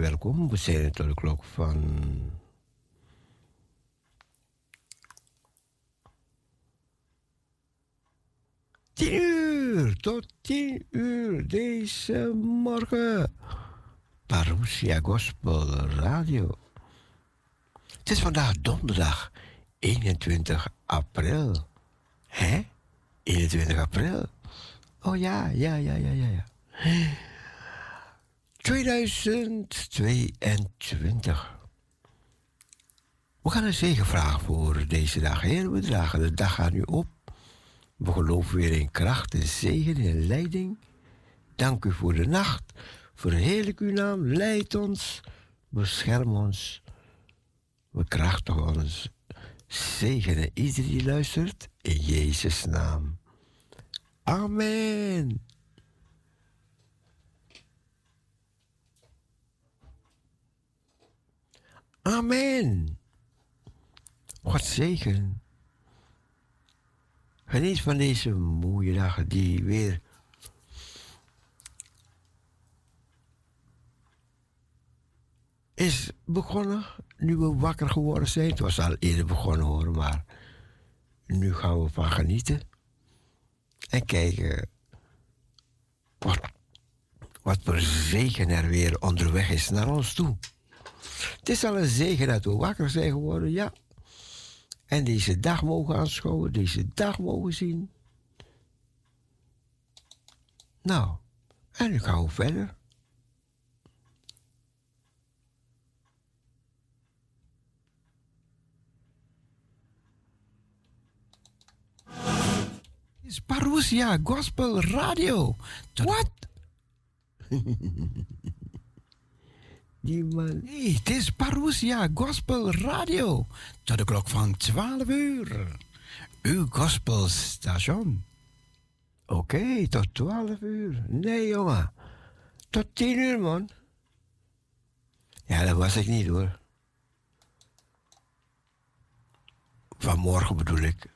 welkom. We zijn tot de klok van. Tien uur tot tien uur deze morgen. Parousia Gospel Radio. Het is vandaag donderdag 21 april. Hè? 21 april. Oh ja, ja, ja, ja, ja, ja. 2022. We gaan een zegen vragen voor deze dag. Heer, we dragen de dag aan u op. We geloven weer in kracht en zegen en leiding. Dank u voor de nacht. Verheerlijk uw naam. Leid ons. Bescherm ons. We krachtig ons. Zegenen iedereen die luistert. In Jezus' naam. Amen. Amen. God zegen. Geniet van deze mooie dagen die weer is begonnen nu we wakker geworden zijn. Het was al eerder begonnen hoor, maar nu gaan we van genieten. En kijken wat, wat voor zegen er weer onderweg is naar ons toe. Het is al een zegen dat we wakker zijn geworden, ja. En deze dag mogen aanschouwen, deze dag mogen zien. Nou, en gaan we verder. is Parousia Gospel Radio. Wat? Nee, het is Parousia Gospel Radio. Tot de klok van 12 uur. Uw gospelstation. Oké, tot 12 uur. Nee, jongen. Tot 10 uur, man. Ja, dat was ik niet hoor. Vanmorgen bedoel ik.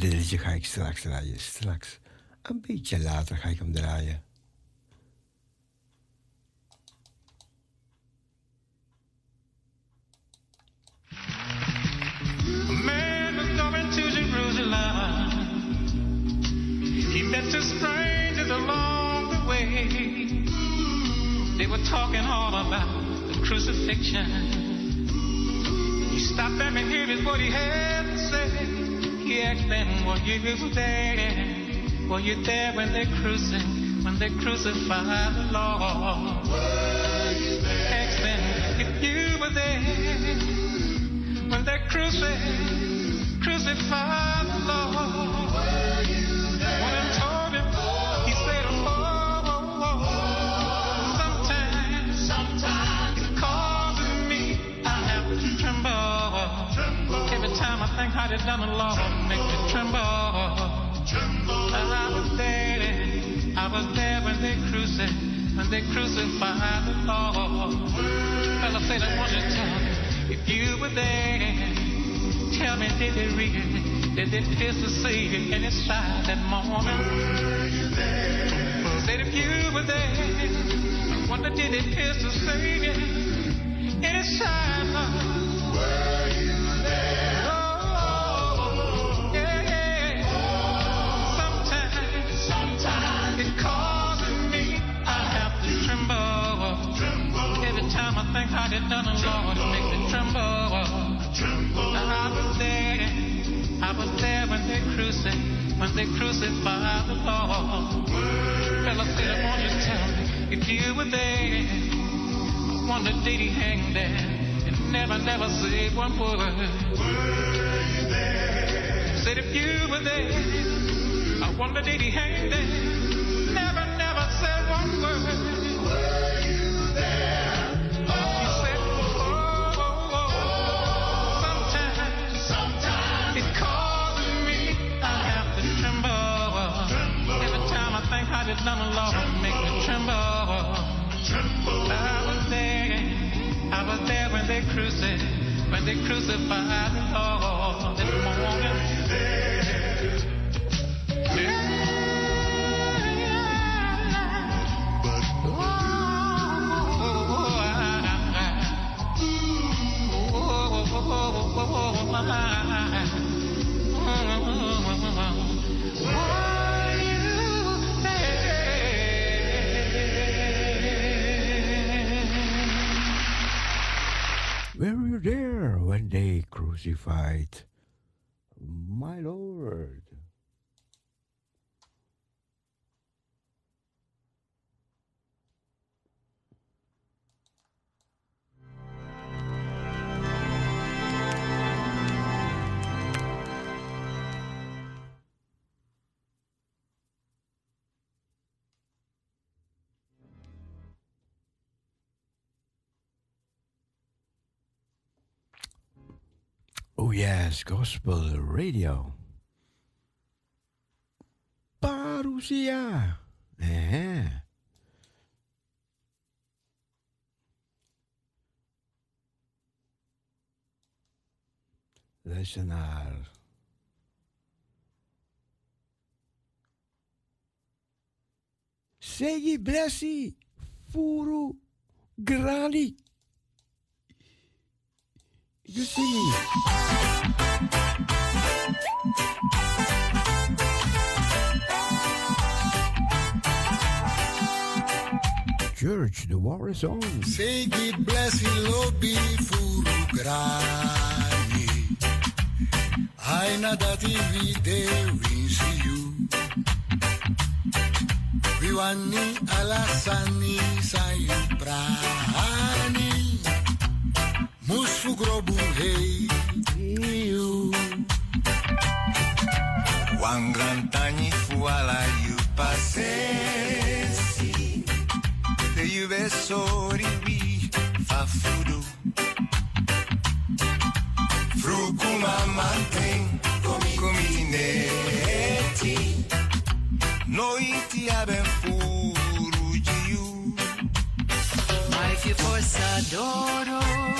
derde liedje ga ik straks draaien. Straks. Een beetje later ga ik hem draaien. My the Oh, yes, gospel radio. Parousia. eh? Luisteraar. Segi blessi furu grali. You see. Church, the war is on. Segi blessi lobi furugrani. Aina dati vide see you. Viwani alasani sayuprani. Musfu Grobo rei. Iu Wangantani fuala yu pasesi Te yu besori wi fafudu Frucuma mantém comi comineti Noite aben furu diu Mai que força adoro.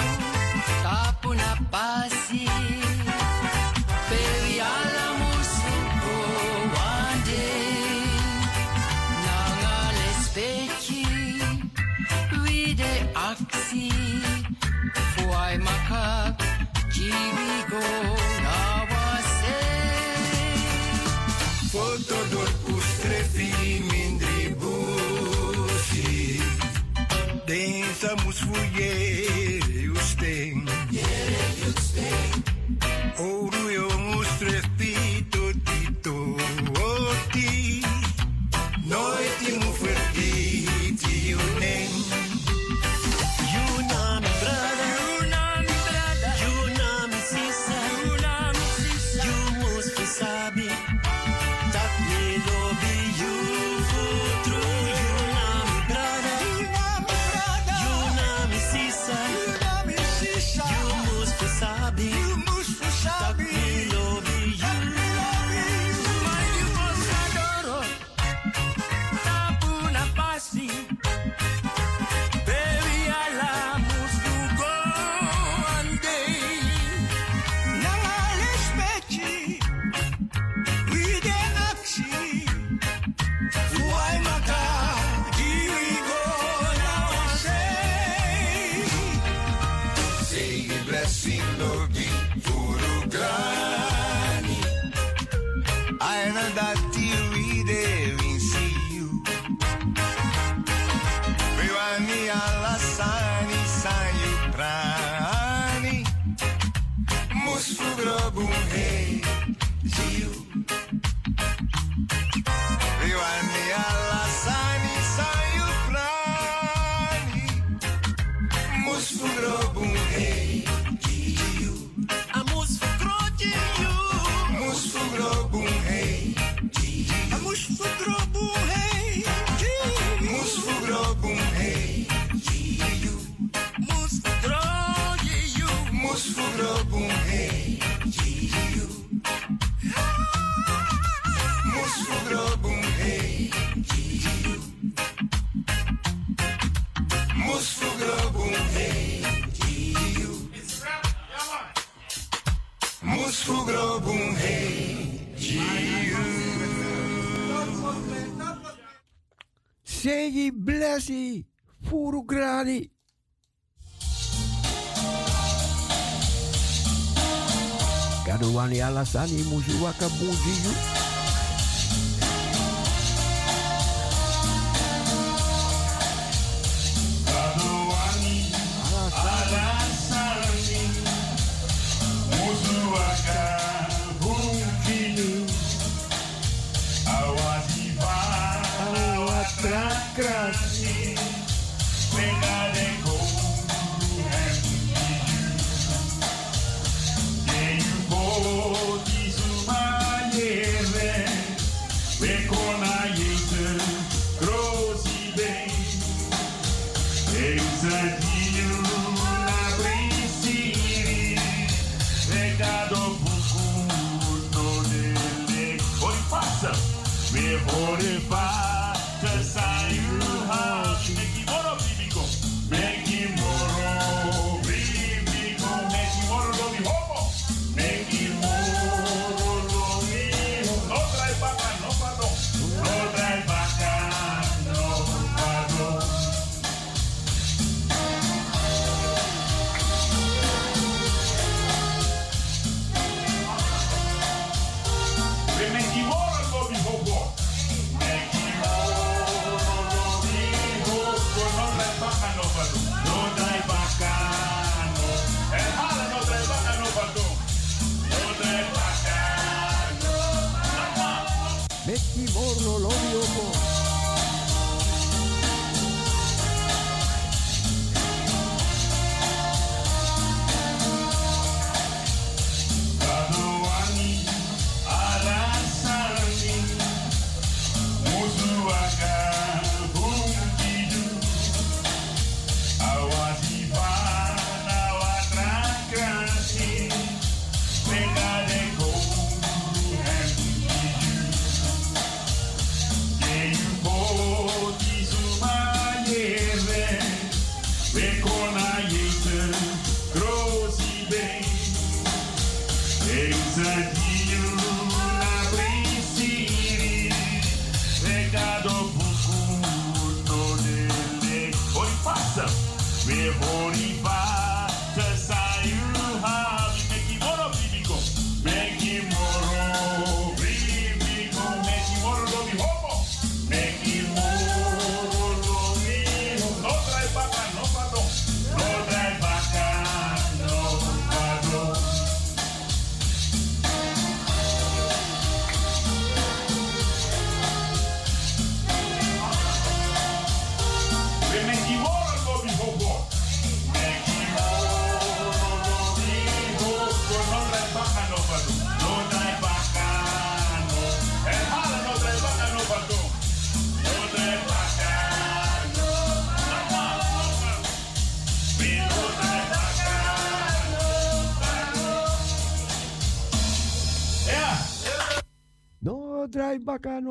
estamos fouillés. Sani Mujuaca, bundinho.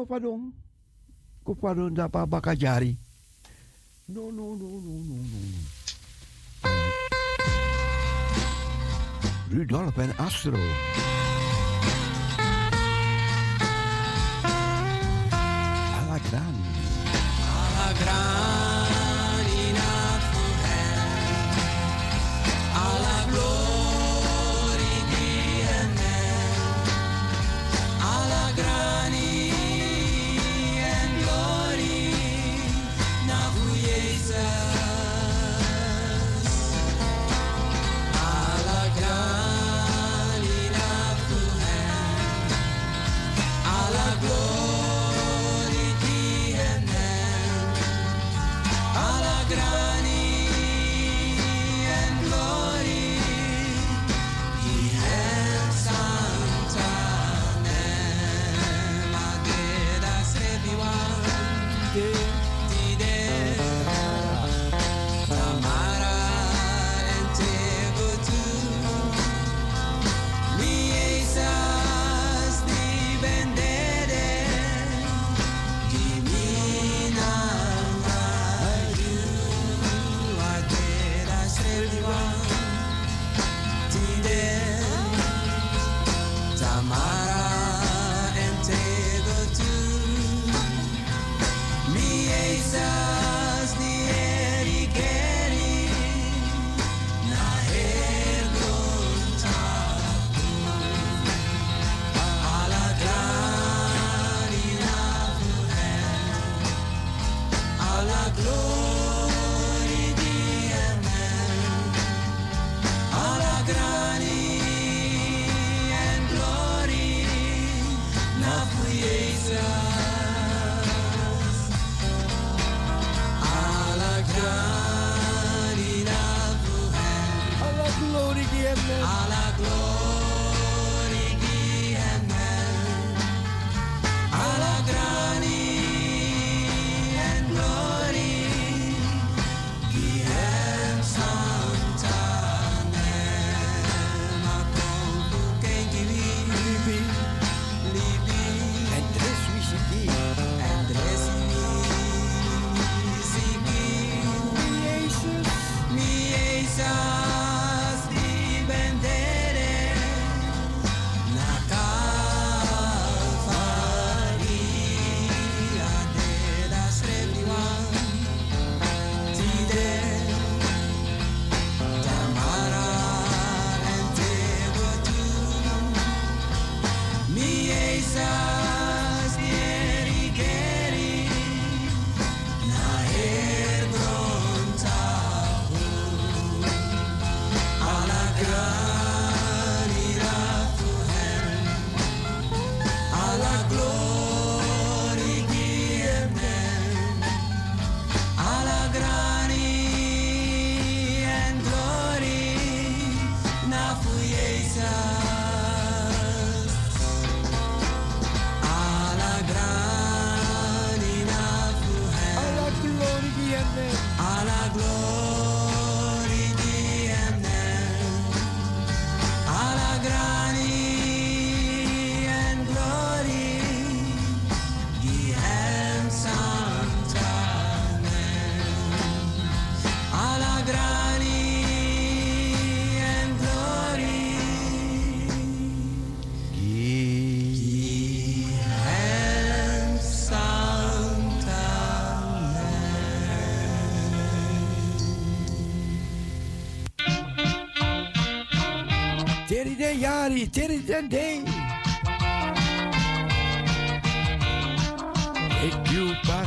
no padong. Ko padong da pa bakajari. No, no, no, no, no, no. Rudolf en Astro. day, Yachty. He did it that day. Take you by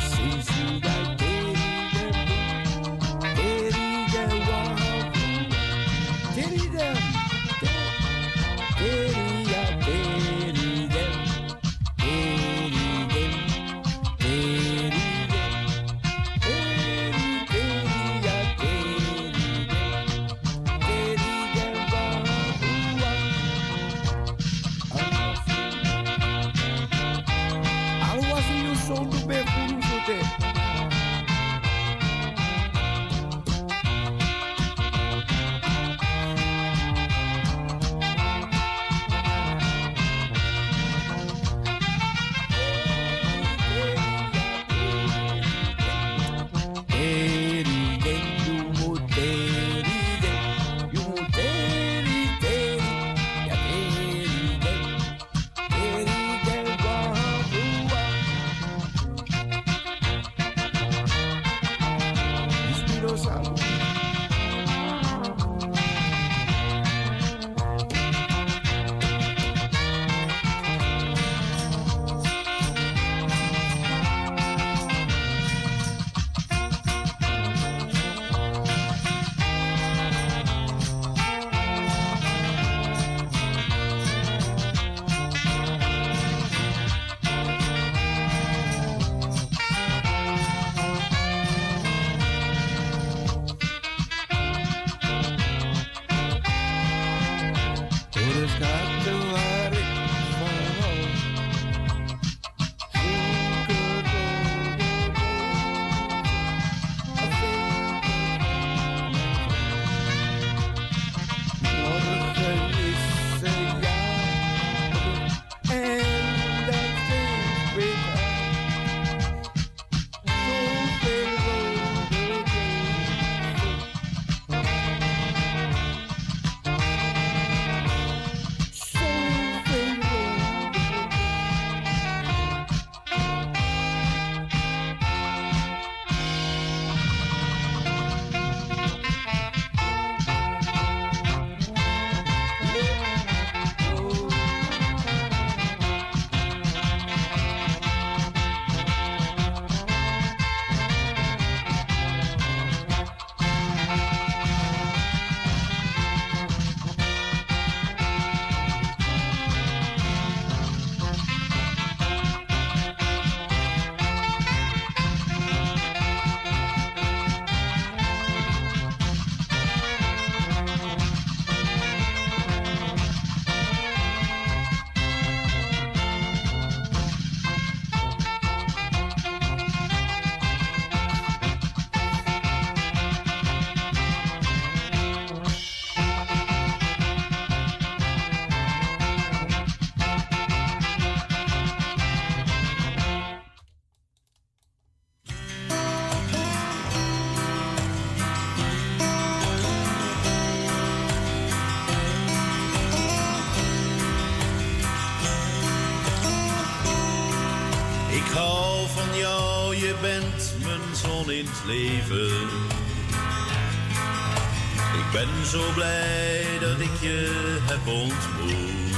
heb ontmoet.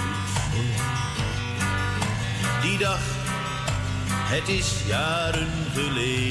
Die dag, het is jaren geleden.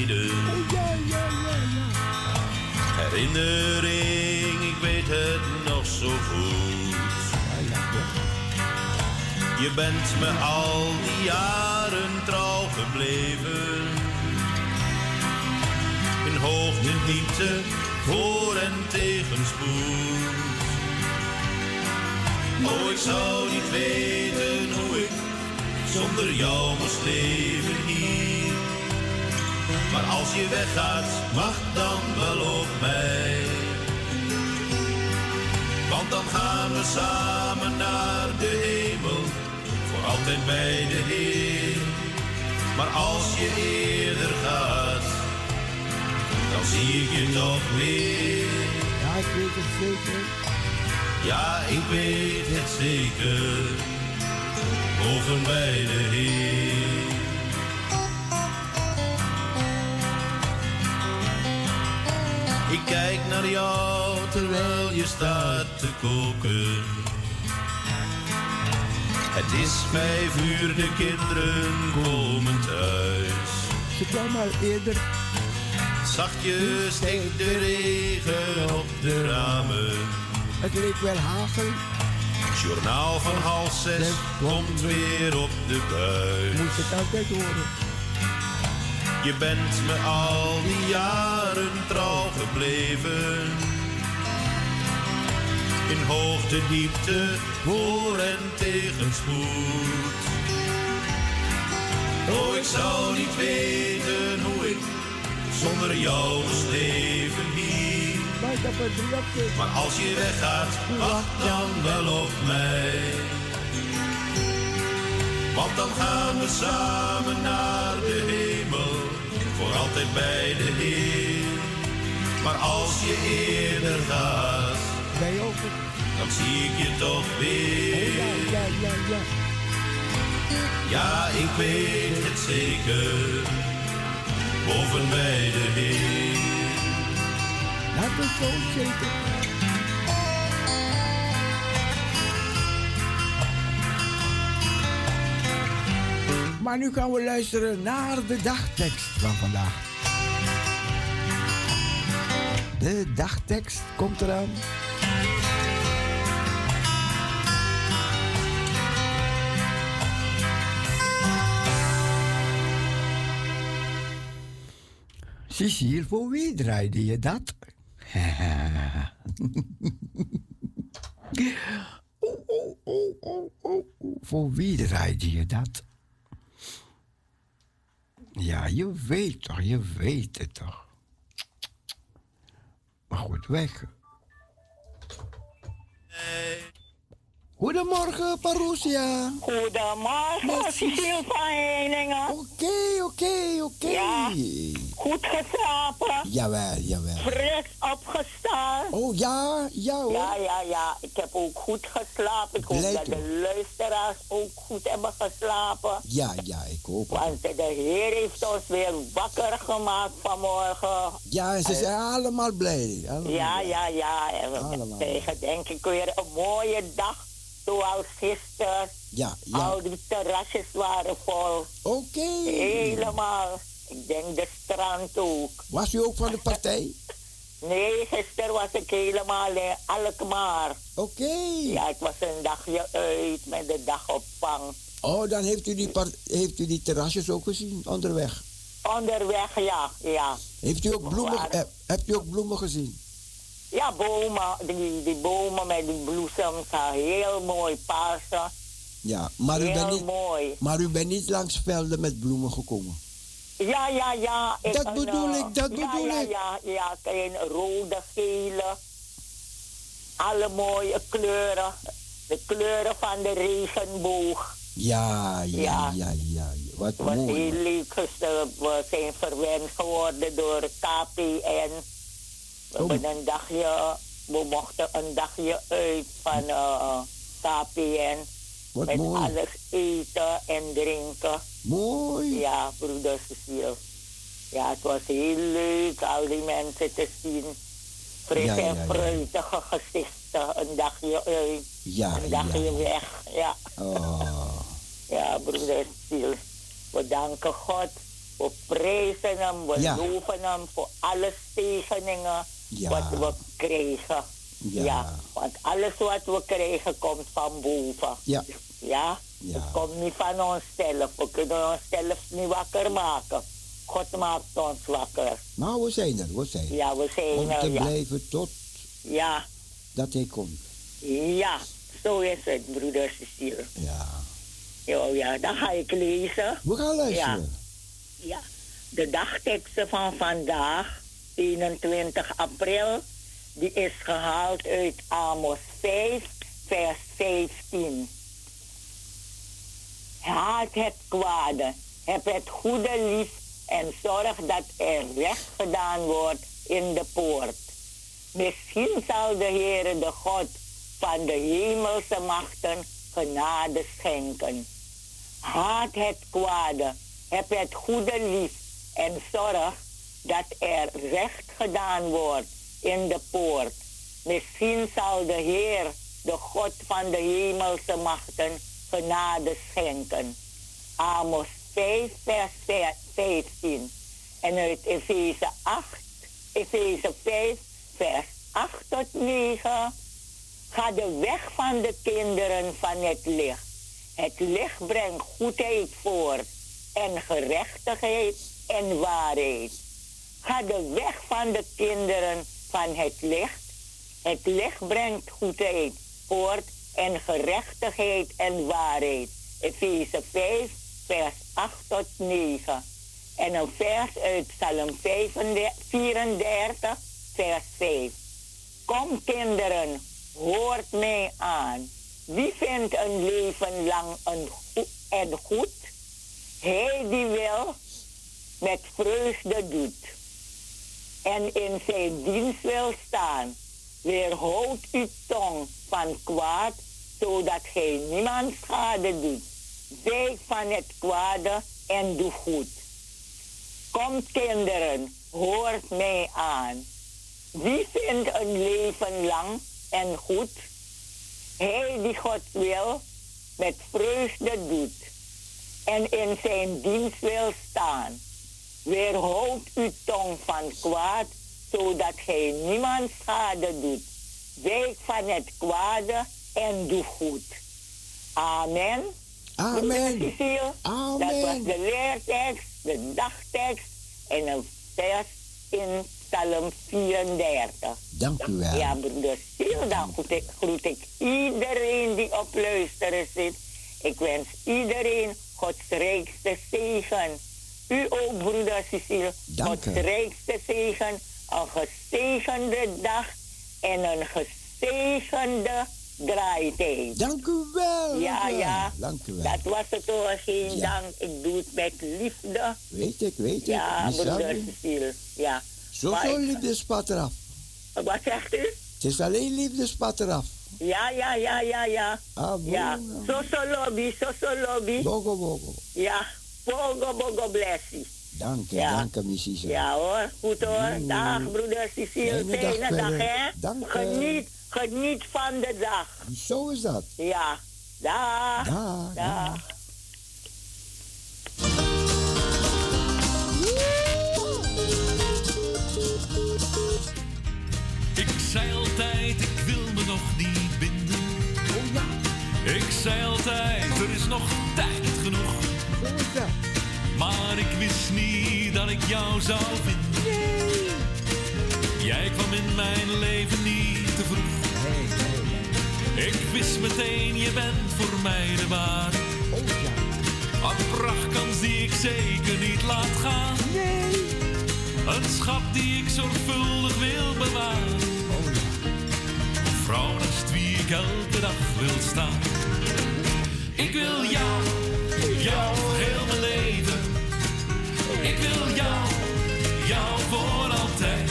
Ik weet het zeker, boven bij de Heer. Ik kijk naar jou terwijl je staat te koken. Het is vijf uur, de kinderen komen thuis. Ze kwam al eerder. Zachtjes steekt de regen op de ramen. Het leek wel hagel. Journaal van half zes komt weer op de buis. Moest het altijd horen. Je bent me al die jaren trouw gebleven. In hoogte, diepte, voor en tegenspoed. Oh, ik zou niet weten hoe ik zonder jou moest leven hier. Maar als je weggaat, wacht dan wel op mij. Want dan gaan we samen naar de hemel, voor altijd bij de Heer. Maar als je eerder gaat, dan zie ik je toch Oh, weer. Ja, ik weet het zeker, boven bij de Heer. Zo zeker. Maar nu gaan we luisteren naar de dagtekst van vandaag. De dagtekst komt eraan. Cecile, voor wie draaide je dat? Voor wie draaide je dat? Ja, je weet toch, je weet het toch. Maar goed, weg. Goedemorgen, Parousia. Goedemorgen. Cecile van Heiningen. Oké, oké, oké. Ja. Goed geslapen, Jawel, jawel. fris opgestaan. Oh ja, ja hoor. Ja, ja, ja. Ik heb ook goed geslapen. Ik hoop dat de luisteraars ook goed hebben geslapen. Ja, ja, ik hoop het. Want de Heer heeft ons weer wakker gemaakt vanmorgen. Ja, en ze zijn allemaal blij. Allemaal Ja, blij. ja, ja. En we Allemaal. kregen denk ik weer een mooie dag. Zoals gisteren. Ja, ja. Al die terrasjes waren vol. Oké. Helemaal. Ik denk de strand ook. Was u ook van de partij? Nee, gisteren was ik helemaal in Alkmaar. Oké. Ja, ik was een dagje uit met de dagopvang. Oh, dan heeft u, die heeft u die terrasjes ook gezien onderweg. Onderweg, ja, ja. Heeft u ook bloemen, Waar? eh, hebt u ook bloemen gezien? Ja, bomen, die, die bomen met die bloesems, ah, heel mooi paarse. Ja, maar u, bent niet, mooi. maar u bent niet langs velden met bloemen gekomen. Ja, ja, ja. Dat bedoel eh, ik, dat ja, bedoel ja, ik. Ja, ja, ja. rode, gele. Alle mooie kleuren. De kleuren van de regenboog. Ja, ja, ja, Ja. ja. ja. Wat Het was heel mooi. leuk. We zijn verwend geworden door KPN. We hebben een dagje, we mochten een dagje uit van eh, KPN. Wat met mooi. alles eten en drinken. Mooi. Ja, broeder Cecile. Ja, het was heel leuk al die mensen te zien. Fris Ja, en ja. fruitige gezichten. Een dagje uit, Ja, een dagje weg. Ja, Oh, ja broeder Stiel. We danken God. We prijzen hem. We loven hem voor alle zegeningen Ja. wat we kregen. Ja. want alles wat we krijgen komt van boven. ja. Ja? Ja. Het komt niet van onszelf. We kunnen onszelf niet wakker maken. God maakt ons wakker. Maar we zijn er, we zijn er. Ja, we zijn Om er. Ja. blijven tot ja, dat hij komt. ja, zo is het, broeder Cecile. Ja. Jo, ja, dan ga ik lezen. We gaan luisteren. Ja, de dagteksten van vandaag, 21 april, die is gehaald uit Amos 5, vers 15. Haat het kwade, heb het goede lief en zorg dat er recht gedaan wordt in de poort. Misschien zal de Heere de God van de hemelse machten genade schenken. Haat het kwade, heb het goede lief en zorg dat er recht gedaan wordt in de poort. Misschien zal de Heer, de God van de hemelse machten, genade schenken. Amos 5, vers 15. En uit Efeze 8, Efeze 5, vers 8 tot 9. Ga de weg van de kinderen van het licht. Het licht brengt goedheid voort en gerechtigheid en waarheid. Ga de weg van de kinderen van het licht. Het licht brengt goedheid voort en gerechtigheid en waarheid. Efeze 5, vers 8 tot 9. En een vers uit Psalm 34, vers 5. Kom kinderen, hoort mij aan. Wie vindt een leven lang een en goed? Hij die wil met vreugde doet. En in zijn dienst wil staan. Weerhoud uw tong van kwaad, zodat gij niemand schade doet. Wijk van het kwade en doe goed. Komt kinderen, hoort mij aan. Wie vindt een leven lang en goed? Hij die God wil, met vreugde doet. En in zijn dienst wil staan. Weerhoud uw tong van kwaad, zodat gij niemand schade doet. Wijk van het kwade en doe goed. Amen. Amen. Cecile, Amen. Dat was de leertekst, de dagtekst en een vers in Psalm 34. Dank u wel. Ja, broeder Siel, dan groet ik, groet ik iedereen die op luisteren zit. Ik wens iedereen Gods rijkste zegen. U ook, broeder Cecile, Dank u. rijkste zegen. Een gezegende dag en een gezegende draaitijd. Dank u wel. Ja, ja. Dank u wel. Dat was het hoor, geen Ja. dank. Ik doe het met liefde. Weet ik, weet ik. Ja, broeder. Cecile. Ja. Zo Maar zo ik- liefdespad eraf. Wat zegt u? Het is alleen liefdespad eraf. Ja, ja, ja, ja, ja. Ah, Ja, so so lobby, so so lobby. Bogo, bogo. Ja, bogo bogo blessie. Dank je, Ja. dank je, Missy. Ja hoor, goed hoor. Mm. Dag broeder Cecile, Fijne dag dag hè. Dank je. Geniet, geniet van de dag. Zo is dat. Ja, dag. Dag, Dag. Ik zei altijd, ik wil me nog niet binden. Ik zei altijd, er is nog tijd genoeg. Maar ik wist niet dat ik jou zou vinden. Jij kwam in mijn leven niet te vroeg. Nee, nee, nee. Ik wist meteen, je bent voor mij de ware. Oh ja. Een prachtkans die ik zeker niet laat gaan. Nee. Een schat die ik zorgvuldig wil bewaren. Oh ja. Een vrouw naast wie ik elke dag wil staan. Ik wil jou, jou heel mijn leven. Ik wil jou, jou voor altijd.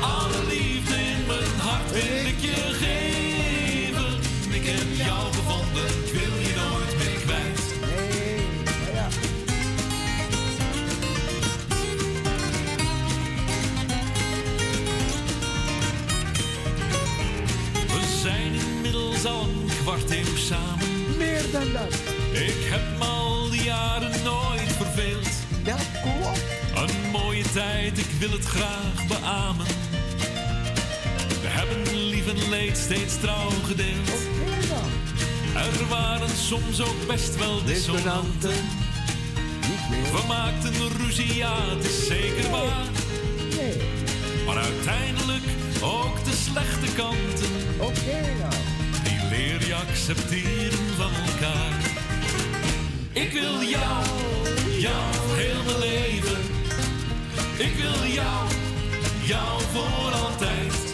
Alle liefde in mijn hart wil ik je geven. Ik heb jou gevonden, ik wil je nooit meer kwijt. We zijn inmiddels al een kwart eeuw samen. Meer dan dat. Ik heb me al die jaren nooit verveeld. Ja, klopt. Een mooie tijd, ik wil het graag beamen. We hebben lief en leed steeds trouw gedeeld. Dan. Er waren soms ook best wel dissonanten. We maakten ruzie, ja, het is zeker waar. Nee. Maar uiteindelijk ook de slechte kanten. Oké dan. Die leer je accepteren van elkaar. Ik wil jou, jou heel mijn leven. Ik wil jou, jou voor altijd.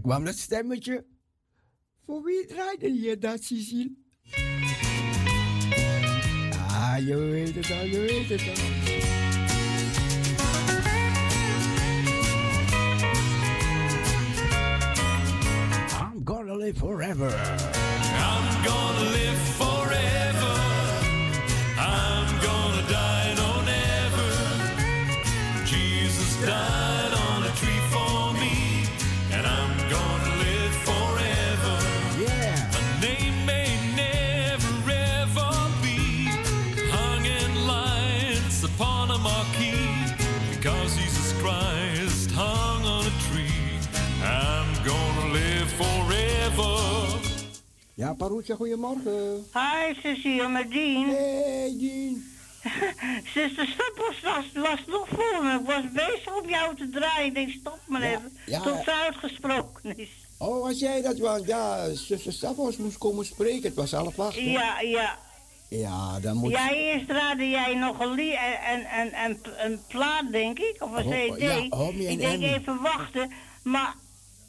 Kwam dat stemmetje. Voor wie draaide je dat? Ah, je weet het al, je weet het al. I'm gonna live forever. I'm gonna live forever. I'm gonna die, no never. Jesus died a marquee, because Jesus Christ hung on a tree. I'm gonna live forever. Ja, Paroetje, goedemorgen. Hi, Cecile met Dien. Hey, Dien. Zuster Stappels was, was nog voor me. Ik was bezig om jou te draaien. Ik denk, stop maar Ja, even. ja. Tot ze uitgesproken is. Oh, was jij dat? Want ja, zuster Staffels moest komen spreken. Het was half acht. Ja, ja. Ja, dan moet... Ja, eerst raadde jij nog een, en, en, en, een plaat, denk ik, of een CD. ja, Homie en ik denk Annie. even wachten, maar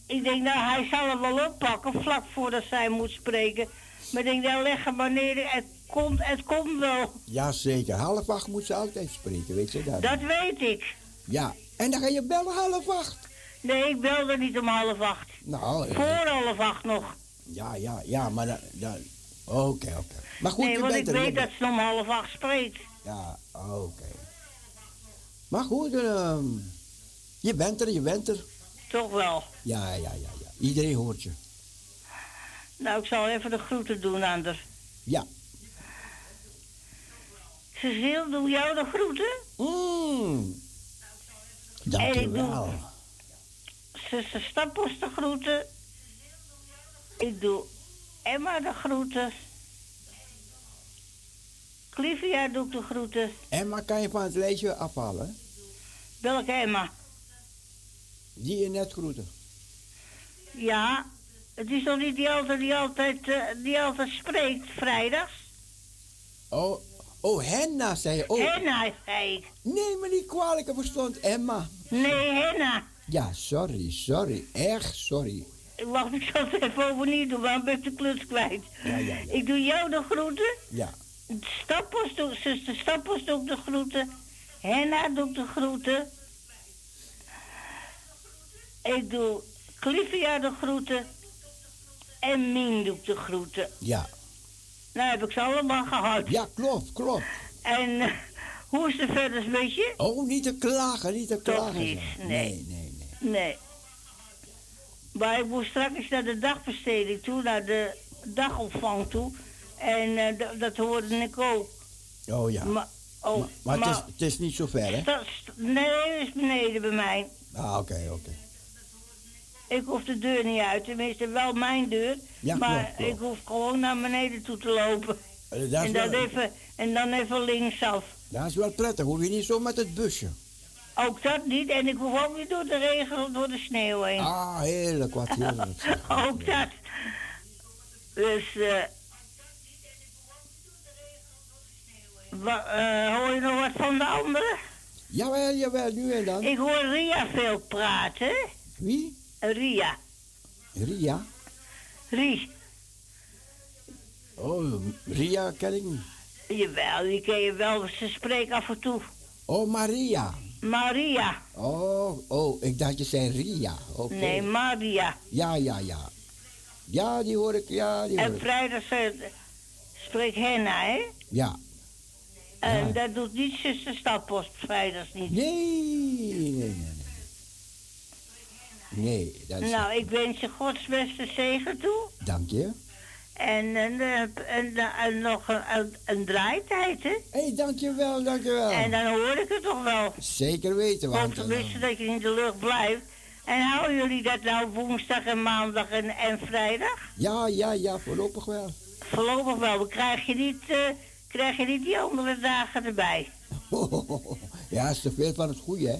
ik denk, nou, hij zal het wel oppakken vlak voordat zij moet spreken. Maar ik denk, nou, leg hem maar neer, het komt, het komt wel. Ja, zeker. Half acht moet ze altijd spreken, weet je dat? Dat weet ik. Ja, en dan ga je bellen half acht. Nee, ik belde niet om half acht. Nou, eh, Voor half acht nog. ja, ja, ja, maar dan... dan oké, oké. Maar goed, nee, je want ik je weet dat ze om half acht spreekt. Ja, oké. Maar goed, ehm, je bent er, je bent er. Toch wel. Ja, ja, ja, ja. Iedereen hoort je. Nou, ik zal even de groeten doen aan haar. Ja. Cecile, doe jou de groeten? Mm. Dankjewel. Zuster Stappels de groeten. Ik doe Emma de groeten. Clivia doe ik de groeten. Emma kan je van het lijstje afhalen. Welke Emma? Die je net groeten. Ja, het is toch niet die altijd, die altijd, eh, die altijd spreekt, vrijdags? Oh, oh Henna zei je. Oh, Henna, zei ik. neem me niet kwalijk, ik verstond Emma. Nee, Henna. Ja, sorry, sorry. Echt sorry. Wacht, ik zal het even overnieuw doen, want ik ben de kluts kwijt. Ja, ja, ja. Ik doe jou de groeten. Ja. Stappers doe, zuster Stappers doe ik de groeten. Henna doe ik de groeten. Ik doe Clivia de groeten. En Mien doe ik de groeten. Ja. Nou heb ik ze allemaal gehad. Ja, klopt, klopt. En eh, hoe is het verder met je? Oh, niet te klagen, niet te Toch klagen. niet, nee. Nee, nee, nee. Nee. Maar ik moest straks naar de dagbesteding toe, naar de dagopvang toe. En eh, dat hoorde ik ook. Oh ja. Maar, oh, Maar, het, is, het is niet zo ver, hè? nee, dat is beneden bij mij. Ah, oké, oké. Ik hoef de deur niet uit, tenminste wel mijn deur. Ja, maar klopt, klopt. ik hoef gewoon naar beneden toe te lopen. Eh, Dat En wel, even, en dan even linksaf. dat is wel prettig. Hoef je niet zo met het busje. Ook dat niet. En ik hoef ook niet door de regen of door de sneeuw heen. Ah, heerlijk, wat heerlijk. ook dat. Dus, eh. Wa- eh, hoor je nog wat van de anderen? Jawel, jawel, nu en dan. Ik hoor Ria veel praten. Wie? Ria. Ria? Rie. Oh, Ria ken ik niet. Jawel, die ken je wel. Ze spreekt af en toe. Oh, Maria. Maria. Oh, oh, ik dacht je zei Ria. Oké. Nee, Maria. Ja, ja, ja. Ja, die hoor ik, ja, die hoor En ik. vrijdag eh, spreekt Henna, hè? Ja. En Ja. dat doet niet zuster Stadpost vrijdags niet. Nee, nee, nee, nee. Nee, dat is... Nou, ik wens je Gods beste zegen toe. Dank je. En, en, eh, en, eh, en nog een, een, draaitijd, hè? Hé, hey, dankjewel, dankjewel. En dan hoor ik het toch wel. Zeker weten, Want want... eh, tenminste dat je in de lucht blijft. En houden jullie dat nou woensdag en maandag en, en vrijdag? ja, ja, ja, voorlopig wel. Voorlopig wel. Dan krijg je niet, krijg je niet die andere dagen erbij. ja, is te veel van het goede, hè?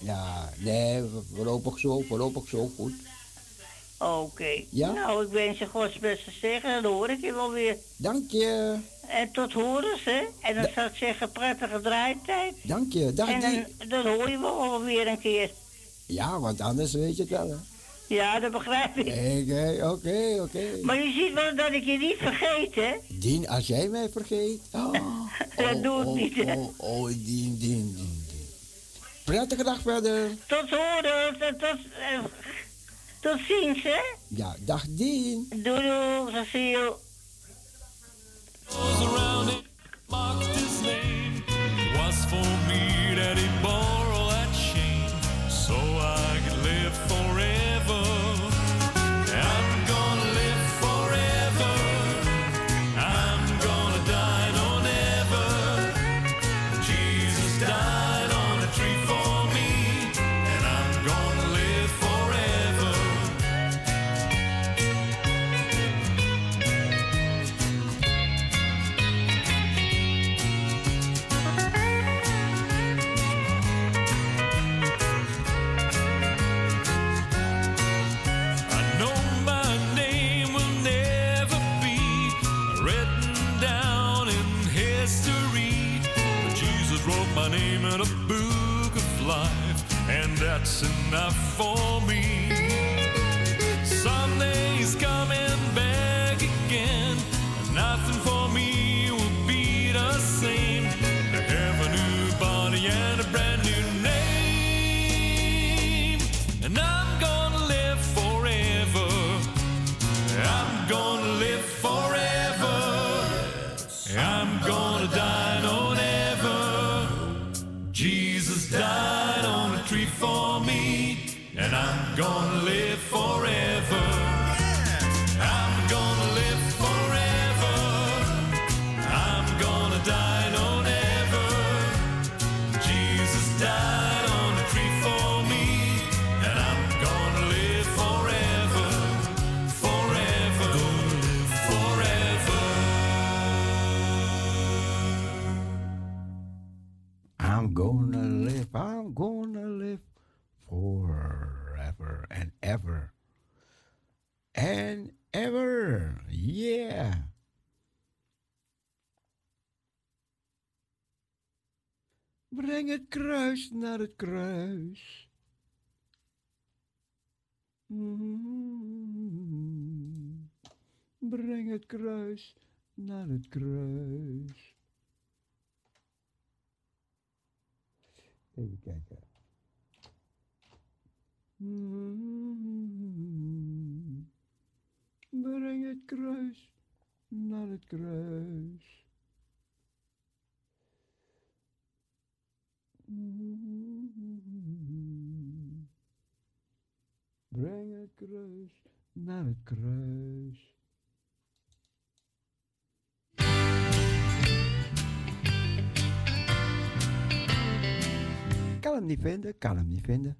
Ja, nee, voorlopig zo, voorlopig zo, goed. Oké. Ja? Nou, ik wens je Gods beste zegen. Dan hoor ik je wel weer. Dank je, En tot horens, hè? En dan zou ik zeggen, prettige draaitijd. dank je. Dag En dan hoor je me wel weer een keer. Ja, want anders weet je het wel, hè? Ja, dat begrijp ik. Oké, oké, oké. Maar je ziet wel dat ik je niet vergeet, hè? Dien, als jij mij vergeet... Oh, Dat doe ik oh, niet, hè? Oh, oh, Dien, Dien, Dien, Dien. Prettige dag verder. Tot horens en tot, eh, tot ziens, hè? Ja, dag Dien. Doei, doei, Cecile. Goes around it, mocked his name. Was for me that bore life, and that's enough for me. Someday he's coming back again, and Yeah. Breng het kruis naar het kruis. Mm. Breng het kruis naar het kruis. Even kijken. Mm. Breng het kruis naar het kruis. Mm. kruis, naar het kruis. Kan hem niet vinden, kan hem niet vinden.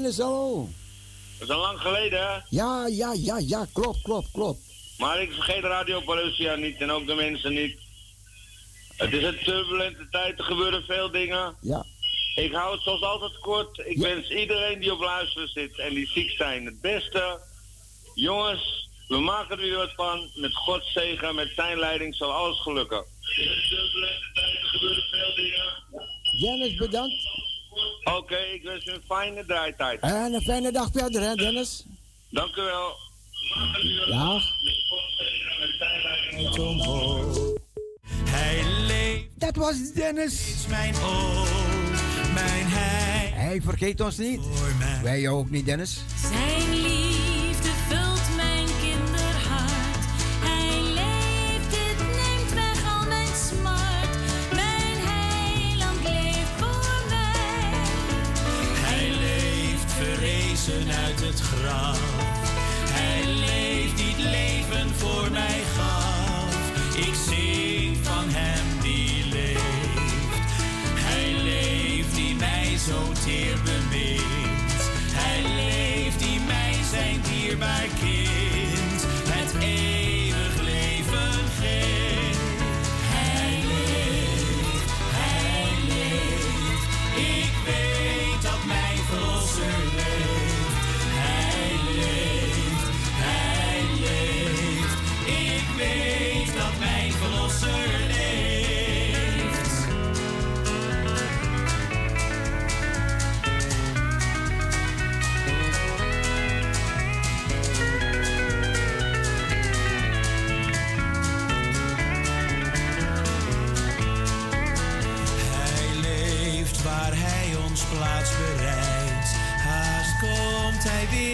Dennis, hallo. Dat is al lang geleden, hè? Ja, ja, ja, ja, klopt, klopt, klopt. Maar ik vergeet Radio Parousia niet en ook de mensen niet. Het is een turbulente tijd, er gebeuren veel dingen. Ja. Ik hou het zoals altijd kort. Ik wens iedereen die op luisteren zit en die ziek zijn het beste. Jongens, we maken er weer wat van. Met Gods zegen, met zijn leiding zal alles gelukken. Het is een turbulente tijd, er gebeuren veel dingen. Dennis, bedankt. Oké, ik wens u een fijne draaitijd. En een fijne dag verder, hè, Dennis. Dank u wel. Hij leeft. Dat was Dennis. Mijn oom, mijn hij. Hij vergeet ons niet. Wij jou ook niet, Dennis. Zijn liefde uit het graf. Hij leeft die het leven voor mij gaf. Ik zing van hem die leeft. Hij leeft die mij zo teer bemint. Hij leeft die mij zijn dierbaar kind.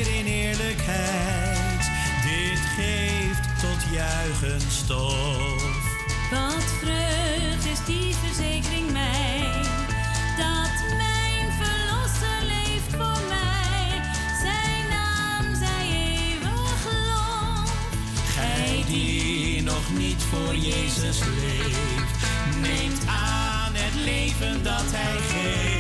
In eerlijkheid. Dit geeft tot juichen stof. Wat vreugd is die verzekering mij, dat mijn verlosser leeft voor mij. Zijn naam zij eeuwig lof. Gij die nog niet voor Jezus leeft, neemt aan het leven dat hij geeft.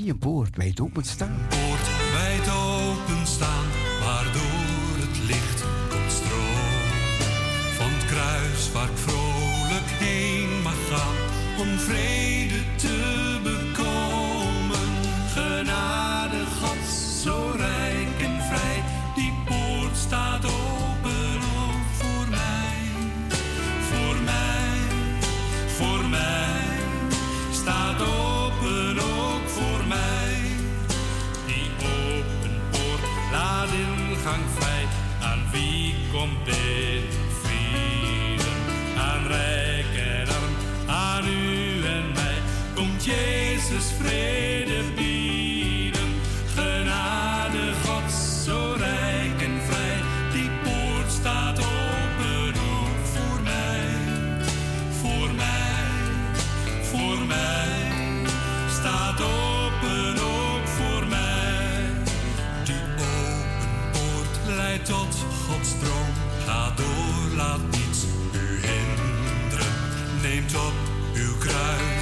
Zie een poort wijd open staan. Poort wijd open staan, waardoor het licht komt stroom. Van het kruis waar ik vrolijk heen mag gaan, om vrede te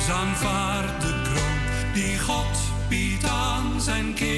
kruis aanvaardt de kroon die God biedt aan zijn kinderen.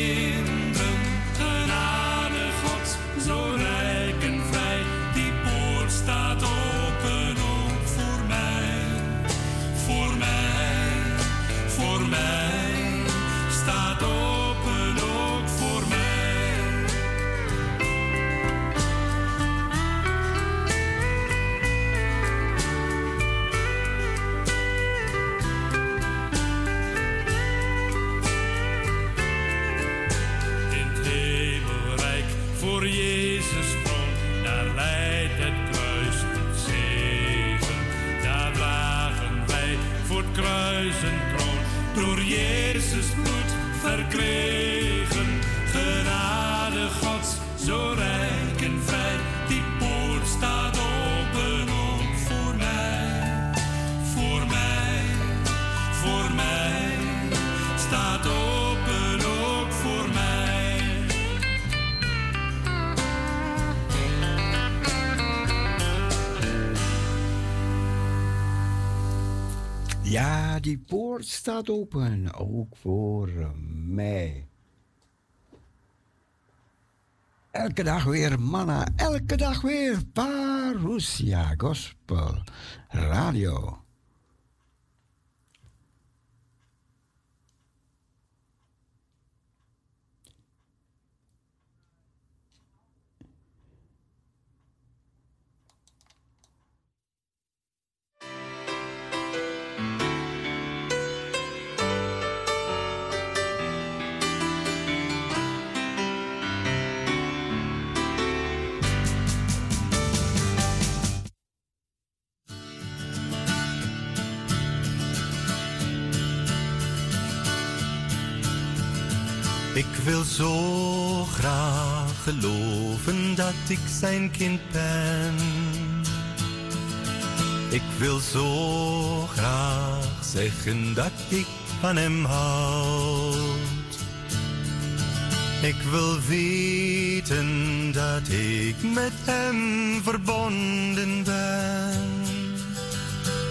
Staat open, ook voor mij. Elke dag weer manna, elke dag weer Parousia Gospel Radio. Wil zo graag geloven dat ik zijn kind ben. Ik wil zo graag zeggen dat ik van hem houd. Ik wil weten dat ik met hem verbonden ben.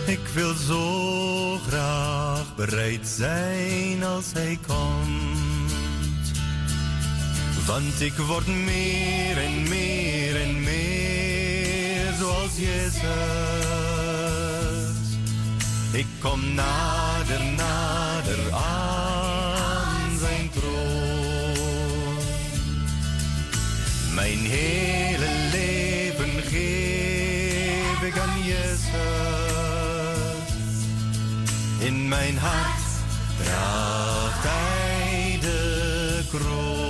Ik wil zo graag bereid zijn als hij komt. Want ik word meer en meer en meer zoals Jezus. Ik kom nader, nader aan zijn troon. Mijn hele leven geef ik aan Jezus. In mijn hart draagt hij de kroon.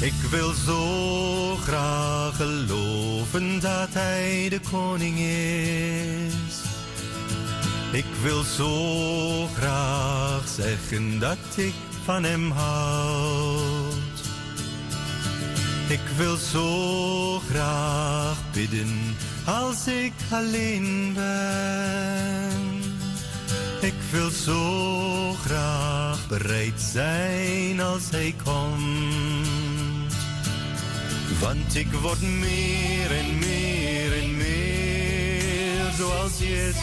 Ik wil zo graag geloven dat hij de koning is. Ik wil zo graag zeggen dat ik van hem houd. Ik wil zo graag bidden als ik alleen ben. Ik wil zo graag bereid zijn als hij komt. Want ik word meer en meer en meer zoals Jezus.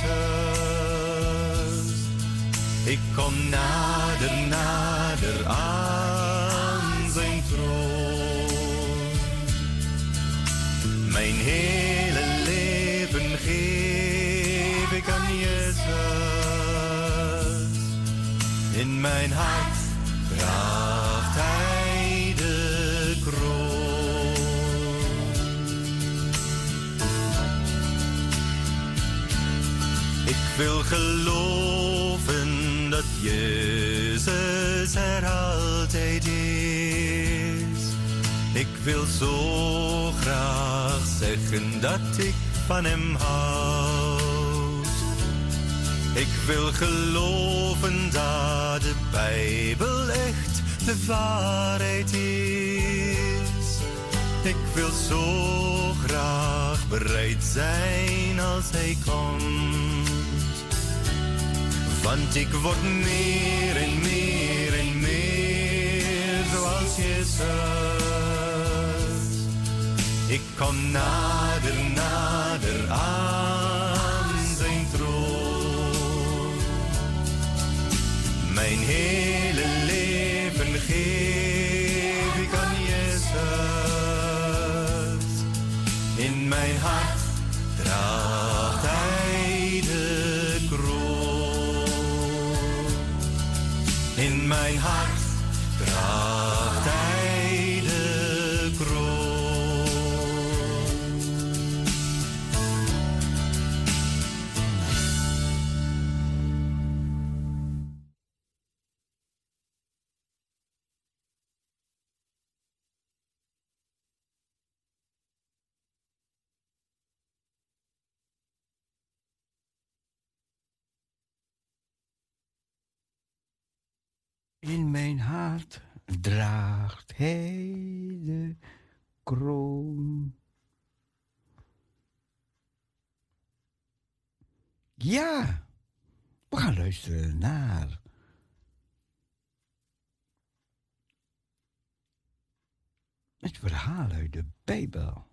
Ik kom nader, nader aan zijn troon. Mijn hele leven geef ik aan Jezus. In mijn hart draagt Ik wil geloven dat Jezus er altijd is. Ik wil zo graag zeggen dat ik van hem houd. Ik wil geloven dat de Bijbel echt de waarheid is. Ik wil zo graag bereid zijn als hij komt. Want ik word meer en meer en meer zoals Jezus. Ik kom nader, nader aan zijn troon. Mijn hele In mijn hart draagt hij de kroon. Ja, we gaan luisteren naar. Het verhaal uit de Bijbel.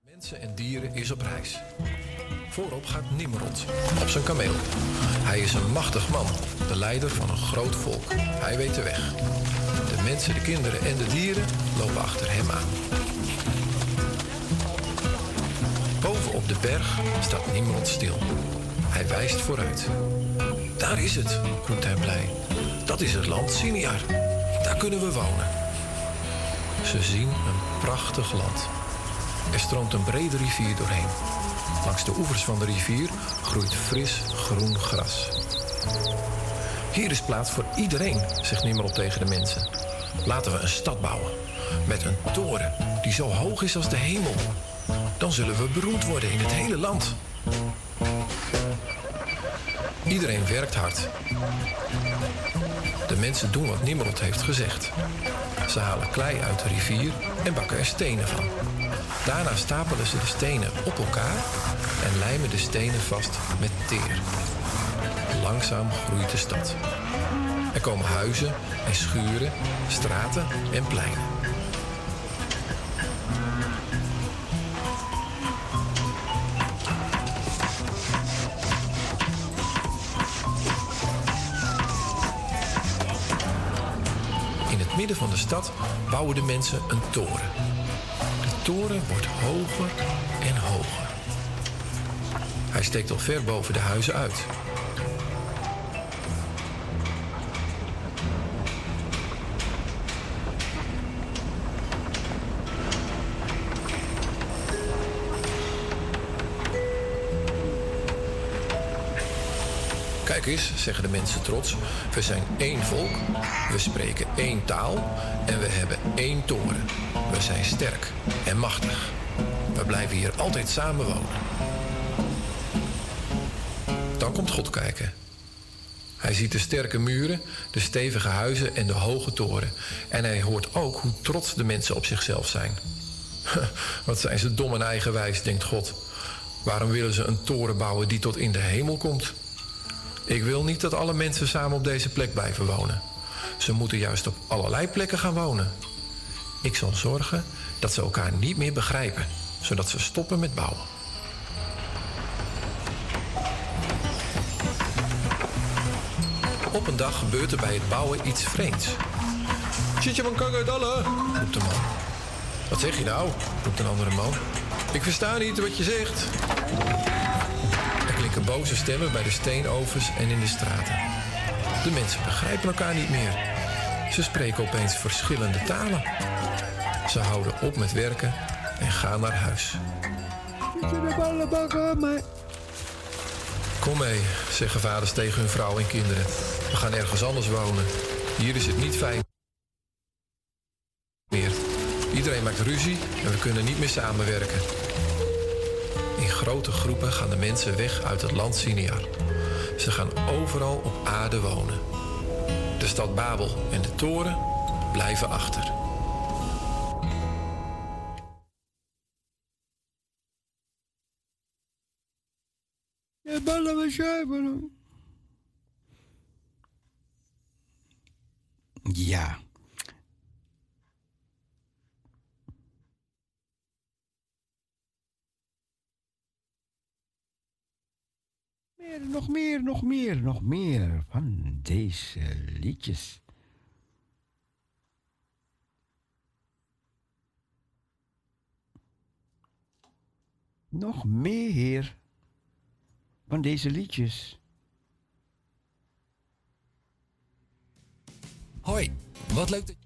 Mensen en dieren is op reis. Voorop gaat Nimrod, op zijn kameel. Hij is een machtig man, de leider van een groot volk. Hij weet de weg. De mensen, de kinderen en de dieren lopen achter hem aan. Boven op de berg staat Nimrod stil. Hij wijst vooruit. Daar is het, roept hij blij. Dat is het land Siniar. Daar kunnen we wonen. Ze zien een prachtig land. Er stroomt een brede rivier doorheen. Langs de oevers van de rivier groeit fris groen gras. Hier is plaats voor iedereen, zegt Nimrod tegen de mensen. Laten we een stad bouwen. Met een toren die zo hoog is als de hemel. Dan zullen we beroemd worden in het hele land. Iedereen werkt hard. De mensen doen wat Nimrod heeft gezegd. Ze halen klei uit de rivier en bakken er stenen van. Daarna stapelen ze de stenen op elkaar en lijmen de stenen vast met teer. Langzaam groeit de stad. Er komen huizen en schuren, straten en pleinen. In het midden van de stad bouwen de mensen een toren. Toren wordt hoger en hoger. Hij steekt al ver boven de huizen uit. Kijk eens, zeggen de mensen trots. We zijn één volk, we spreken één taal en we hebben één toren. We zijn sterk en machtig. We blijven hier altijd samen wonen. Dan komt God kijken. Hij ziet de sterke muren, de stevige huizen en de hoge toren. En hij hoort ook hoe trots de mensen op zichzelf zijn. Wat zijn ze dom en eigenwijs, denkt God. Waarom willen ze een toren bouwen die tot in de hemel komt? Ik wil niet dat alle mensen samen op deze plek blijven wonen. Ze moeten juist op allerlei plekken gaan wonen. Ik zal zorgen dat ze elkaar niet meer begrijpen, zodat ze stoppen met bouwen. Op een dag gebeurt er bij het bouwen iets vreemds. Zit man kangadalla, roept de man. Wat zeg je nou? roept een andere man. Ik versta niet wat je zegt. Er klinken boze stemmen bij de steenovens en in de straten. De mensen begrijpen elkaar niet meer. Ze spreken opeens verschillende talen. Ze houden op met werken en gaan naar huis. Kom mee, zeggen vaders tegen hun vrouw en kinderen. We gaan ergens anders wonen. Hier is het niet fijn meer. Iedereen maakt ruzie en we kunnen niet meer samenwerken. In grote groepen gaan de mensen weg uit het land Siniar. Ze gaan overal op aarde wonen. De stad Babel en de toren blijven achter. Je ballen we zuipen. Ja. Meer, nog meer, nog meer, nog meer van deze liedjes. Nog meer van deze liedjes. Hoi, wat leuk dat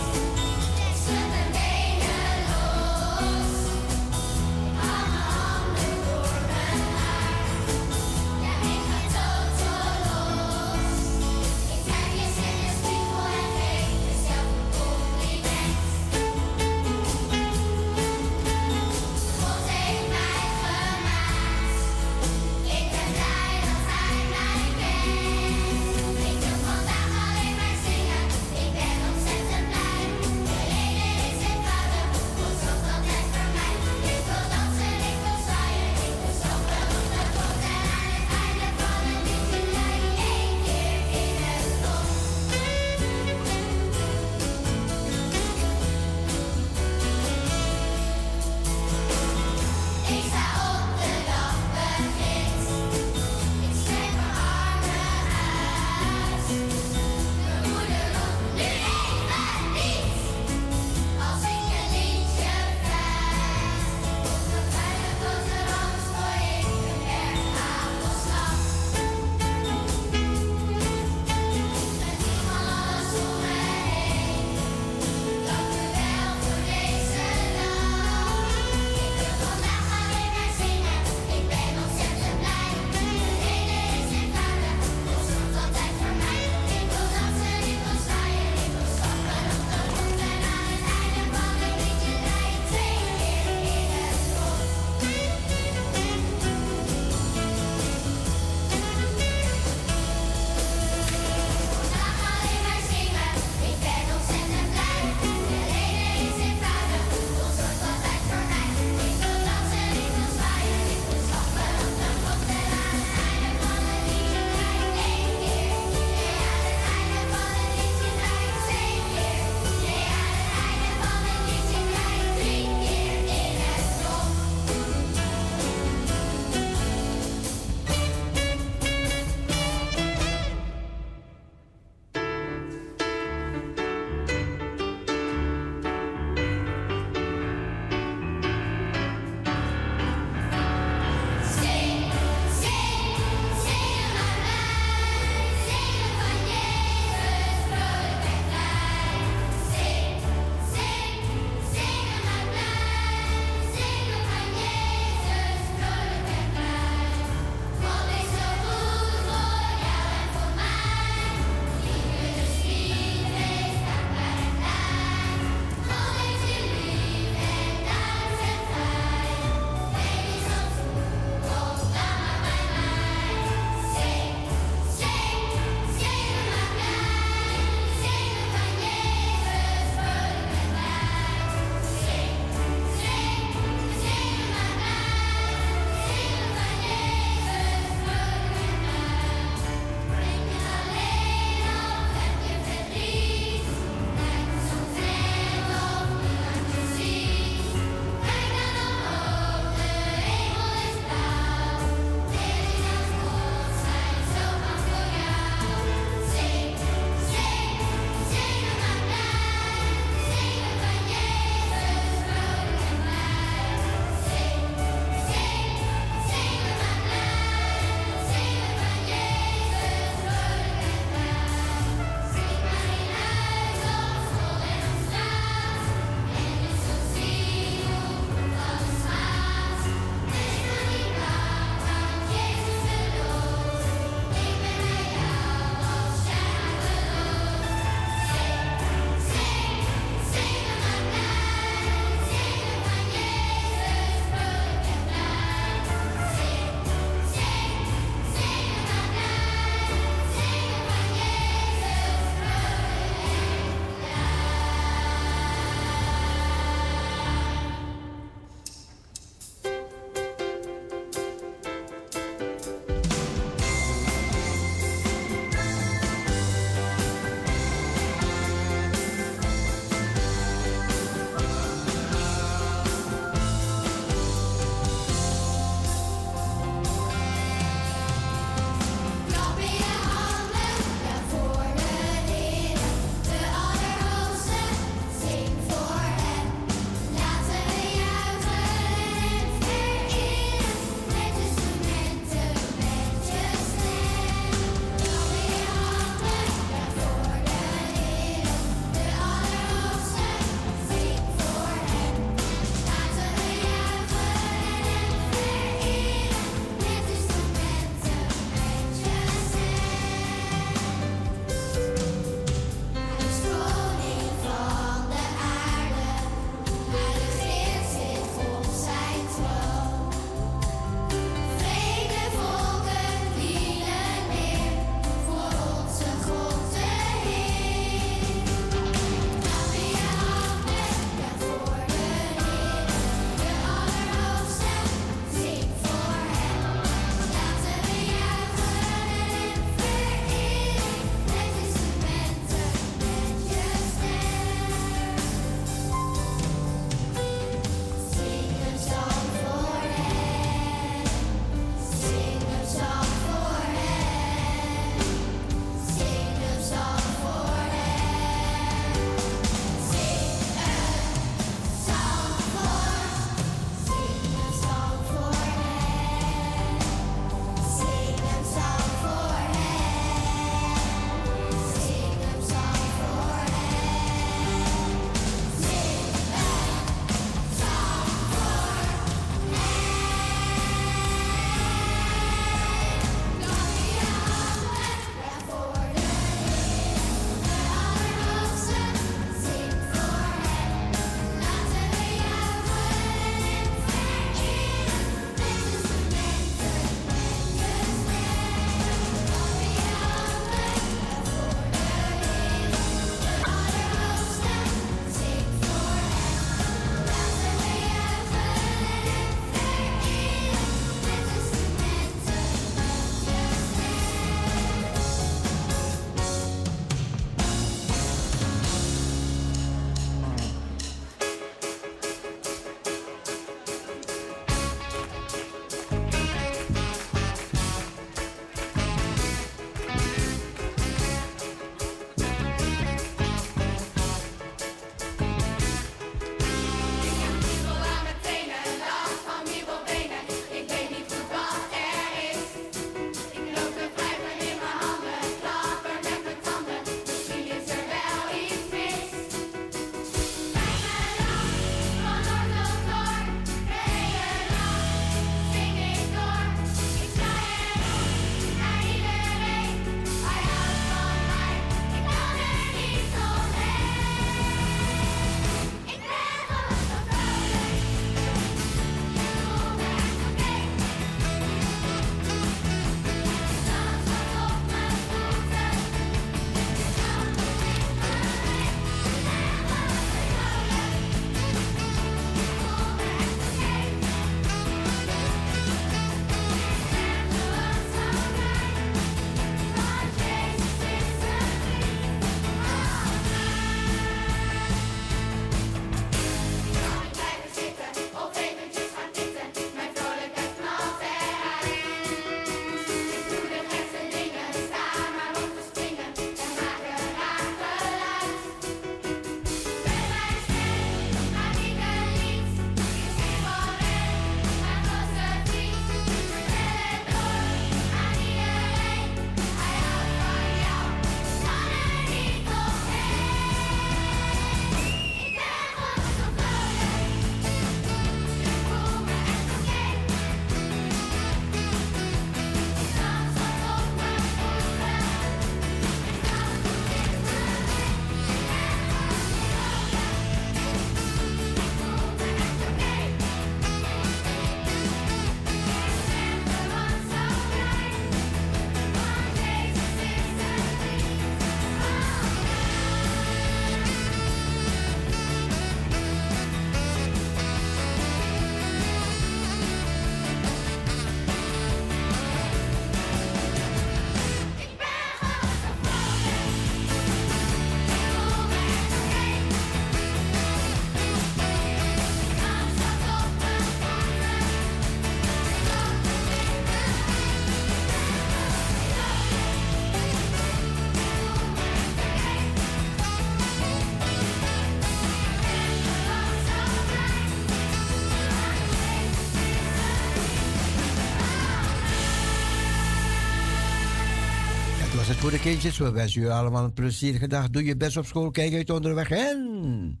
voor de kindjes. We wensen u allemaal een plezierige dag. Doe je best op school. Kijk uit onderweg. En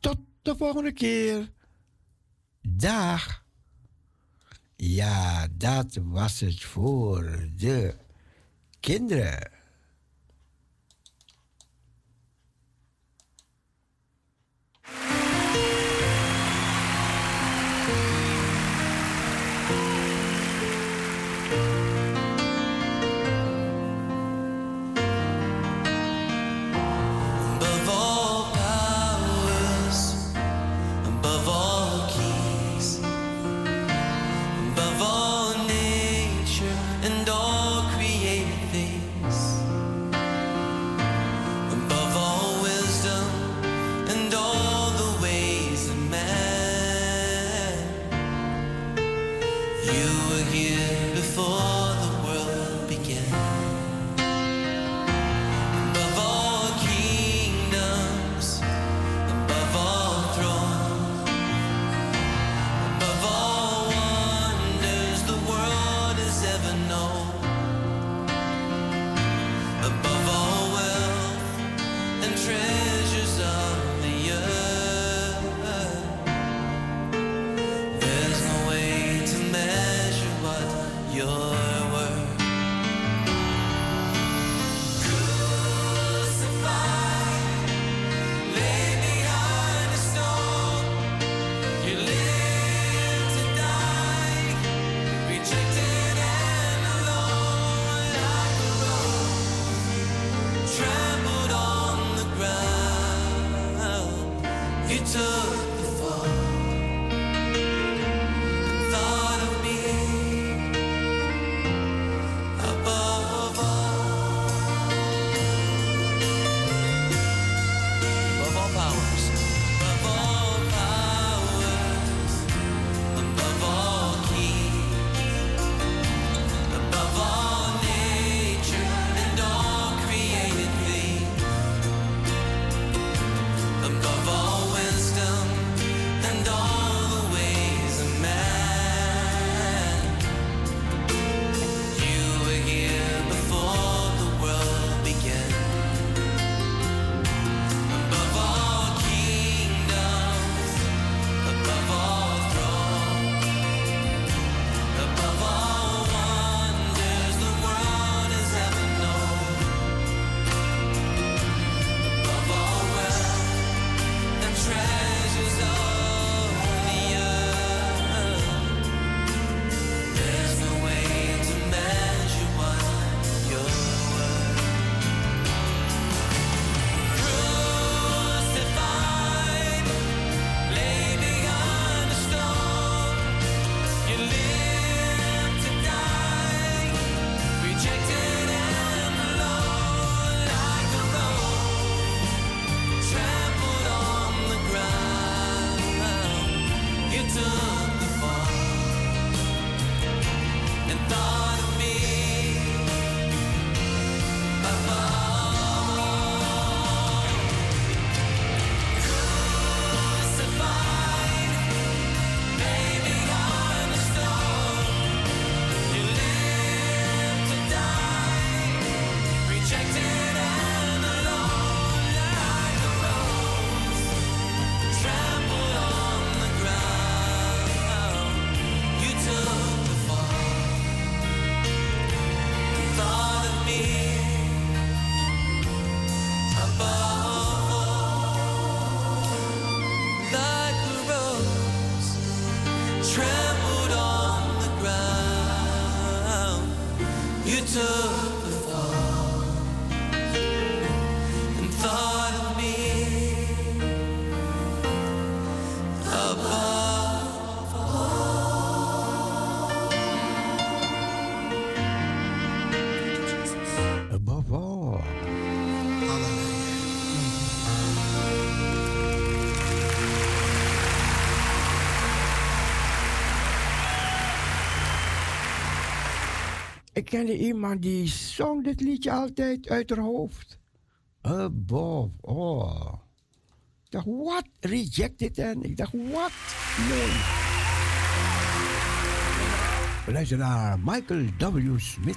tot de volgende keer. Dag. Ja, dat was het voor de kinderen. Ik kende iemand die zong dit liedje altijd uit haar hoofd. Above all. Ik dacht, wat? Rejected en ik dacht, wat? Nee. Luister naar Michael W. Smith.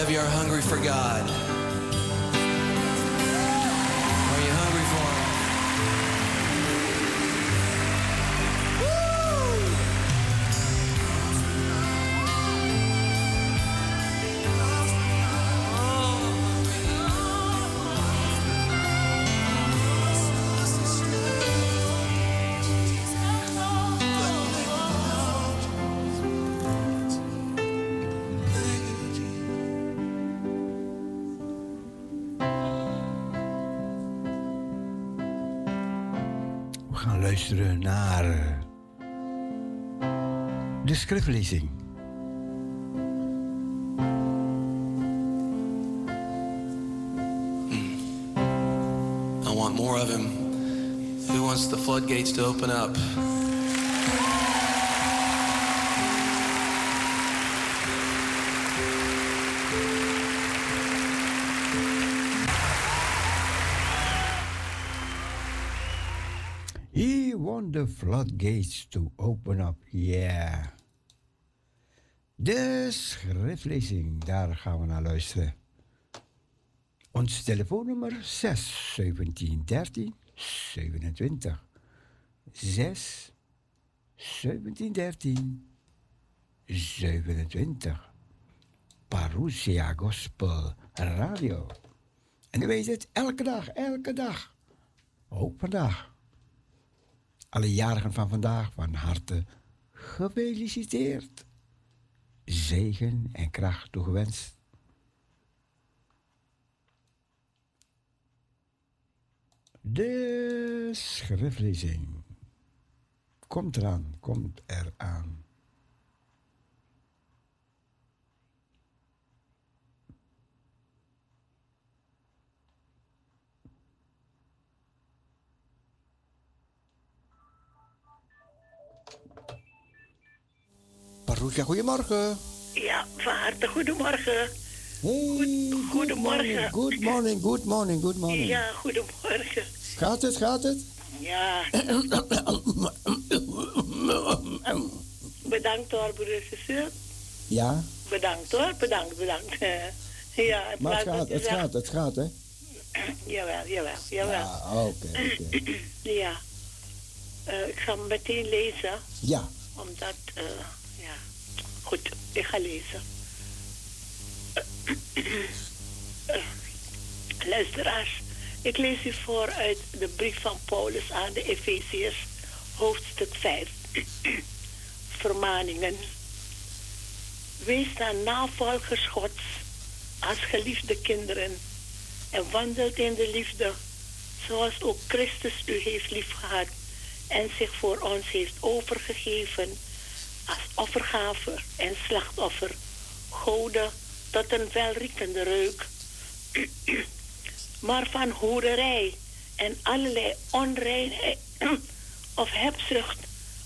Of you are hungry for God? Luisteren naar de schriftlezing. Hmm. I want more of him. Who wants the floodgates to open up? The floodgates to open up. Yeah. De schriftlezing, daar gaan we naar luisteren. Ons telefoonnummer 6 17 13 27. 6 17 13 27. Parousia Gospel Radio. En u weet het, elke dag, elke dag. Ook vandaag. Alle jarigen van vandaag van harte gefeliciteerd. Zegen en kracht toegewenst. De schriftlezing. Komt eraan, komt eraan. Parousia, goedemorgen. Ja, van harte goedemorgen. Hey, goedemorgen. Good morning, good morning, good morning. Ja, goedemorgen. Gaat het, gaat het? Ja. Bedankt hoor, broer Ja, Bedankt hoor, bedankt, bedankt. ja, maar het dat gaat, het gaat, het gaat, hè? Jawel, jawel, jawel. Ah, oké, oké. Ja. Eh, ik ga hem meteen lezen, Ja, omdat, eh. Goed, ik ga lezen. Eh, Luisteraars, ik lees u voor uit de brief van Paulus aan de Efeziërs, hoofdstuk 5. Vermaningen. Wees dan navolgers Gods als geliefde kinderen en wandelt in de liefde, zoals ook Christus u heeft liefgehad en zich voor ons heeft overgegeven als offergave en slachtoffer, goden tot een welriekende reuk. maar van hoererij en allerlei onreinheid of hebzucht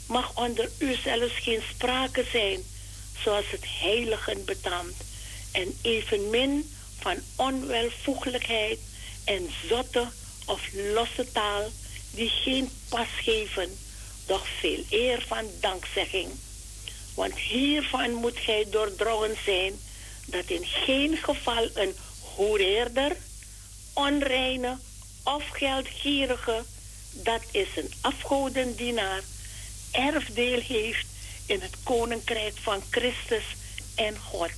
mag onder u zelfs geen sprake zijn, zoals het heiligen betaamt, en evenmin van onwelvoegelijkheid en zotte of losse taal, die geen pas geven, doch veel eer van dankzegging. Want hiervan moet gij doordrongen zijn dat in geen geval een hoereerder, onreine of geldgierige, dat is een afgodendienaar, erfdeel heeft in het koninkrijk van Christus en God.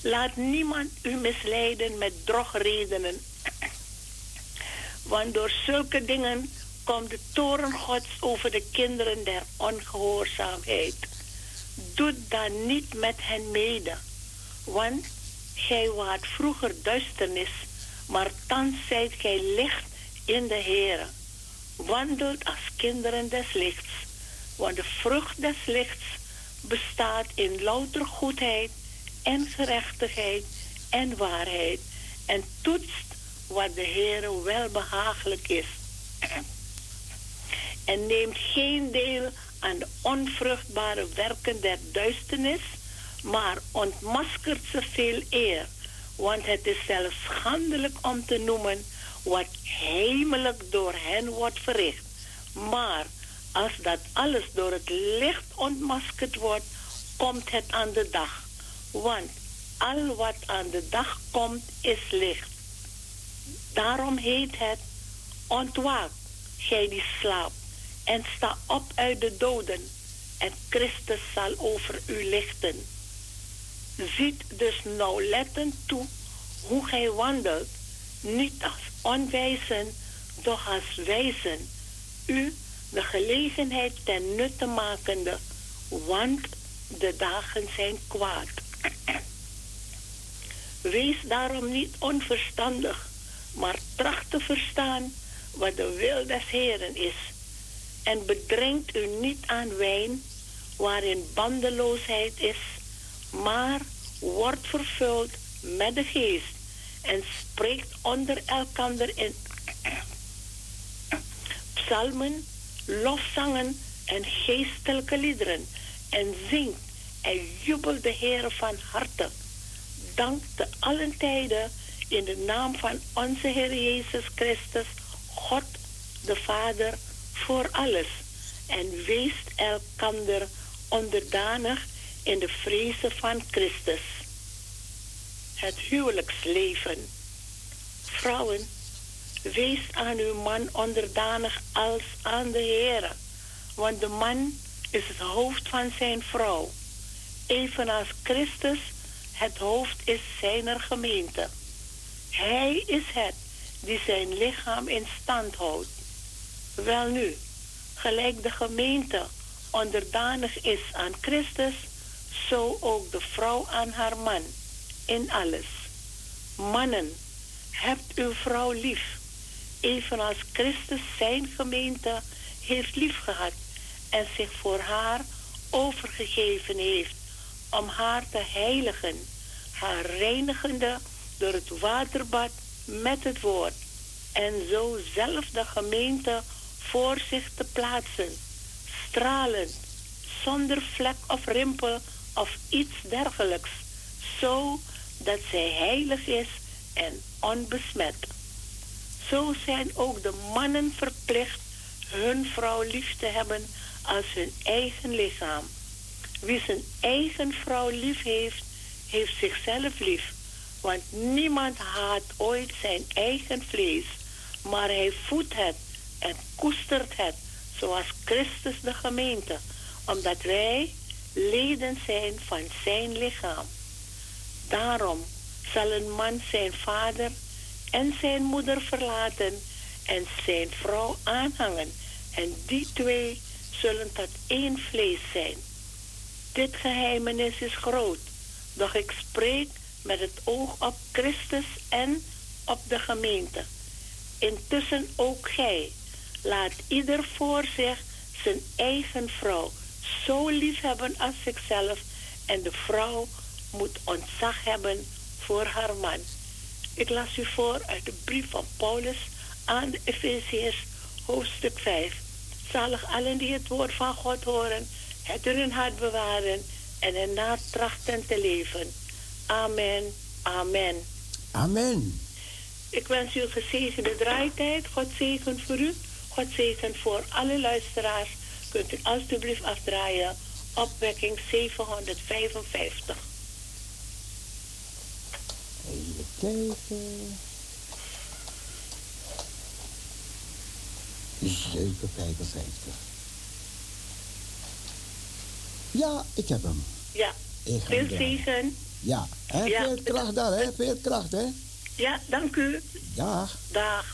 Laat niemand u misleiden met drogredenen. Want door zulke dingen komt de toren Gods over de kinderen der ongehoorzaamheid. Doe dan niet met hen mede. Want gij waart vroeger duisternis, maar thans zijt gij licht in de Heere. Wandelt als kinderen des lichts. Want de vrucht des lichts bestaat in louter goedheid en gerechtigheid en waarheid. En toetst wat de Heere welbehagelijk is. en neemt geen deel aan de onvruchtbare werken der duisternis, maar ontmaskert ze veel eer. Want het is zelfs schandelijk om te noemen wat hemelijk door hen wordt verricht. Maar als dat alles door het licht ontmaskerd wordt, komt het aan de dag. Want al wat aan de dag komt, is licht. Daarom heet het, ontwaak, gij die slaapt, en sta op uit de doden, en Christus zal over u lichten. Ziet dus nauwlettend toe hoe gij wandelt, niet als onwijzen, doch als wijzen, u de gelegenheid ten nutte makende, want de dagen zijn kwaad. Wees daarom niet onverstandig, maar tracht te verstaan wat de wil des Heren is. En bedringt u niet aan wijn waarin bandeloosheid is, maar wordt vervuld met de geest en spreekt onder elkander in psalmen, lofzangen en geestelijke liederen en zingt en jubelt de Heer van harte. Dank te allen tijden in de naam van onze Heer Jezus Christus, God de Vader, voor alles. En weest elkander onderdanig in de vrezen van Christus. Het huwelijksleven. Vrouwen, wees aan uw man onderdanig als aan de Heer. Want de man is het hoofd van zijn vrouw. Evenals Christus het hoofd is zijner gemeente. Hij is het die zijn lichaam in stand houdt. Welnu, gelijk de gemeente onderdanig is aan Christus, zo ook de vrouw aan haar man in alles. Mannen, hebt uw vrouw lief, evenals Christus zijn gemeente heeft liefgehad en zich voor haar overgegeven heeft om haar te heiligen, haar reinigende door het waterbad met het woord en zo zelf de gemeente voor zich te plaatsen, stralend, zonder vlek of rimpel of iets dergelijks, zo dat zij heilig is en onbesmet. Zo zijn ook de mannen verplicht hun vrouw lief te hebben als hun eigen lichaam. Wie zijn eigen vrouw lief heeft, heeft zichzelf lief. Want niemand haat ooit zijn eigen vlees, maar hij voedt het en koestert het, zoals Christus de gemeente, omdat wij leden zijn van zijn lichaam. Daarom zal een man zijn vader en zijn moeder verlaten en zijn vrouw aanhangen, en die twee zullen tot één vlees zijn. Dit geheimenis is groot, doch ik spreek met het oog op Christus en op de gemeente. Intussen ook gij, laat ieder voor zich zijn eigen vrouw zo lief hebben als zichzelf en de vrouw moet ontzag hebben voor haar man. Ik las u voor uit de brief van Paulus aan de Efeziërs, hoofdstuk 5. Zalig allen die het woord van God horen, het in hun hart bewaren en ernaar trachten te leven. Amen, amen. Amen. Ik wens u een gezegende draaitijd. God zegen voor u. God zegen voor alle luisteraars. Kunt u alstublieft afdraaien. Opwekking 755. Even kijken. 755. Ja, ik heb hem. Ja, veel zegen. Ja, en Ja. veel kracht daar, hè? Veel kracht, hè? Ja, dank u. Dag. Dag.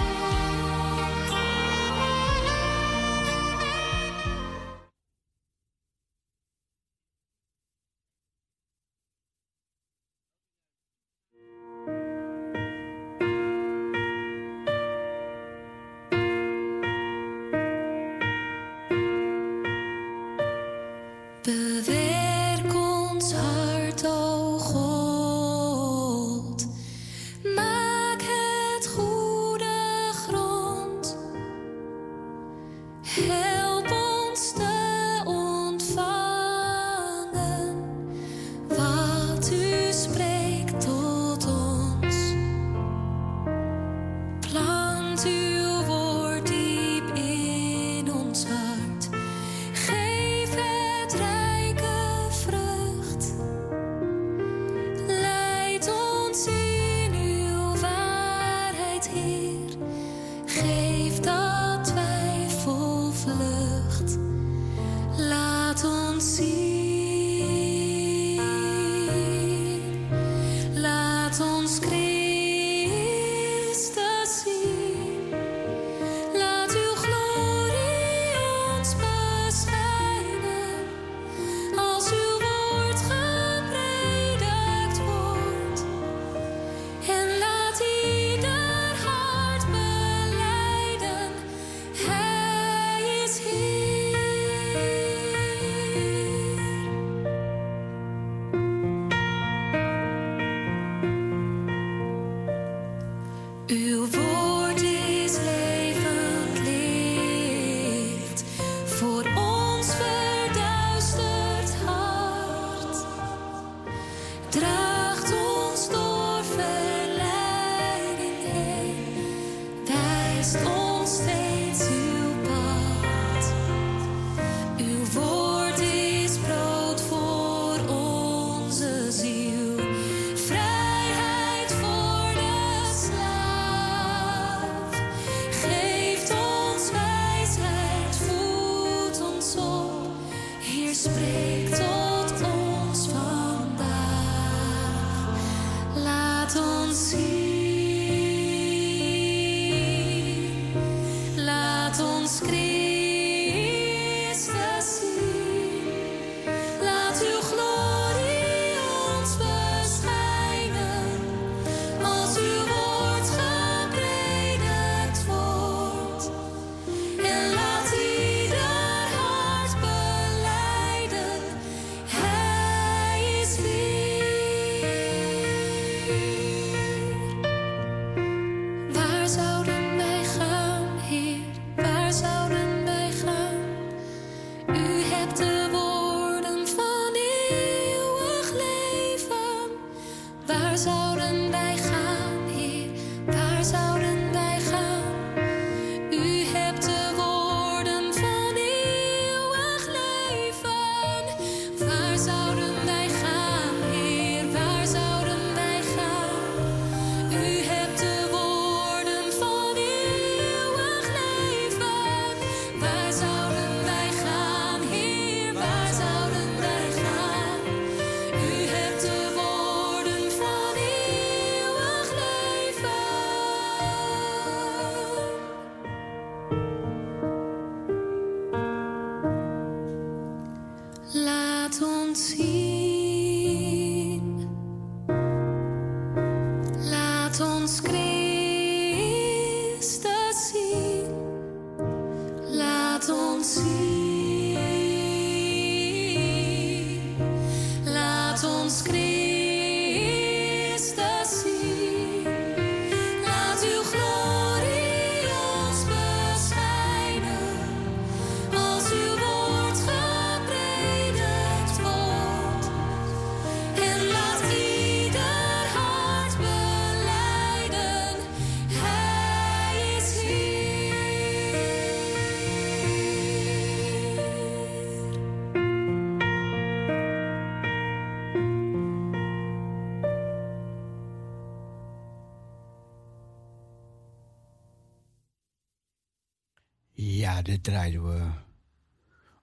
Dit draaien we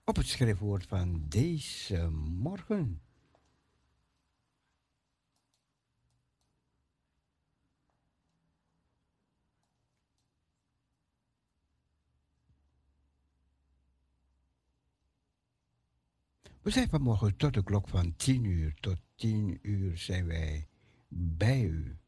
op het schriftwoord van deze morgen. We zijn vanmorgen tot de klok van 10 uur. Tot 10 uur zijn wij bij u.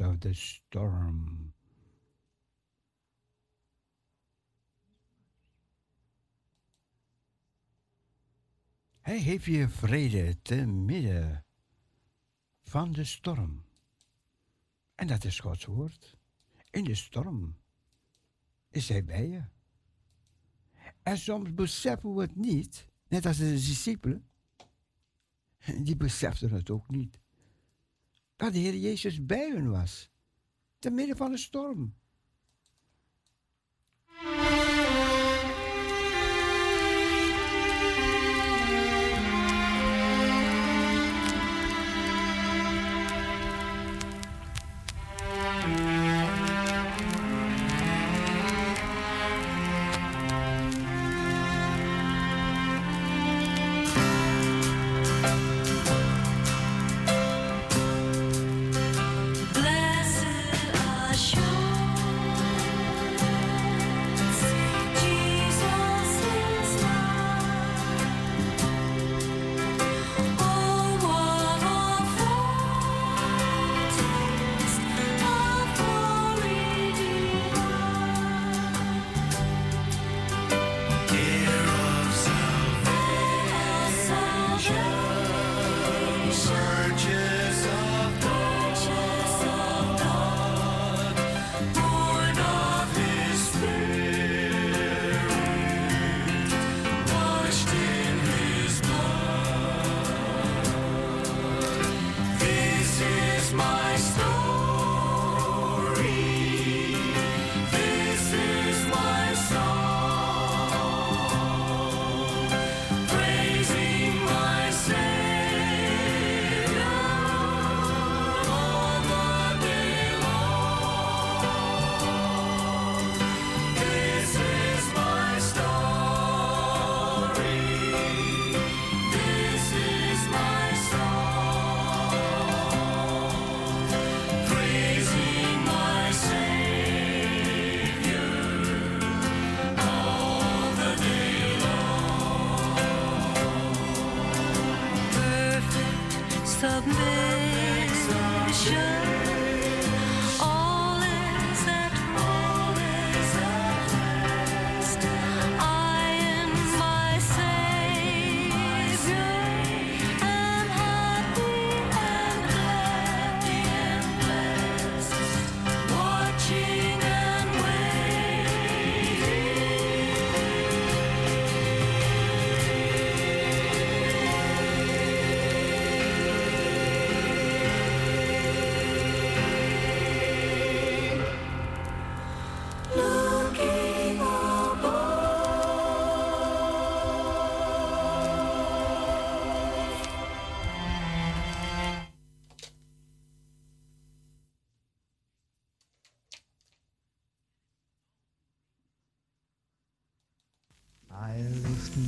of the storm. Hij geeft je vrede te midden van de storm. En dat is Gods woord. In de storm is Hij bij je. En soms beseffen we het niet, net als de discipelen. Die beseften het ook niet. Dat de Heer Jezus bij hun was. Te midden van de storm.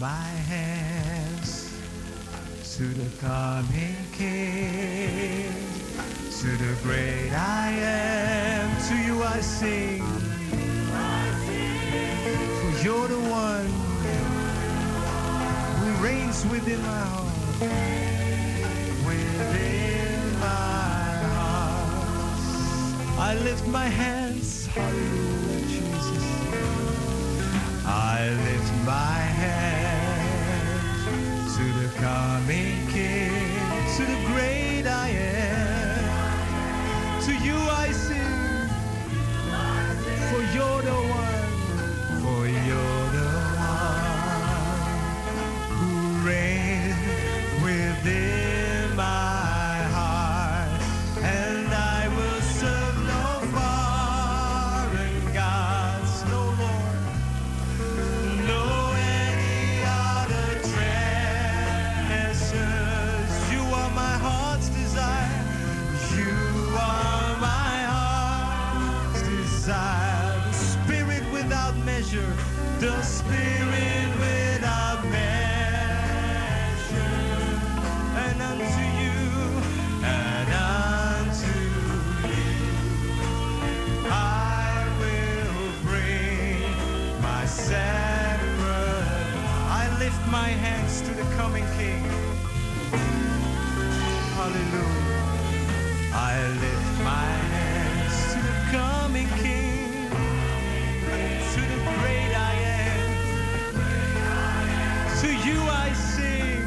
My hands to the coming King, to the great I am. To you I sing, for you're the one who reigns within my heart, within my heart. I lift my hands, hallelujah, Jesus. I lift my to the great I am. To you I sing, for you're the to the coming King. Hallelujah. I lift my hands to the coming King, to the great I am. To you I sing,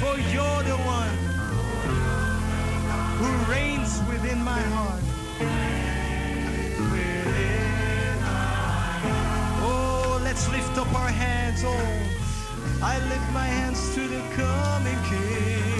for you're the one who reigns within my heart. up our hands, oh, I lift my hands to the coming King.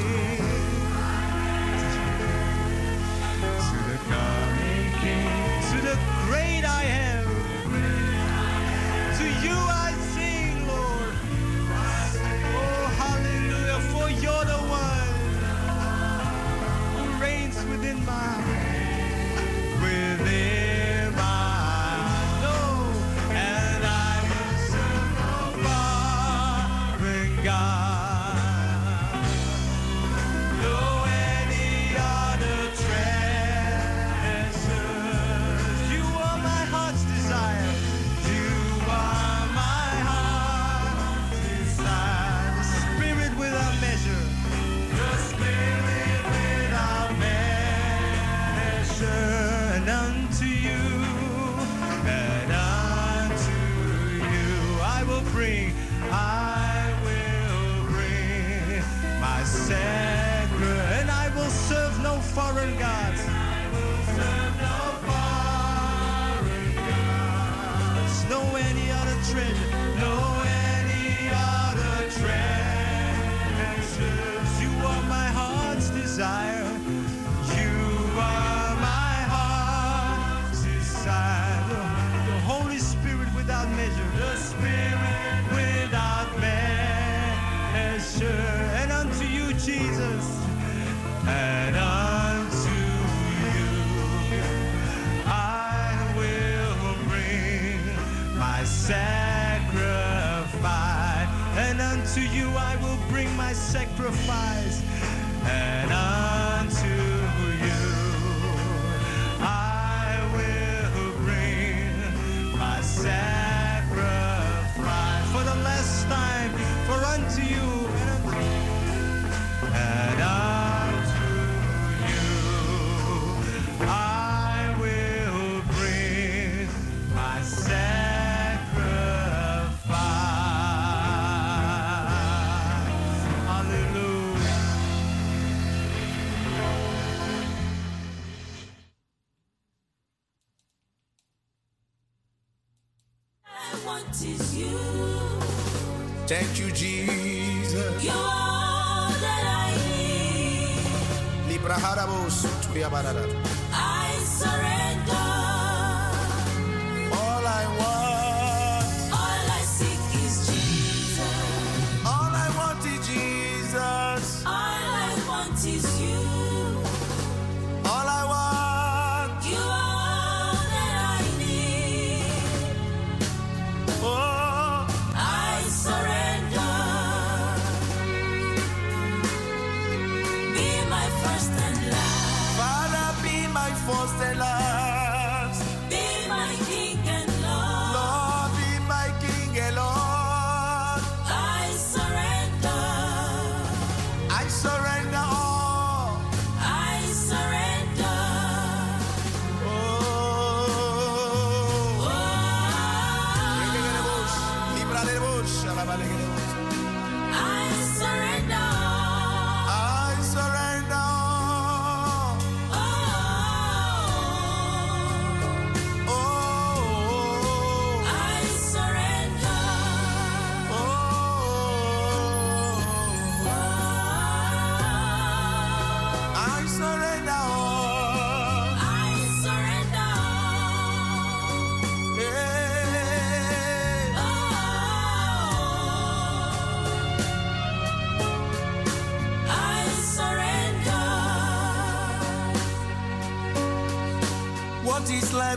Gloria Barara.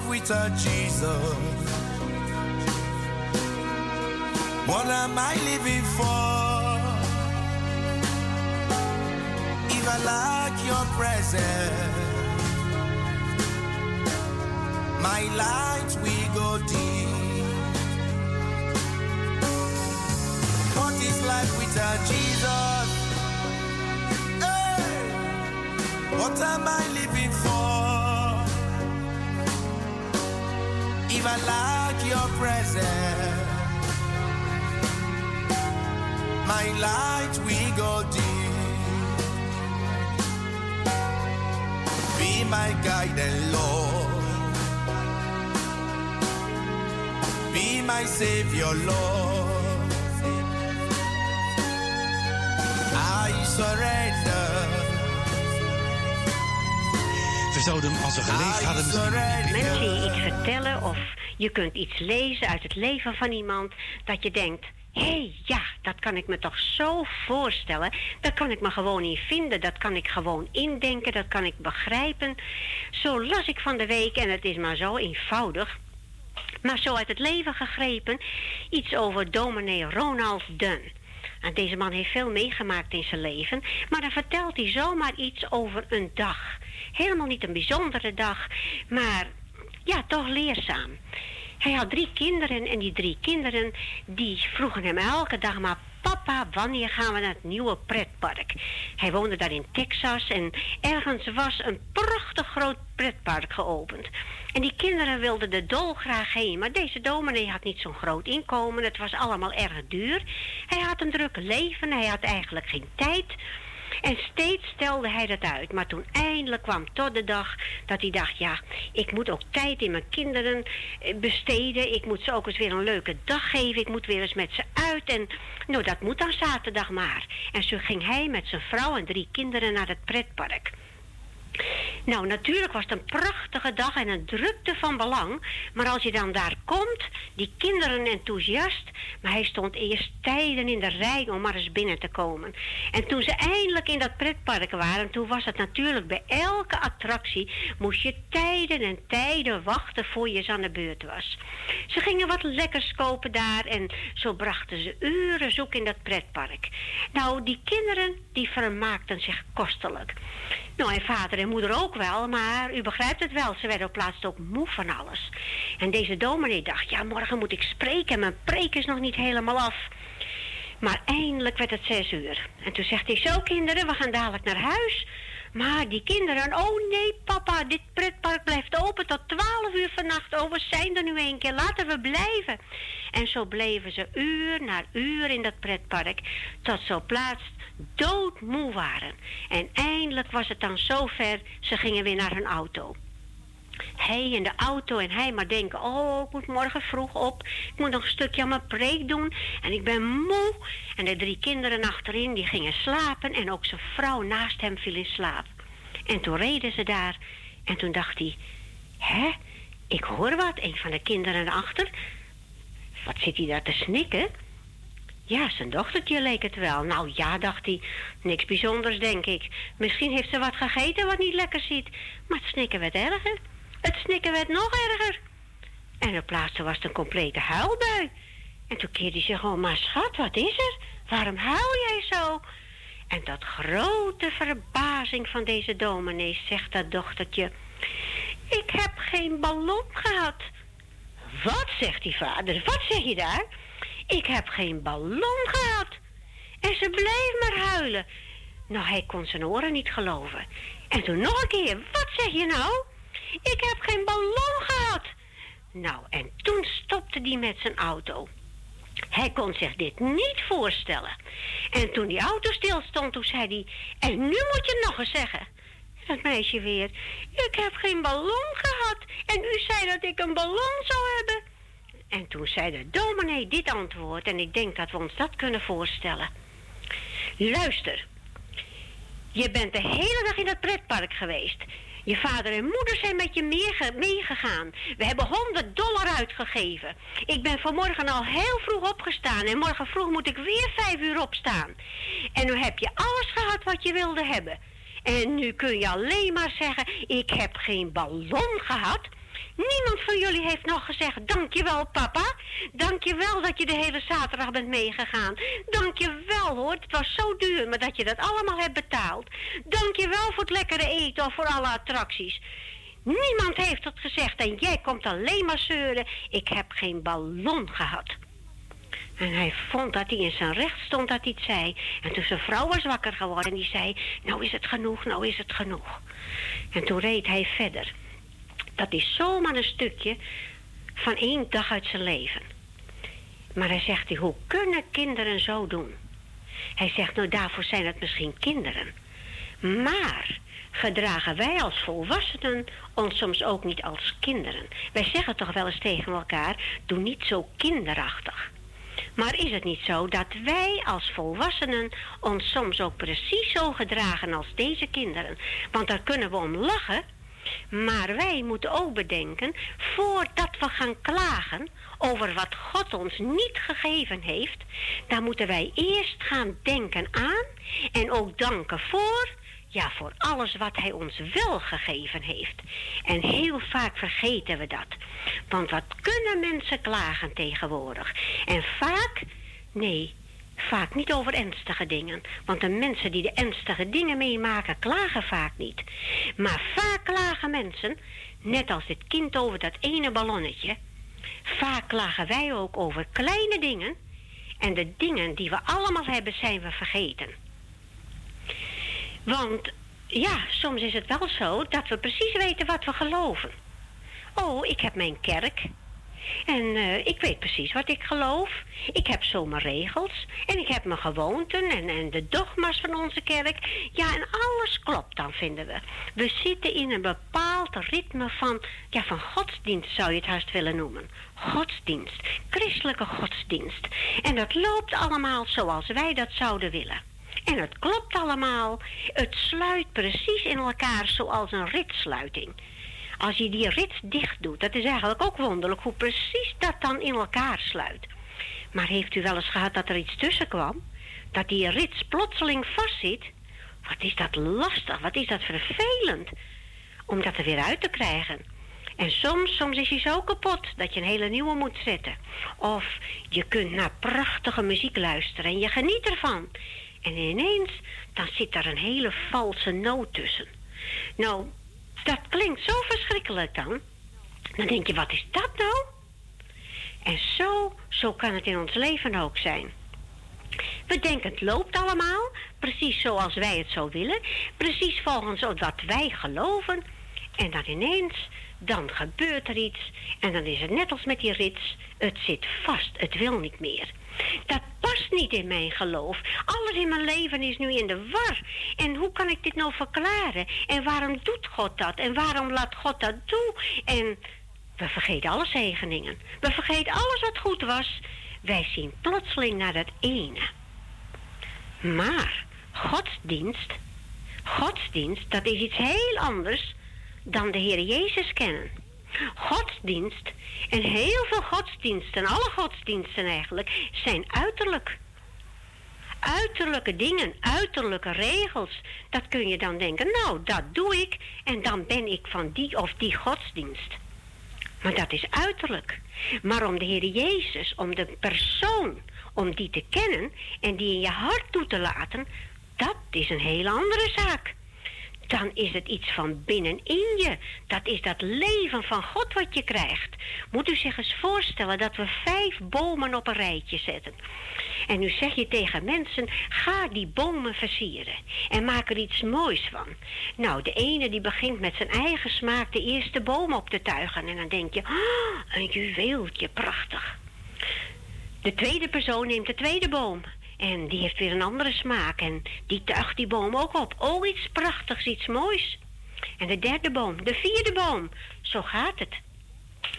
Life without Jesus? What am I living for? If I lack your presence, my light will go dim. What is life without Jesus? Hey! What am I living I lack your presence, my light will go dim. Be my guide and Lord. Be my Savior, Lord. I surrender. We zouden hem als we geleefd hadden misschien... Mensen je iets vertellen of je kunt iets lezen uit het leven van iemand dat je denkt. Hé, hey, ja, dat kan ik me toch zo voorstellen. Dat kan ik me gewoon niet vinden. Dat kan ik gewoon indenken. Dat kan ik begrijpen. Zo las ik van de week en het is maar zo eenvoudig. Maar zo uit het leven gegrepen. Iets over dominee Ronald Dunn. En deze man heeft veel meegemaakt in zijn leven. Maar dan vertelt hij zomaar iets over een dag. Helemaal niet een bijzondere dag. Maar ja, toch leerzaam. Hij had drie kinderen en die drie kinderen die vroegen hem elke dag maar papa, wanneer gaan we naar het nieuwe pretpark? Hij woonde daar in Texas en ergens was een prachtig groot pretpark geopend. En die kinderen wilden er dolgraag heen, maar deze dominee had niet zo'n groot inkomen. Het was allemaal erg duur. Hij had een druk leven, hij had eigenlijk geen tijd. En steeds stelde hij dat uit. Maar toen eindelijk kwam tot de dag dat hij dacht: ja, ik moet ook tijd in mijn kinderen eh, besteden. Ik moet ze ook eens weer een leuke dag geven. Ik moet weer eens met ze uit. En nou, dat moet dan zaterdag maar. En zo ging hij met zijn vrouw en drie kinderen naar het pretpark. Nou, natuurlijk was het een prachtige dag en een drukte van belang. Maar als je dan daar komt, die kinderen enthousiast. Maar hij stond eerst tijden in de rij om maar eens binnen te komen. En toen ze eindelijk in dat pretpark waren, toen was het natuurlijk bij elke attractie. moest je tijden en tijden wachten voor je eens aan de beurt was. Ze gingen wat lekkers kopen daar en zo brachten ze uren zoek in dat pretpark. Nou, die kinderen, die vermaakten zich kostelijk. Nou, en vader en moeder ook wel, maar u begrijpt het wel. Ze werden op plaats ook moe van alles. En deze dominee dacht, ja, morgen moet ik spreken. Mijn preek is nog niet helemaal af. Maar eindelijk werd het zes uur. En toen zegt hij, zo kinderen, we gaan dadelijk naar huis. Maar die kinderen, oh nee papa, dit pretpark blijft open tot twaalf uur vannacht. Oh, we zijn er nu een keer, laten we blijven. En zo bleven ze uur na uur in dat pretpark. Tot ze op plaats doodmoe waren. En eindelijk was het dan zover, ze gingen weer naar hun auto. Hij in de auto en hij maar denken: Oh, ik moet morgen vroeg op. Ik moet nog een stukje aan mijn preek doen. En ik ben moe. En de drie kinderen achterin die gingen slapen. En ook zijn vrouw naast hem viel in slaap. En toen reden ze daar. En toen dacht hij: Hè? Ik hoor wat. Een van de kinderen achter. Wat zit hij daar te snikken? Ja, zijn dochtertje leek het wel. Nou ja, dacht hij. Niks bijzonders, denk ik. Misschien heeft ze wat gegeten wat niet lekker ziet. Maar het snikken werd erger. Het snikken werd nog erger. En op plaatsen was het een complete huilbui. En toen keerde hij zich om, maar schat, wat is er? Waarom huil jij zo? En tot grote verbazing van deze dominee zegt dat dochtertje... Ik heb geen ballon gehad. Wat, zegt die vader, wat zeg je daar? Ik heb geen ballon gehad. En ze bleef maar huilen. Nou, hij kon zijn oren niet geloven. En toen nog een keer, wat zeg je nou? Ik heb geen ballon gehad. Nou, en toen stopte hij met zijn auto. Hij kon zich dit niet voorstellen. En toen die auto stilstond, toen zei hij... En nu moet je nog eens zeggen. Dat meisje weer... Ik heb geen ballon gehad. En u zei dat ik een ballon zou hebben. En toen zei de dominee dit antwoord... En ik denk dat we ons dat kunnen voorstellen. Luister. Je bent de hele dag in het pretpark geweest. Je vader en moeder zijn met je meegegaan. We hebben 100 dollar uitgegeven. Ik ben vanmorgen al heel vroeg opgestaan en morgen vroeg moet ik weer vijf uur opstaan. En nu heb je alles gehad wat je wilde hebben. En nu kun je alleen maar zeggen, ik heb geen ballon gehad. Niemand van jullie heeft nog gezegd, dankjewel papa. Dankjewel dat je de hele zaterdag bent meegegaan. Dankjewel hoor, het was zo duur, maar dat je dat allemaal hebt betaald. Dankjewel voor het lekkere eten of voor alle attracties. Niemand heeft het gezegd en jij komt alleen maar zeuren. Ik heb geen ballon gehad. En hij vond dat hij in zijn recht stond dat hij het zei. En toen zijn vrouw was wakker geworden, die zei... Nou is het genoeg, nou is het genoeg. En toen reed hij verder. Dat is zomaar een stukje van één dag uit zijn leven. Maar hij zegt, hoe kunnen kinderen zo doen? Hij zegt, nou daarvoor zijn het misschien kinderen. Maar gedragen wij als volwassenen ons soms ook niet als kinderen. Wij zeggen toch wel eens tegen elkaar, doe niet zo kinderachtig. Maar is het niet zo dat wij als volwassenen ons soms ook precies zo gedragen als deze kinderen? Want daar kunnen we om lachen. Maar wij moeten ook bedenken, voordat we gaan klagen over wat God ons niet gegeven heeft, dan moeten wij eerst gaan denken aan en ook danken voor ja, voor alles wat hij ons wel gegeven heeft. En heel vaak vergeten we dat. Want wat kunnen mensen klagen tegenwoordig? En vaak, nee, vaak niet over ernstige dingen. Want de mensen die de ernstige dingen meemaken, klagen vaak niet. Maar vaak klagen mensen, net als dit kind over dat ene ballonnetje. Vaak klagen wij ook over kleine dingen. En de dingen die we allemaal hebben, zijn we vergeten. Want ja, soms is het wel zo dat we precies weten wat we geloven. Oh, ik heb mijn kerk. En eh, ik weet precies wat ik geloof. Ik heb zomaar regels. En ik heb mijn gewoonten en, en de dogma's van onze kerk. Ja, en alles klopt dan, vinden we. We zitten in een bepaald ritme van, ja, van godsdienst zou je het haast willen noemen. Godsdienst. Christelijke godsdienst. En dat loopt allemaal zoals wij dat zouden willen. En het klopt allemaal. Het sluit precies in elkaar zoals een ritsluiting. Als je die rits dicht doet, dat is eigenlijk ook wonderlijk hoe precies dat dan in elkaar sluit. Maar heeft u wel eens gehad dat er iets tussen kwam? Dat die rits plotseling vastzit? Wat is dat lastig, wat is dat vervelend. Om dat er weer uit te krijgen. En soms, soms is hij zo kapot dat je een hele nieuwe moet zetten. Of je kunt naar prachtige muziek luisteren en je geniet ervan. En ineens, dan zit er een hele valse noot tussen. Nou, dat klinkt zo verschrikkelijk dan. Dan denk je, wat is dat nou? En zo, zo kan het in ons leven ook zijn. We denken het loopt allemaal, precies zoals wij het zo willen, precies volgens wat wij geloven. En dan ineens, dan gebeurt er iets en dan is het net als met die rits, het zit vast, het wil niet meer. Dat past niet in mijn geloof. Alles in mijn leven is nu in de war. En hoe kan ik dit nou verklaren? En waarom doet God dat? En waarom laat God dat doen? En we vergeten alle zegeningen. We vergeten alles wat goed was. Wij zien plotseling naar dat ene. Maar godsdienst, godsdienst, dat is iets heel anders dan de Heer Jezus kennen. Godsdienst en heel veel godsdiensten, alle godsdiensten eigenlijk, zijn uiterlijk. Uiterlijke dingen, uiterlijke regels. Dat kun je dan denken, nou, dat doe ik en dan ben ik van die of die godsdienst. Maar dat is uiterlijk. Maar om de Heer Jezus, om de persoon, om die te kennen en die in je hart toe te laten, dat is een hele andere zaak dan is het iets van binnenin je. Dat is dat leven van God wat je krijgt. Moet u zich eens voorstellen dat we vijf bomen op een rijtje zetten. En nu zeg je tegen mensen, ga die bomen versieren. En maak er iets moois van. Nou, de ene die begint met zijn eigen smaak de eerste boom op te tuigen. En dan denk je, oh, een juweeltje, prachtig. De tweede persoon neemt de tweede boom. En die heeft weer een andere smaak. En die tuigt die boom ook op. Oh, iets prachtigs, iets moois. En de derde boom, de vierde boom. Zo gaat het.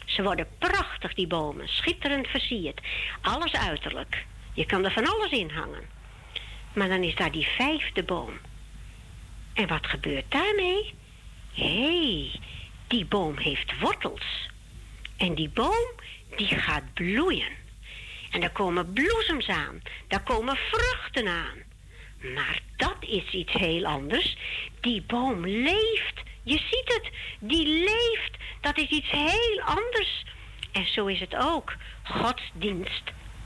Ze worden prachtig, die bomen. Schitterend versierd. Alles uiterlijk. Je kan er van alles in hangen. Maar dan is daar die vijfde boom. En wat gebeurt daarmee? Hé, hey, die boom heeft wortels. En die boom, die gaat bloeien. En er komen bloesems aan. Daar komen vruchten aan. Maar dat is iets heel anders. Die boom leeft. Je ziet het. Die leeft. dat is iets heel anders. En zo is het ook. Godsdienst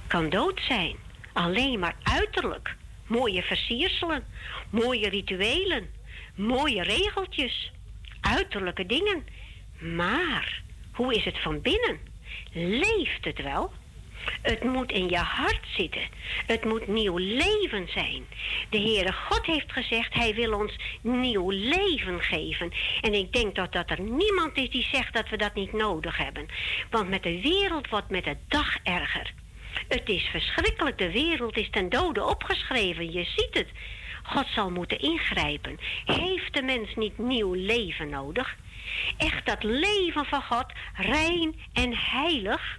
kan dood zijn. Alleen maar uiterlijk. Mooie versierselen, mooie rituelen, mooie regeltjes, uiterlijke dingen. Maar hoe is het van binnen? Leeft het wel? Het moet in je hart zitten. Het moet nieuw leven zijn. De Heere God heeft gezegd, Hij wil ons nieuw leven geven. En ik denk dat, dat er niemand is die zegt dat we dat niet nodig hebben. Want met de wereld wordt met de dag erger. Het is verschrikkelijk, de wereld is ten dode opgeschreven, je ziet het. God zal moeten ingrijpen. Heeft de mens niet nieuw leven nodig? Echt dat leven van God, rein en heilig.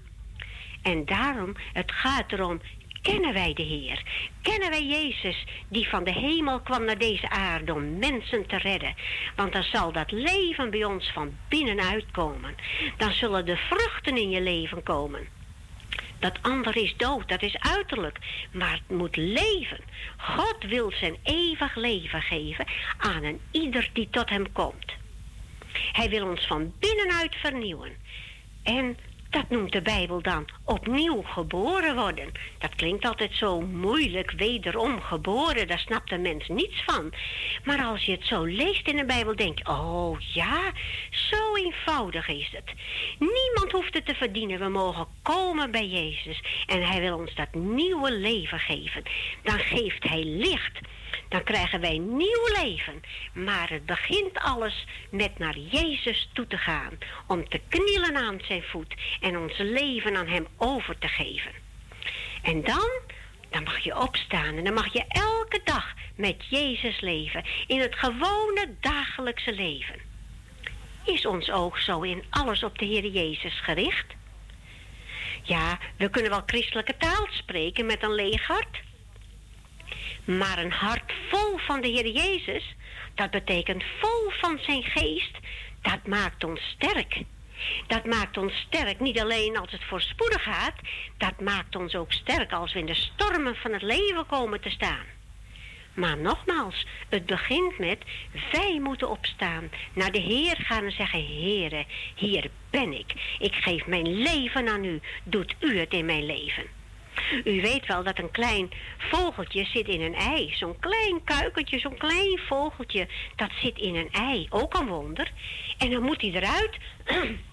En daarom, het gaat erom, kennen wij de Heer? Kennen wij Jezus die van de hemel kwam naar deze aarde om mensen te redden? Want dan zal dat leven bij ons van binnenuit komen. Dan zullen de vruchten in je leven komen. Dat ander is dood, dat is uiterlijk. Maar het moet leven. God wil zijn eeuwig leven geven aan een ieder die tot hem komt. Hij wil ons van binnenuit vernieuwen. En dat noemt de Bijbel dan opnieuw geboren worden. Dat klinkt altijd zo moeilijk, wederom geboren, daar snapt de mens niets van. Maar als je het zo leest in de Bijbel, denk je, oh ja, zo eenvoudig is het. Niemand hoeft het te verdienen, we mogen komen bij Jezus. En Hij wil ons dat nieuwe leven geven. Dan geeft Hij licht. Dan krijgen wij nieuw leven. Maar het begint alles met naar Jezus toe te gaan. Om te knielen aan zijn voet en ons leven aan hem over te geven. En dan, dan mag je opstaan en dan mag je elke dag met Jezus leven. In het gewone dagelijkse leven. Is ons oog zo in alles op de Heer Jezus gericht? Ja, we kunnen wel christelijke taal spreken met een leeg hart. Maar een hart vol van de Heer Jezus, dat betekent vol van zijn geest, dat maakt ons sterk. Dat maakt ons sterk niet alleen als het voorspoedig gaat, dat maakt ons ook sterk als we in de stormen van het leven komen te staan. Maar nogmaals, het begint met wij moeten opstaan, naar de Heer gaan en zeggen: Heere, hier ben ik. Ik geef mijn leven aan u. Doet u het in mijn leven? U weet wel dat een klein vogeltje zit in een ei. Zo'n klein kuikentje, zo'n klein vogeltje, dat zit in een ei. Ook een wonder. En dan moet hij eruit.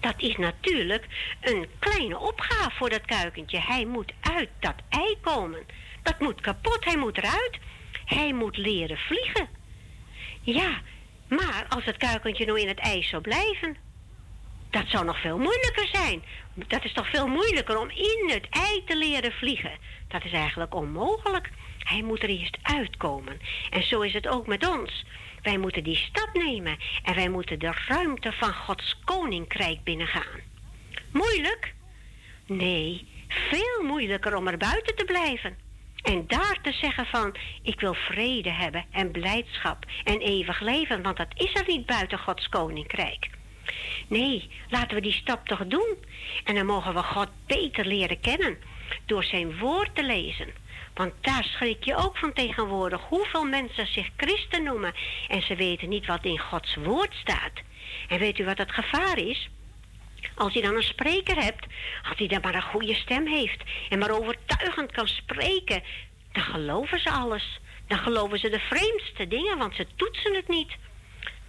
Dat is natuurlijk een kleine opgave voor dat kuikentje. Hij moet uit dat ei komen. Dat moet kapot, hij moet eruit. Hij moet leren vliegen. Ja, maar als het kuikentje nou in het ijs zou blijven, dat zou nog veel moeilijker zijn. Dat is toch veel moeilijker om in het ei te leren vliegen. Dat is eigenlijk onmogelijk. Hij moet er eerst uitkomen. En zo is het ook met ons. Wij moeten die stap nemen en wij moeten de ruimte van Gods koninkrijk binnengaan. Moeilijk? Nee, veel moeilijker om er buiten te blijven. En daar te zeggen van, ik wil vrede hebben en blijdschap en eeuwig leven, want dat is er niet buiten Gods koninkrijk. Nee, laten we die stap toch doen. En dan mogen we God beter leren kennen door zijn woord te lezen. Want daar schrik je ook van tegenwoordig hoeveel mensen zich christen noemen en ze weten niet wat in Gods woord staat. En weet u wat het gevaar is? Als je dan een spreker hebt, als hij dan maar een goede stem heeft en maar overtuigend kan spreken, dan geloven ze alles. Dan geloven ze de vreemdste dingen, want ze toetsen het niet.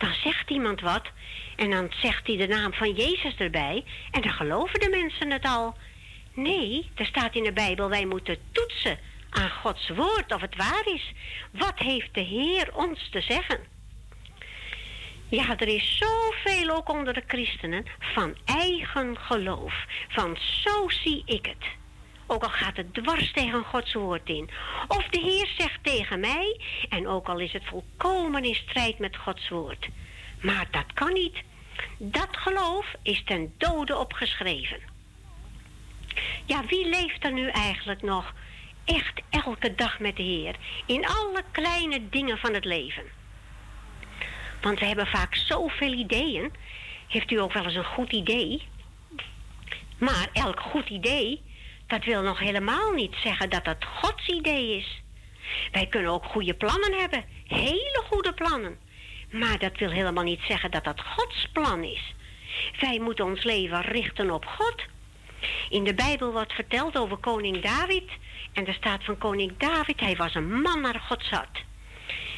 Dan zegt iemand wat en dan zegt hij de naam van Jezus erbij en dan geloven de mensen het al. Nee, er staat in de Bijbel, wij moeten toetsen aan Gods woord of het waar is. Wat heeft de Heer ons te zeggen? Ja, er is zoveel ook onder de christenen van eigen geloof. Van zo zie ik het. Ook al gaat het dwars tegen Gods woord in. Of de Heer zegt tegen mij, en ook al is het volkomen in strijd met Gods woord. Maar dat kan niet. Dat geloof is ten dode opgeschreven. Ja, wie leeft er nu eigenlijk nog echt elke dag met de Heer? In alle kleine dingen van het leven. Want we hebben vaak zoveel ideeën. Heeft u ook wel eens een goed idee? Maar elk goed idee, dat wil nog helemaal niet zeggen dat het Gods idee is. Wij kunnen ook goede plannen hebben, hele goede plannen. Maar dat wil helemaal niet zeggen dat dat Gods plan is. Wij moeten ons leven richten op God. In de Bijbel wordt verteld over koning David. En er staat van koning David, hij was een man naar Gods hart.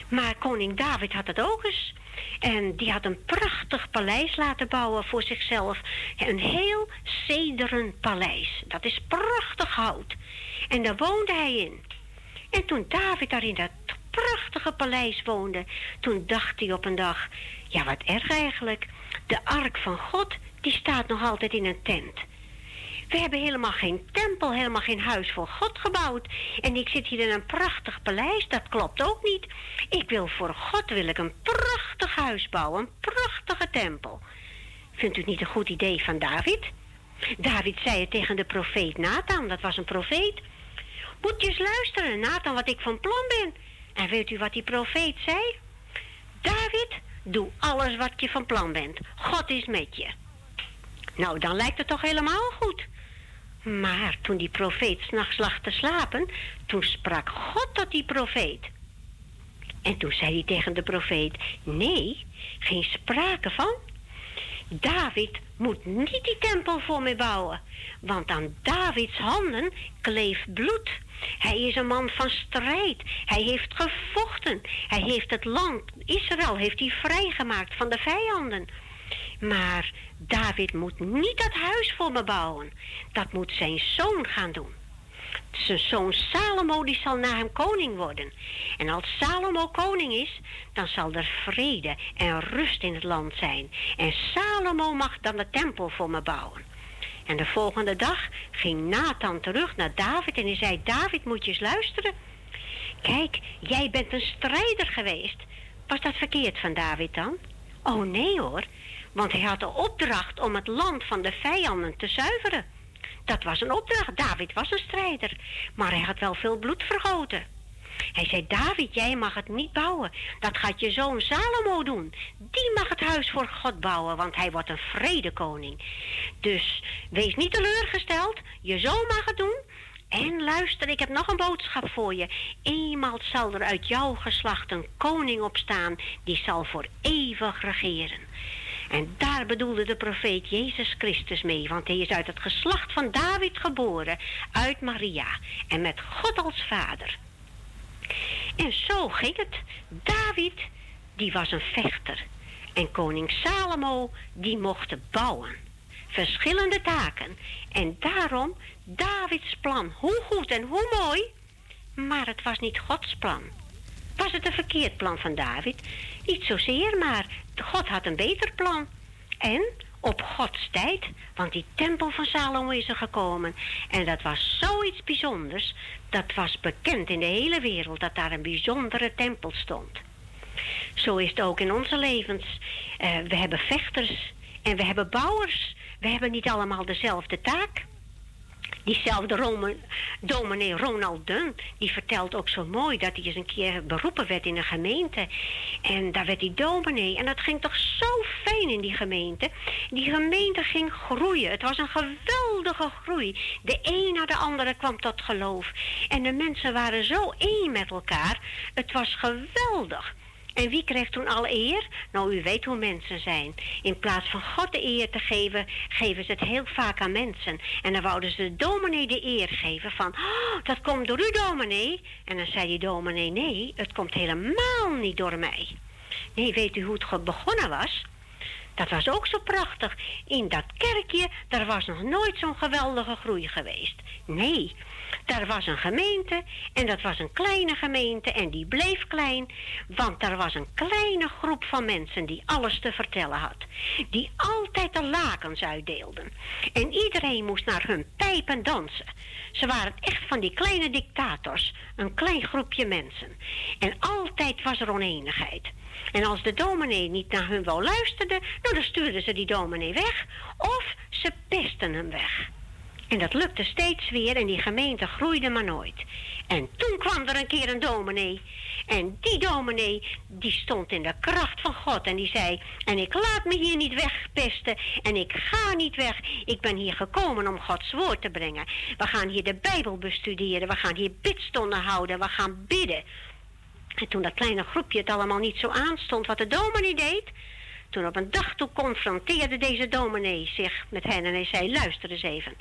Maar koning David had het ook eens. En die had een prachtig paleis laten bouwen voor zichzelf. Een heel zederen paleis. Dat is prachtig hout. En daar woonde hij in. En toen David daar in dat prachtige paleis woonde, toen dacht hij op een dag, ja wat erg eigenlijk. De ark van God, die staat nog altijd in een tent. We hebben helemaal geen tempel, helemaal geen huis voor God gebouwd. En ik zit hier in een prachtig paleis, dat klopt ook niet. Ik wil voor God wil ik een prachtig huis bouwen, een prachtige tempel. Vindt u het niet een goed idee van David? David zei het tegen de profeet Nathan, dat was een profeet. Moet je eens luisteren, Nathan, wat ik van plan ben. En weet u wat die profeet zei? David, doe alles wat je van plan bent. God is met je. Nou, dan lijkt het toch helemaal goed. Maar toen die profeet s'nachts lag te slapen, toen sprak God tot die profeet. En toen zei hij tegen de profeet: Nee, geen sprake van. David moet niet die tempel voor me bouwen, want aan Davids handen kleeft bloed. Hij is een man van strijd. Hij heeft gevochten. Hij heeft het land Israël heeft hij vrijgemaakt van de vijanden. Maar David moet niet dat huis voor me bouwen. Dat moet zijn zoon gaan doen. Zijn zoon Salomo die zal na hem koning worden. En als Salomo koning is, dan zal er vrede en rust in het land zijn. En Salomo mag dan de tempel voor me bouwen. En de volgende dag ging Nathan terug naar David en hij zei: David, moet je eens luisteren. Kijk, jij bent een strijder geweest. Was dat verkeerd van David dan? Oh nee hoor, want hij had de opdracht om het land van de vijanden te zuiveren. Dat was een opdracht. David was een strijder, maar hij had wel veel bloed vergoten. Hij zei, David, jij mag het niet bouwen. Dat gaat je zoon Salomo doen. Die mag het huis voor God bouwen, want hij wordt een vredekoning. Dus wees niet teleurgesteld. Je zoon mag het doen. En luister, ik heb nog een boodschap voor je. Eenmaal zal er uit jouw geslacht een koning opstaan, die zal voor eeuwig regeren. En daar bedoelde de profeet Jezus Christus mee, want hij is uit het geslacht van David geboren, uit Maria, en met God als vader. En zo ging het. David, die was een vechter. En koning Salomo, die mocht bouwen. Verschillende taken. En daarom Davids plan. Hoe goed en hoe mooi. Maar het was niet Gods plan. Was het een verkeerd plan van David? Niet zozeer, maar God had een beter plan. En op Gods tijd, want die tempel van Salomo is er gekomen. En dat was zoiets bijzonders. Dat was bekend in de hele wereld dat daar een bijzondere tempel stond. Zo is het ook in onze levens. Eh, we hebben vechters en we hebben bouwers. We hebben niet allemaal dezelfde taak. Diezelfde Rome, dominee Ronald Dunn, die vertelt ook zo mooi dat hij eens een keer beroepen werd in een gemeente. En daar werd hij dominee. En dat ging toch zo fijn in die gemeente. Die gemeente ging groeien. Het was een geweldige groei. De een na de andere kwam tot geloof. En de mensen waren zo één met elkaar. Het was geweldig. En wie kreeg toen alle eer? Nou, u weet hoe mensen zijn. In plaats van God de eer te geven, geven ze het heel vaak aan mensen. En dan wouden ze de dominee de eer geven van... Oh, dat komt door u, dominee. En dan zei die dominee, nee, het komt helemaal niet door mij. Nee, weet u hoe het begonnen was? Dat was ook zo prachtig. In dat kerkje, daar was nog nooit zo'n geweldige groei geweest. Nee, daar was een gemeente en dat was een kleine gemeente en die bleef klein, want daar was een kleine groep van mensen die alles te vertellen had. Die altijd de lakens uitdeelden. En iedereen moest naar hun pijpen dansen. Ze waren echt van die kleine dictators, een klein groepje mensen. En altijd was er oneenigheid. En als de dominee niet naar hun wou luisterde, nou dan stuurden ze die dominee weg of ze pesten hem weg. En dat lukte steeds weer en die gemeente groeide maar nooit. En toen kwam er een keer een dominee. En die dominee, die stond in de kracht van God en die zei... En ik laat me hier niet wegpesten en ik ga niet weg. Ik ben hier gekomen om Gods woord te brengen. We gaan hier de Bijbel bestuderen, we gaan hier bidstonden houden, we gaan bidden. En toen dat kleine groepje het allemaal niet zo aanstond wat de dominee deed... Toen op een dag toe confronteerde deze dominee zich met hen en hij zei, luister eens even.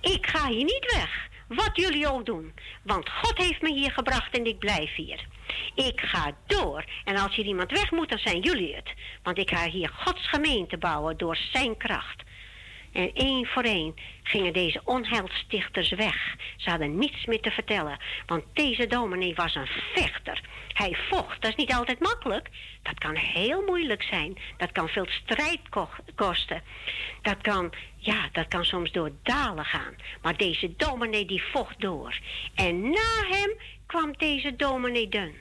Ik ga hier niet weg, wat jullie ook doen. Want God heeft me hier gebracht en ik blijf hier. Ik ga door. En als hier iemand weg moet, dan zijn jullie het. Want ik ga hier Gods gemeente bouwen door zijn kracht. En één voor één gingen deze onheilstichters weg. Ze hadden niets meer te vertellen, want deze dominee was een vechter. Hij vocht, dat is niet altijd makkelijk. Dat kan heel moeilijk zijn. Dat kan veel strijd ko- kosten. Dat kan, ja, dat kan soms door dalen gaan. Maar deze dominee die vocht door. En na hem kwam deze dominee Dun.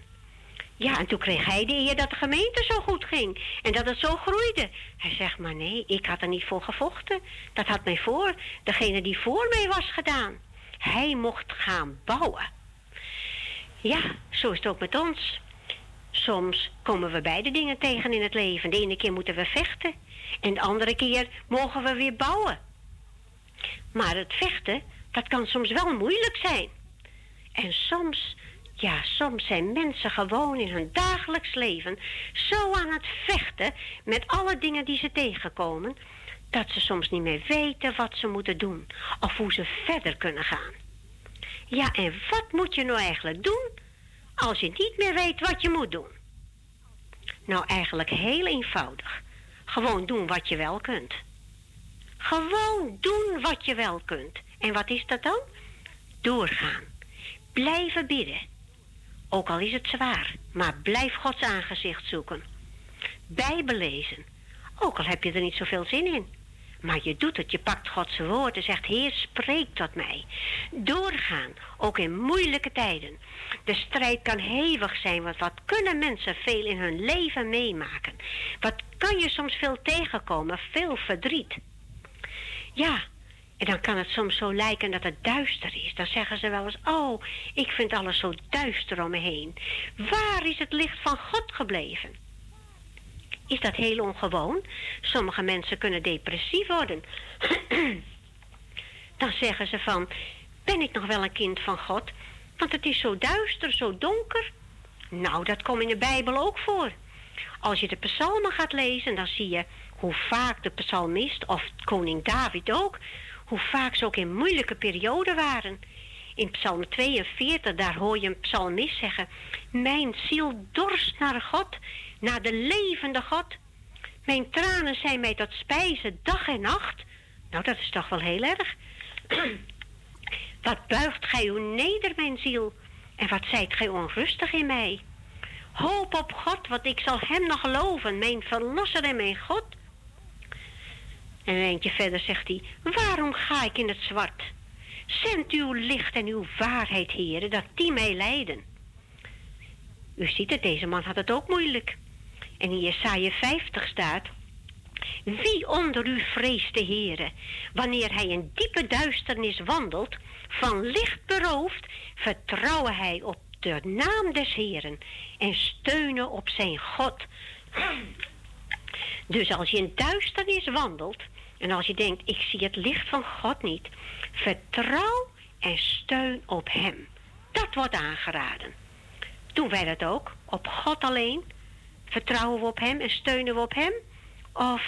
Ja, en toen kreeg hij de eer dat de gemeente zo goed ging en dat het zo groeide. Hij zegt, maar nee, ik had er niet voor gevochten. Dat had mij voor, degene die voor mij was gedaan. Hij mocht gaan bouwen. Ja, zo is het ook met ons. Soms komen we beide dingen tegen in het leven. De ene keer moeten we vechten en de andere keer mogen we weer bouwen. Maar het vechten, dat kan soms wel moeilijk zijn. En soms ja, soms zijn mensen gewoon in hun dagelijks leven zo aan het vechten met alle dingen die ze tegenkomen, dat ze soms niet meer weten wat ze moeten doen of hoe ze verder kunnen gaan. Ja, en wat moet je nou eigenlijk doen als je niet meer weet wat je moet doen? Nou, eigenlijk heel eenvoudig. Gewoon doen wat je wel kunt. Gewoon doen wat je wel kunt. En wat is dat dan? Doorgaan. Blijven bidden. Ook al is het zwaar, maar blijf Gods aangezicht zoeken. Bijbel lezen. Ook al heb je er niet zoveel zin in. Maar je doet het, je pakt Gods woord en zegt, Heer, spreek tot mij. Doorgaan, ook in moeilijke tijden. De strijd kan hevig zijn, want wat kunnen mensen veel in hun leven meemaken? Wat kan je soms veel tegenkomen, veel verdriet. Ja, en dan kan het soms zo lijken dat het duister is. Dan zeggen ze wel eens, oh, ik vind alles zo duister om me heen. Waar is het licht van God gebleven? Is dat heel ongewoon? Sommige mensen kunnen depressief worden. dan zeggen ze van, ben ik nog wel een kind van God? Want het is zo duister, zo donker. Nou, dat komt in de Bijbel ook voor. Als je de psalmen gaat lezen, dan zie je hoe vaak de psalmist, of koning David ook, hoe vaak ze ook in moeilijke perioden waren. In Psalm 42, daar hoor je een psalmist zeggen: Mijn ziel dorst naar God, naar de levende God. Mijn tranen zijn mij tot spijzen dag en nacht. Nou, dat is toch wel heel erg. wat buigt gij uw neder, mijn ziel, en wat zijt gij onrustig in mij? Hoop op God, want ik zal hem nog geloven, mijn verlosser en mijn God. En een eindje verder zegt hij, waarom ga ik in het zwart? Zend uw licht en uw waarheid, heren, dat die mij leiden. U ziet het, deze man had het ook moeilijk. En in Jesaja 50 staat, wie onder u vreest de heren, wanneer hij in diepe duisternis wandelt, van licht beroofd, vertrouwen hij op de naam des heren en steunen op zijn God. Dus als je in duisternis wandelt en als je denkt, ik zie het licht van God niet, vertrouw en steun op Hem. Dat wordt aangeraden. Doen wij dat ook? Op God alleen? Vertrouwen we op Hem en steunen we op Hem? Of,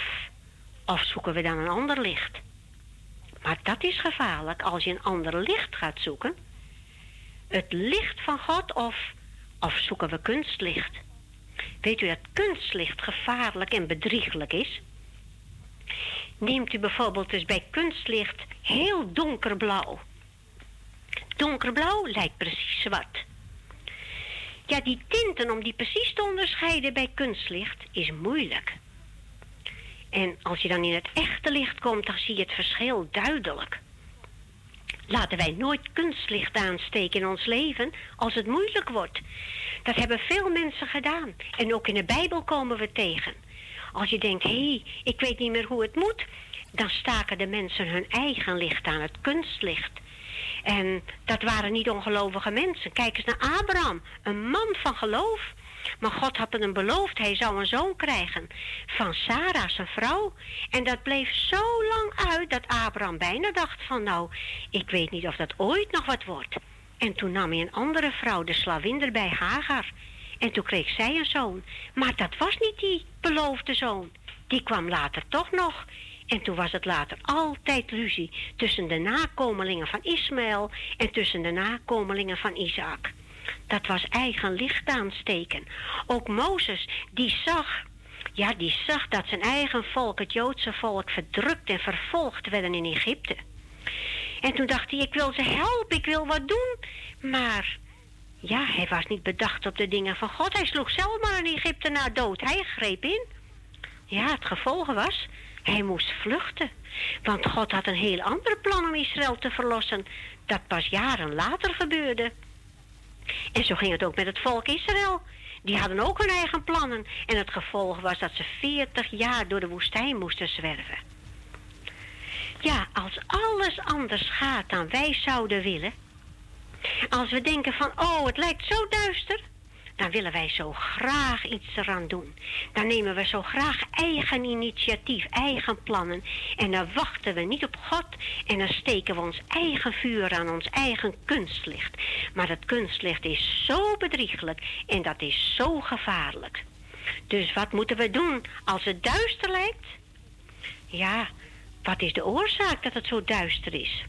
of zoeken we dan een ander licht? Maar dat is gevaarlijk als je een ander licht gaat zoeken. Het licht van God of, of zoeken we kunstlicht? Weet u dat kunstlicht gevaarlijk en bedrieglijk is? Neemt u bijvoorbeeld dus bij kunstlicht heel donkerblauw. Donkerblauw lijkt precies zwart. Ja, die tinten om die precies te onderscheiden bij kunstlicht is moeilijk. En als je dan in het echte licht komt, dan zie je het verschil duidelijk. Laten wij nooit kunstlicht aansteken in ons leven als het moeilijk wordt. Dat hebben veel mensen gedaan. En ook in de Bijbel komen we tegen. Als je denkt, hé, hey, ik weet niet meer hoe het moet, dan staken de mensen hun eigen licht aan, het kunstlicht. En dat waren niet ongelovige mensen. Kijk eens naar Abraham, een man van geloof. Maar God had hem beloofd, hij zou een zoon krijgen van Sarah, zijn vrouw. En dat bleef zo lang uit dat Abraham bijna dacht van nou, ik weet niet of dat ooit nog wat wordt. En toen nam hij een andere vrouw, de slavin erbij, Hagar. En toen kreeg zij een zoon. Maar dat was niet die beloofde zoon. Die kwam later toch nog. En toen was het later altijd ruzie tussen de nakomelingen van Ismaël en tussen de nakomelingen van Isaac. Dat was eigen licht aansteken. Ook Mozes, die zag, ja, die zag dat zijn eigen volk, het Joodse volk, verdrukt en vervolgd werden in Egypte. En toen dacht hij, ik wil ze helpen, ik wil wat doen. Maar ja, hij was niet bedacht op de dingen van God. Hij sloeg zelf maar een Egyptenaar dood. Hij greep in. Ja, het gevolg was, hij moest vluchten. Want God had een heel ander plan om Israël te verlossen. Dat pas jaren later gebeurde. En zo ging het ook met het volk Israël. Die hadden ook hun eigen plannen. En het gevolg was dat ze 40 jaar door de woestijn moesten zwerven. Ja, als alles anders gaat dan wij zouden willen. Als we denken van, oh, het lijkt zo duister. Dan willen wij zo graag iets eraan doen. Dan nemen we zo graag eigen initiatief, eigen plannen. En dan wachten we niet op God. En dan steken we ons eigen vuur aan ons eigen kunstlicht. Maar dat kunstlicht is zo bedriegelijk en dat is zo gevaarlijk. Dus wat moeten we doen als het duister lijkt? Ja, wat is de oorzaak dat het zo duister is?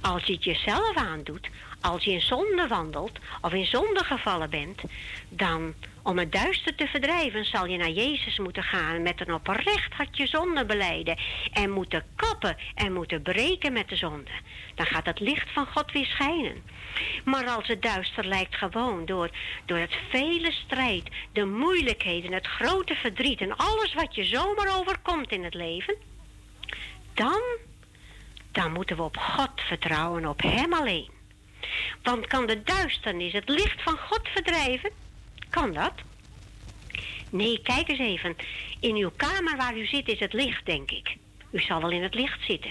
Als je het jezelf aandoet, als je in zonde wandelt of in zonde gevallen bent, dan om het duister te verdrijven zal je naar Jezus moeten gaan met een oprecht hart je zonde beleiden en moeten kappen en moeten breken met de zonde. Dan gaat het licht van God weer schijnen. Maar als het duister lijkt gewoon door, door het vele strijd, de moeilijkheden, het grote verdriet en alles wat je zomaar overkomt in het leven, dan, dan moeten we op God vertrouwen, op Hem alleen. Want kan de duisternis het licht van God verdrijven? Kan dat? Nee, kijk eens even. In uw kamer waar u zit is het licht, denk ik. U zal wel in het licht zitten.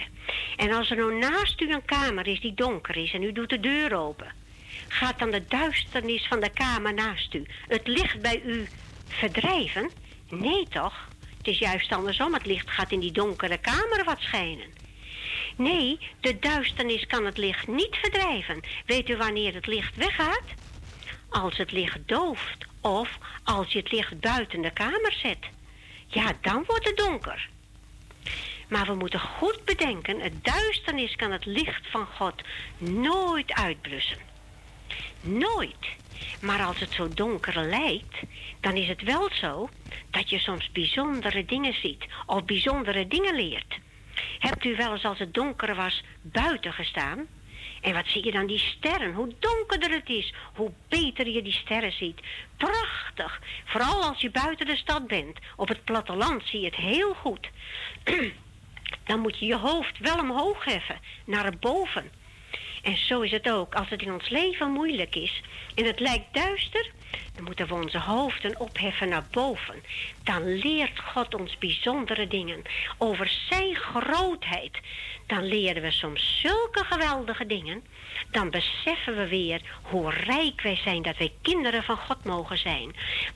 En als er nou naast u een kamer is die donker is en u doet de deur open, gaat dan de duisternis van de kamer naast u het licht bij u verdrijven? Nee toch? Het is juist andersom. Het licht gaat in die donkere kamer wat schijnen. Nee, de duisternis kan het licht niet verdrijven. Weet u wanneer het licht weggaat? Als het licht dooft of als je het licht buiten de kamer zet. Ja, dan wordt het donker. Maar we moeten goed bedenken, het duisternis kan het licht van God nooit uitblussen. Nooit. Maar als het zo donker lijkt, dan is het wel zo dat je soms bijzondere dingen ziet of bijzondere dingen leert. Hebt u wel eens als het donker was buiten gestaan? En wat zie je dan die sterren? Hoe donkerder het is, hoe beter je die sterren ziet. Prachtig. Vooral als je buiten de stad bent. Op het platteland zie je het heel goed. Dan moet je je hoofd wel omhoog heffen, naar boven. En zo is het ook als het in ons leven moeilijk is en het lijkt duister, dan moeten we onze hoofden opheffen naar boven. Dan leert God ons bijzondere dingen over zijn grootheid. Dan leren we soms zulke geweldige dingen. Dan beseffen we weer hoe rijk wij zijn dat wij kinderen van God mogen zijn.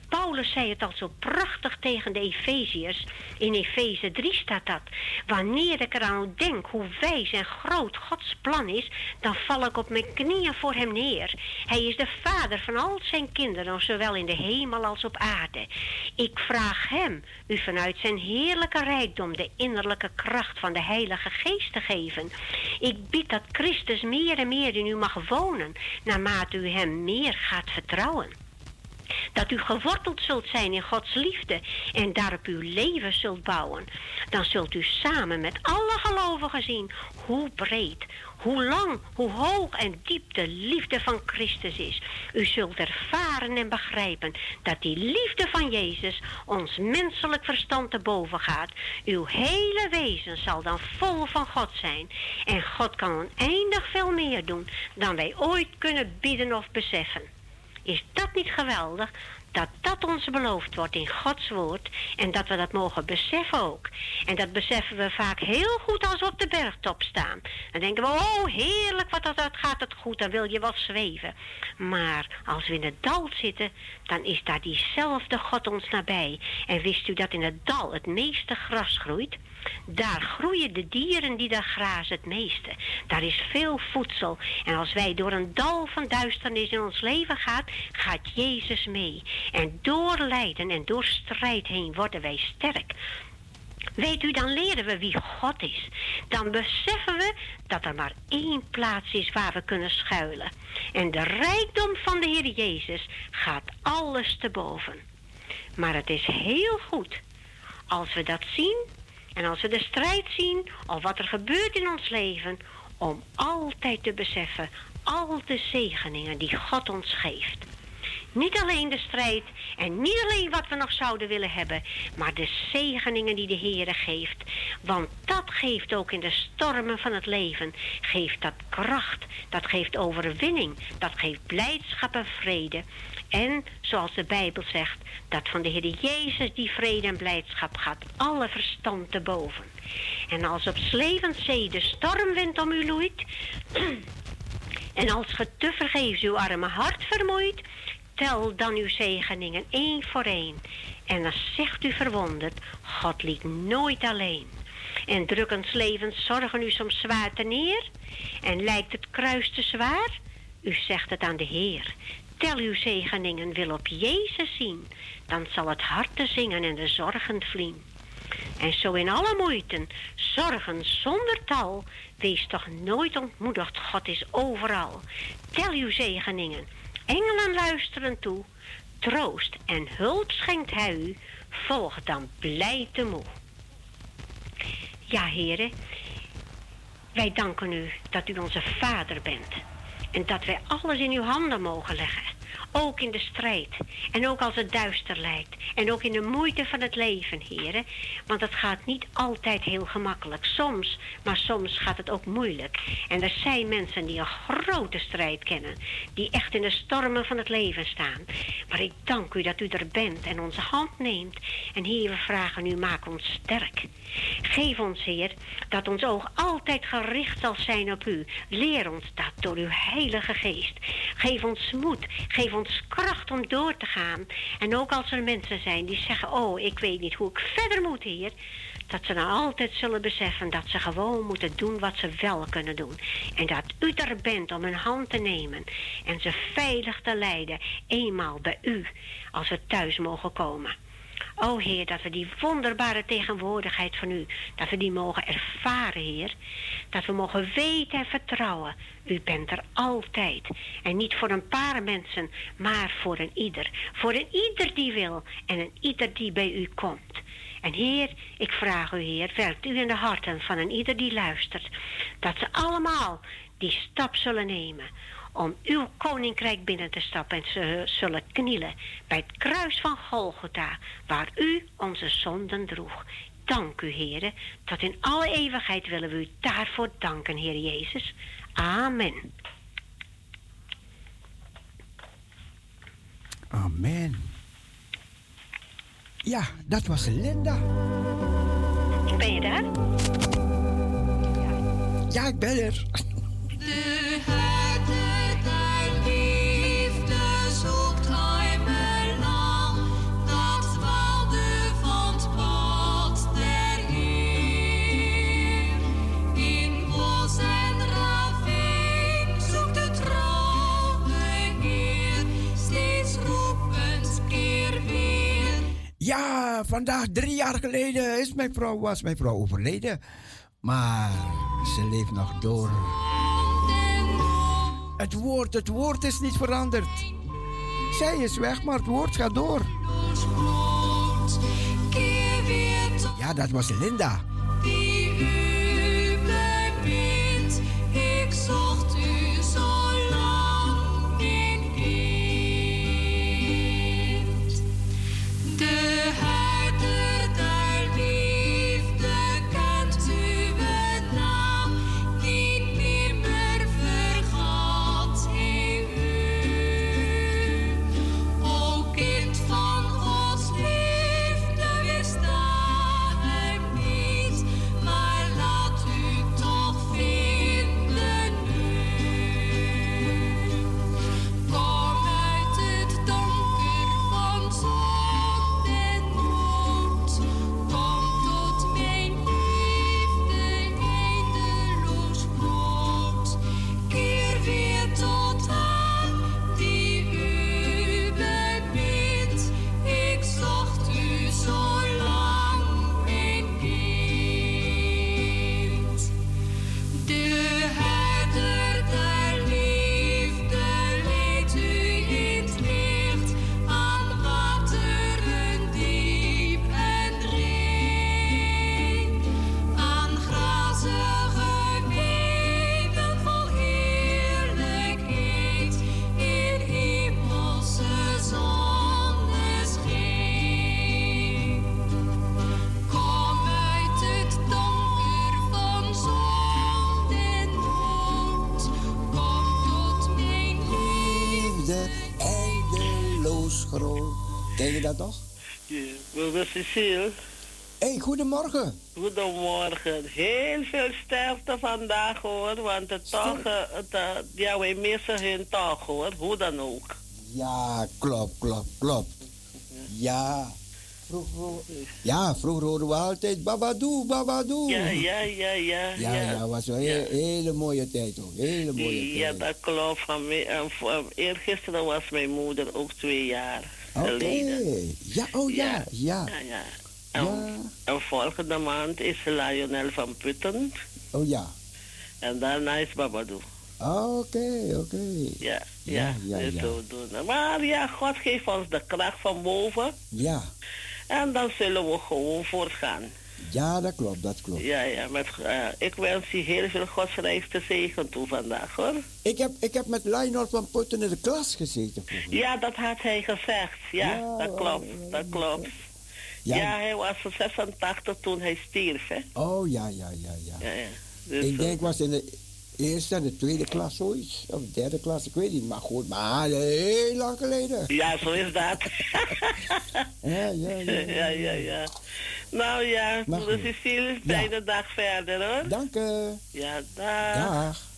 Paulus zei het al zo prachtig tegen de Efeziërs. In Efeze 3 staat dat. Wanneer ik eraan denk hoe wijs en groot Gods plan is, dan val ik op mijn knieën voor hem neer. Hij is de vader van al zijn kinderen, zowel in de hemel als op aarde. Ik vraag hem u vanuit zijn heerlijke rijkdom de innerlijke kracht van de Heilige Geest te geven. Ik bied dat Christus meer en meer in u mag wonen, naarmate u hem meer gaat vertrouwen. Dat u geworteld zult zijn in Gods liefde en daarop uw leven zult bouwen. Dan zult u samen met alle gelovigen zien hoe breed, hoe lang, hoe hoog en diep de liefde van Christus is. U zult ervaren en begrijpen dat die liefde van Jezus ons menselijk verstand te boven gaat. Uw hele wezen zal dan vol van God zijn. En God kan oneindig veel meer doen dan wij ooit kunnen bidden of beseffen. Is dat niet geweldig? Dat dat ons beloofd wordt in Gods woord en dat we dat mogen beseffen ook. En dat beseffen we vaak heel goed als we op de bergtop staan. Dan denken we, oh heerlijk, wat dat, gaat het goed, dan wil je wat zweven. Maar als we in het dal zitten, dan is daar diezelfde God ons nabij. En wist u dat in het dal het meeste gras groeit? Daar groeien de dieren die daar grazen het meeste. Daar is veel voedsel. En als wij door een dal van duisternis in ons leven gaan, gaat Jezus mee. En door lijden en door strijd heen worden wij sterk. Weet u, dan leren we wie God is. Dan beseffen we dat er maar één plaats is waar we kunnen schuilen. En de rijkdom van de Heer Jezus gaat alles te boven. Maar het is heel goed als we dat zien en als we de strijd zien of wat er gebeurt in ons leven, om altijd te beseffen al de zegeningen die God ons geeft. Niet alleen de strijd en niet alleen wat we nog zouden willen hebben, maar de zegeningen die de Heere geeft. Want dat geeft ook in de stormen van het leven, geeft dat kracht, dat geeft overwinning, dat geeft blijdschap en vrede. En zoals de Bijbel zegt, dat van de Heer Jezus die vrede en blijdschap gaat alle verstand te boven. En als op zee de stormwind om u loeit, en als ge te vergeefs uw arme hart vermoeit, tel dan uw zegeningen één voor één. En dan zegt u verwonderd, God liet nooit alleen. En drukkend levens zorgen u soms zwaar te neer? En lijkt het kruis te zwaar? U zegt het aan de Heer. Tel uw zegeningen wil op Jezus zien. Dan zal het hart te zingen en de zorgen vlien. En zo in alle moeiten, zorgen zonder tal, wees toch nooit ontmoedigd, God is overal. Tel uw zegeningen, engelen luisteren toe, troost en hulp schenkt hij u, volg dan blij te moe. Ja, heren, wij danken u dat u onze vader bent en dat wij alles in uw handen mogen leggen. Ook in de strijd. En ook als het duister lijkt. En ook in de moeite van het leven, heren. Want het gaat niet altijd heel gemakkelijk. Soms, maar soms gaat het ook moeilijk. En er zijn mensen die een grote strijd kennen. Die echt in de stormen van het leven staan. Maar ik dank u dat u er bent en onze hand neemt. En hier we vragen u, maak ons sterk. Geef ons, Heer, dat ons oog altijd gericht zal zijn op u. Leer ons dat door uw Heilige Geest. Geef ons moed, geef ons kracht om door te gaan. En ook als er mensen zijn die zeggen, oh, ik weet niet hoe ik verder moet, Heer. Dat ze dan altijd zullen beseffen dat ze gewoon moeten doen wat ze wel kunnen doen. En dat u er bent om hun hand te nemen en ze veilig te leiden, eenmaal bij u, als we thuis mogen komen. O Heer, dat we die wonderbare tegenwoordigheid van U, dat we die mogen ervaren, Heer. Dat we mogen weten en vertrouwen. U bent er altijd. En niet voor een paar mensen, maar voor een ieder. Voor een ieder die wil en een ieder die bij U komt. En Heer, ik vraag U, Heer, werkt U in de harten van een ieder die luistert. Dat ze allemaal die stap zullen nemen om uw koninkrijk binnen te stappen en ze zullen knielen bij het kruis van Golgotha, waar u onze zonden droeg. Dank u, heren, tot in alle eeuwigheid willen we u daarvoor danken, Heer Jezus. Amen. Amen. Ja, dat was Linda. Ben je daar? Ja, ik ben er. De Ja, vandaag drie jaar geleden is mijn vrouw, was mijn vrouw overleden. Maar ze leeft nog door. Het woord, het woord is niet veranderd. Zij is weg, maar het woord gaat door. Ja, dat was Linda. Dat nog? Ja, Mevrouw Cecile. Hé, goedemorgen. Goedemorgen. Heel veel sterfte vandaag hoor, want het toch, eh, het, eh, ja, wij missen hun toch hoor, hoe dan ook. Ja, klopt, klopt, klopt. Ja. Ja, vroeger hoorden we altijd Babadoe, Babadoe. Ja, ja, ja, ja. Ja, ja, was een he- hele mooie tijd ook. Hele mooie Ja, tijd. dat klopt. Van mij, en voor- eergisteren was mijn moeder ook twee jaar Oké. geleden. Ja, oh ja, ja. Ja, ja. En, en volgende maand is Lionel van Putten. Oh ja. En daarna is Babadoo. Oké, oké. Ja, Ja, ja, ja, dus. Maar ja, God geeft ons de kracht van boven. Ja, En dan zullen we gewoon voortgaan. Ja, dat klopt, dat klopt. Ja, ja. Met, eh, ik wens je heel veel godsrijkste zegen toe vandaag, hoor. Ik heb, ik heb met Lionel van Putten in de klas gezeten. Ja, dat had hij gezegd. Ja, dat klopt. Dat klopt. Ja. Ja. hij was 86 toen hij stierf, hè. Oh ja, ja, ja, ja. Ja, ja. Dus, ik denk was in de eerste en de tweede klas zoiets. Of derde klas, ik weet niet. Maar goed, maar heel lang geleden. Ja, zo is dat. Ja, ja, ja. ja, ja, ja. Nou ja, moeder. Cecile, fijne dag verder, hoor. Dank u. Ja, dag. Dag.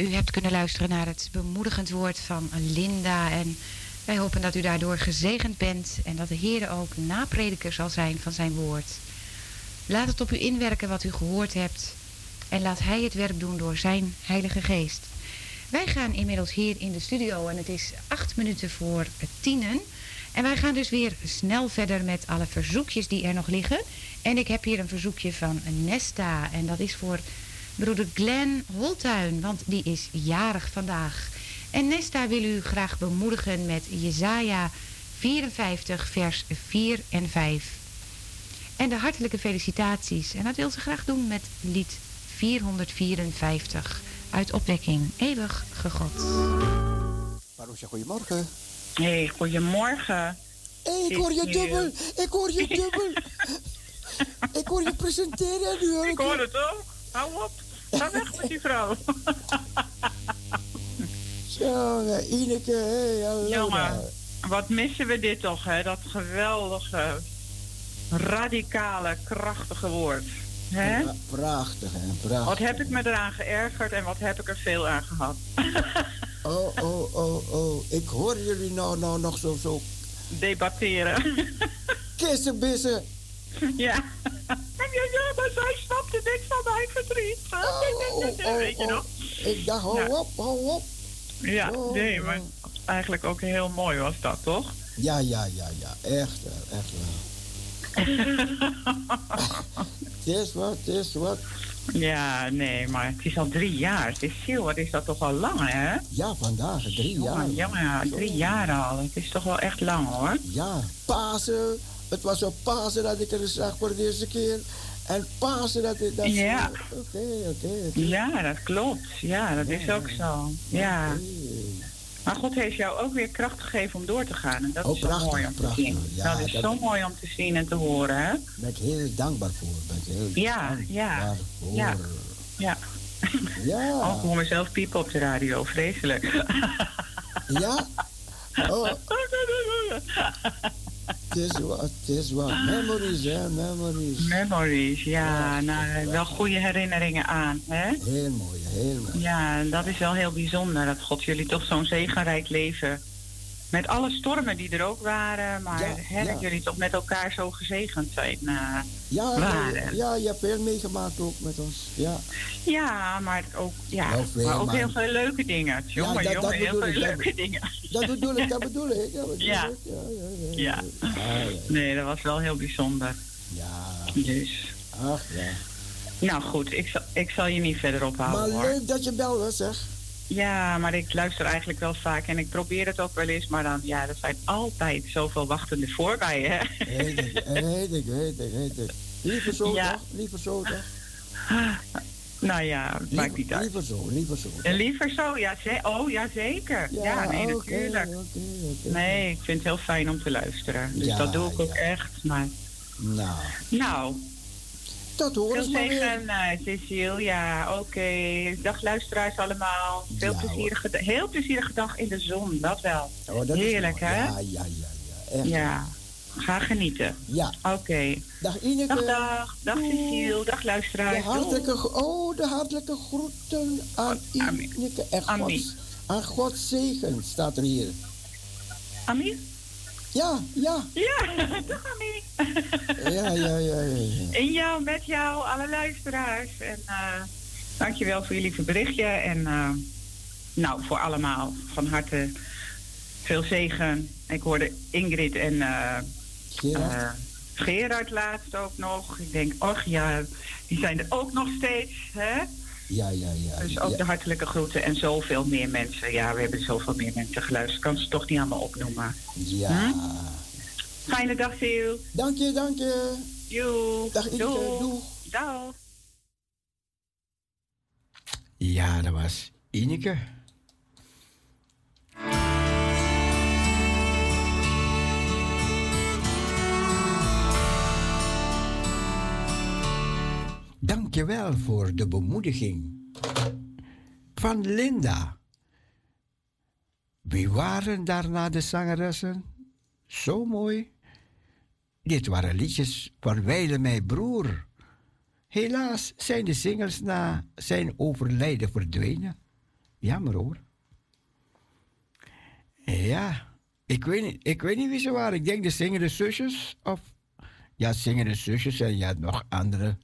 U hebt kunnen luisteren naar het bemoedigend woord van Linda. En wij hopen dat u daardoor gezegend bent en dat de Heer ook naprediker zal zijn van zijn woord. Laat het op u inwerken wat u gehoord hebt. En laat Hij het werk doen door zijn Heilige Geest. Wij gaan inmiddels hier in de studio en het is acht minuten voor tienen. En wij gaan dus weer snel verder met alle verzoekjes die er nog liggen. En ik heb hier een verzoekje van Nesta. En dat is voor broeder Glenn Holtuin, want die is jarig vandaag. En Nesta wil u graag bemoedigen met Jesaja 54, vers 4 en 5. En de hartelijke felicitaties. En dat wil ze graag doen met lied 454 uit opwekking Eeuwig gegod. Marusha, goedemorgen. Hey, goedemorgen. Hé, ik hoor je dubbel. Ik hoor je dubbel. ik hoor je presenteren en nu Ik hoor het ook. Hou op. Ga weg met die vrouw. Jongen, Ineke, hallo. Jongen, wat missen we dit toch, hè? Dat geweldige, radicale, krachtige woord. Hè? Pra- Prachtig, hè, prachtig. Wat heb ik me eraan geërgerd en wat heb ik er veel aan gehad. Oh, oh, oh, oh. Ik hoor jullie nou, nou nog zo, zo Debatteren. kissenbissen. ja. En ja, ja, maar zij snapte niks van mijn verdriet. oh, Weet je nog? Ik dacht, hou Ja. op, hou op. Ja, Oh, nee, maar eigenlijk ook heel mooi was dat, toch? Ja, ja, ja, ja. Echt wel, echt wel. Het is wat, het is wat. Ja, nee, maar het is al drie jaar. Cecile, wat is dat toch al lang, hè? Ja, vandaag, drie jaar. Ja, drie jaar al. Het is toch wel echt lang, hoor. Ja, Pasen. Het was op Pasen dat ik er zag voor de eerste keer. En Pasen dat ik... Dat Ja. Oké, oké. Ja, dat klopt. Ja, dat is ook zo. Ja. Maar God heeft jou ook weer kracht gegeven om door te gaan. En dat Oh, is zo prachtig, mooi om te prachtig. zien. Ja, dat is dat- zo mooi om te zien en te horen, hè? Daar ben ik heel dankbaar voor. Ben ik heel Ja, ja. dankbaar voor. Ja. Ja. Ja. Oh, ik hoor mezelf piepen op de radio. Vreselijk. Ja? Oh. Het is wat, het is wat. Memories, hè, memories. Memories, ja. Nou, wel goede herinneringen aan, hè? Heel mooi, heel mooi. Ja, dat is wel heel bijzonder dat God jullie toch zo'n zegenrijk leven. Met alle stormen die er ook waren, maar Ja, hè, ja. dat jullie toch met elkaar zo gezegend zijn. eh, Ja, waren. ja, je hebt veel meegemaakt ook met ons. Ja, Ja, maar ook, ja, Wel veel, maar ook maar- heel veel leuke dingen. Jongen, dat jongen, heel veel ik, dat- leuke dingen. dat bedoel ik, dat bedoel ik. Dat bedoel Ja. ik. Ja. Nee, dat was wel heel bijzonder. Ja. Dus. Ach ja. Nou goed, ik zal, ik zal je niet verder ophouden Maar hoor. leuk dat je belde, zeg. Ja, maar ik luister eigenlijk wel vaak en ik probeer het ook wel eens, maar dan, ja, er zijn altijd zoveel wachtende voorbij, hè? Weet ik, weet ik, weet ik, weet ik. Liever zo, Ja. toch? Liever zo, toch? Nou ja, het maakt niet uit. Liever zo, liever zo. En liever zo, ja, ze oh ja, zeker. Ja, nee, natuurlijk. Nee, ik vind het heel fijn om te luisteren. Dus Ja, dat doe ik ook echt. Maar, Nou, nou, tot horen maar tegen uh, Cecile. Ja, oké. Dag luisteraars allemaal. Veel Ja, plezierige, heel plezierige dag in de zon, dat wel. Oh, dat Heerlijk, hè? Ja, ja, ja, ja. Echt. Ja, ga genieten. Ja. Oké. Dag Ineke. Dag, dag. Dag Cecile. Dag luisteraars. De hartelijke, oh, de hartelijke groeten aan Ineke en Gods, aan Gods zegen staat er hier. Ami? Ja, ja. Ja, dag Ami. Ja, ja, ja, ja. ja. In jou, met jou, alle luisteraars. En uh, dankjewel voor jullie berichtje. En uh, nou, voor allemaal van harte veel zegen. Ik hoorde Ingrid en uh, Gerard. Gerard laatst ook nog. Ik denk, och ja, die zijn er ook nog steeds. Hè? Ja, ja, ja. Dus ook ja. de hartelijke groeten en zoveel meer mensen. Ja, we hebben zoveel meer mensen geluisterd. Ik kan ze toch niet allemaal opnoemen. Ja. Hm? Fijne dag, Sil. Dank je, dank je. Joe. Dag Ineke, Doeg. doeg. Dag. Ja, dat was Ineke. Dankjewel voor de bemoediging. Van Linda. Wie waren daarna de zangeressen? Zo mooi. Dit waren liedjes van Weile mijn broer. Helaas zijn de zingers na zijn overlijden verdwenen. Jammer hoor. Ja, ik weet, niet, ik weet niet wie ze waren. Ik denk de zingende zusjes. Of ja, zingende zusjes en ja, nog andere.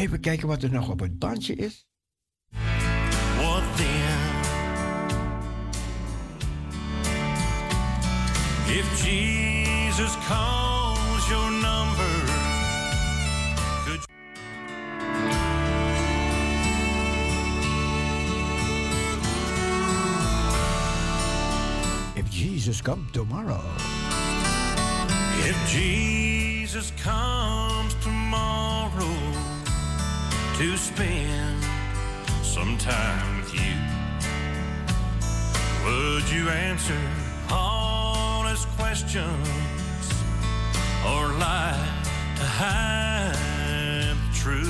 Even kijken wat er nog op het bandje is. What then? If Jesus calls your number, could If Jesus come tomorrow. If Jesus comes tomorrow to spend some time with you, would you answer honest questions or lie to hide the truth?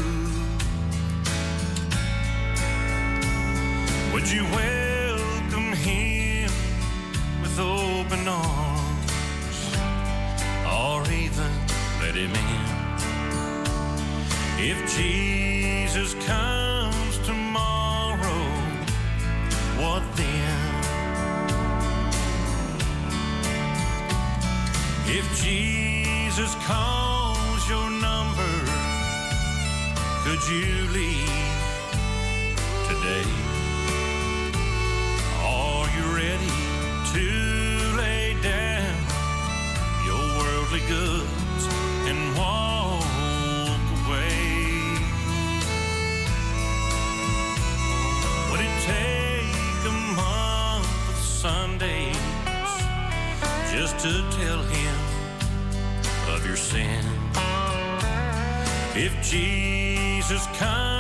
Would you welcome him with open arms or even let him in? If Jesus comes tomorrow, what then? If Jesus calls your number, could you leave today? Are you ready to lay down your worldly goods just to tell him of your sin? If Jesus comes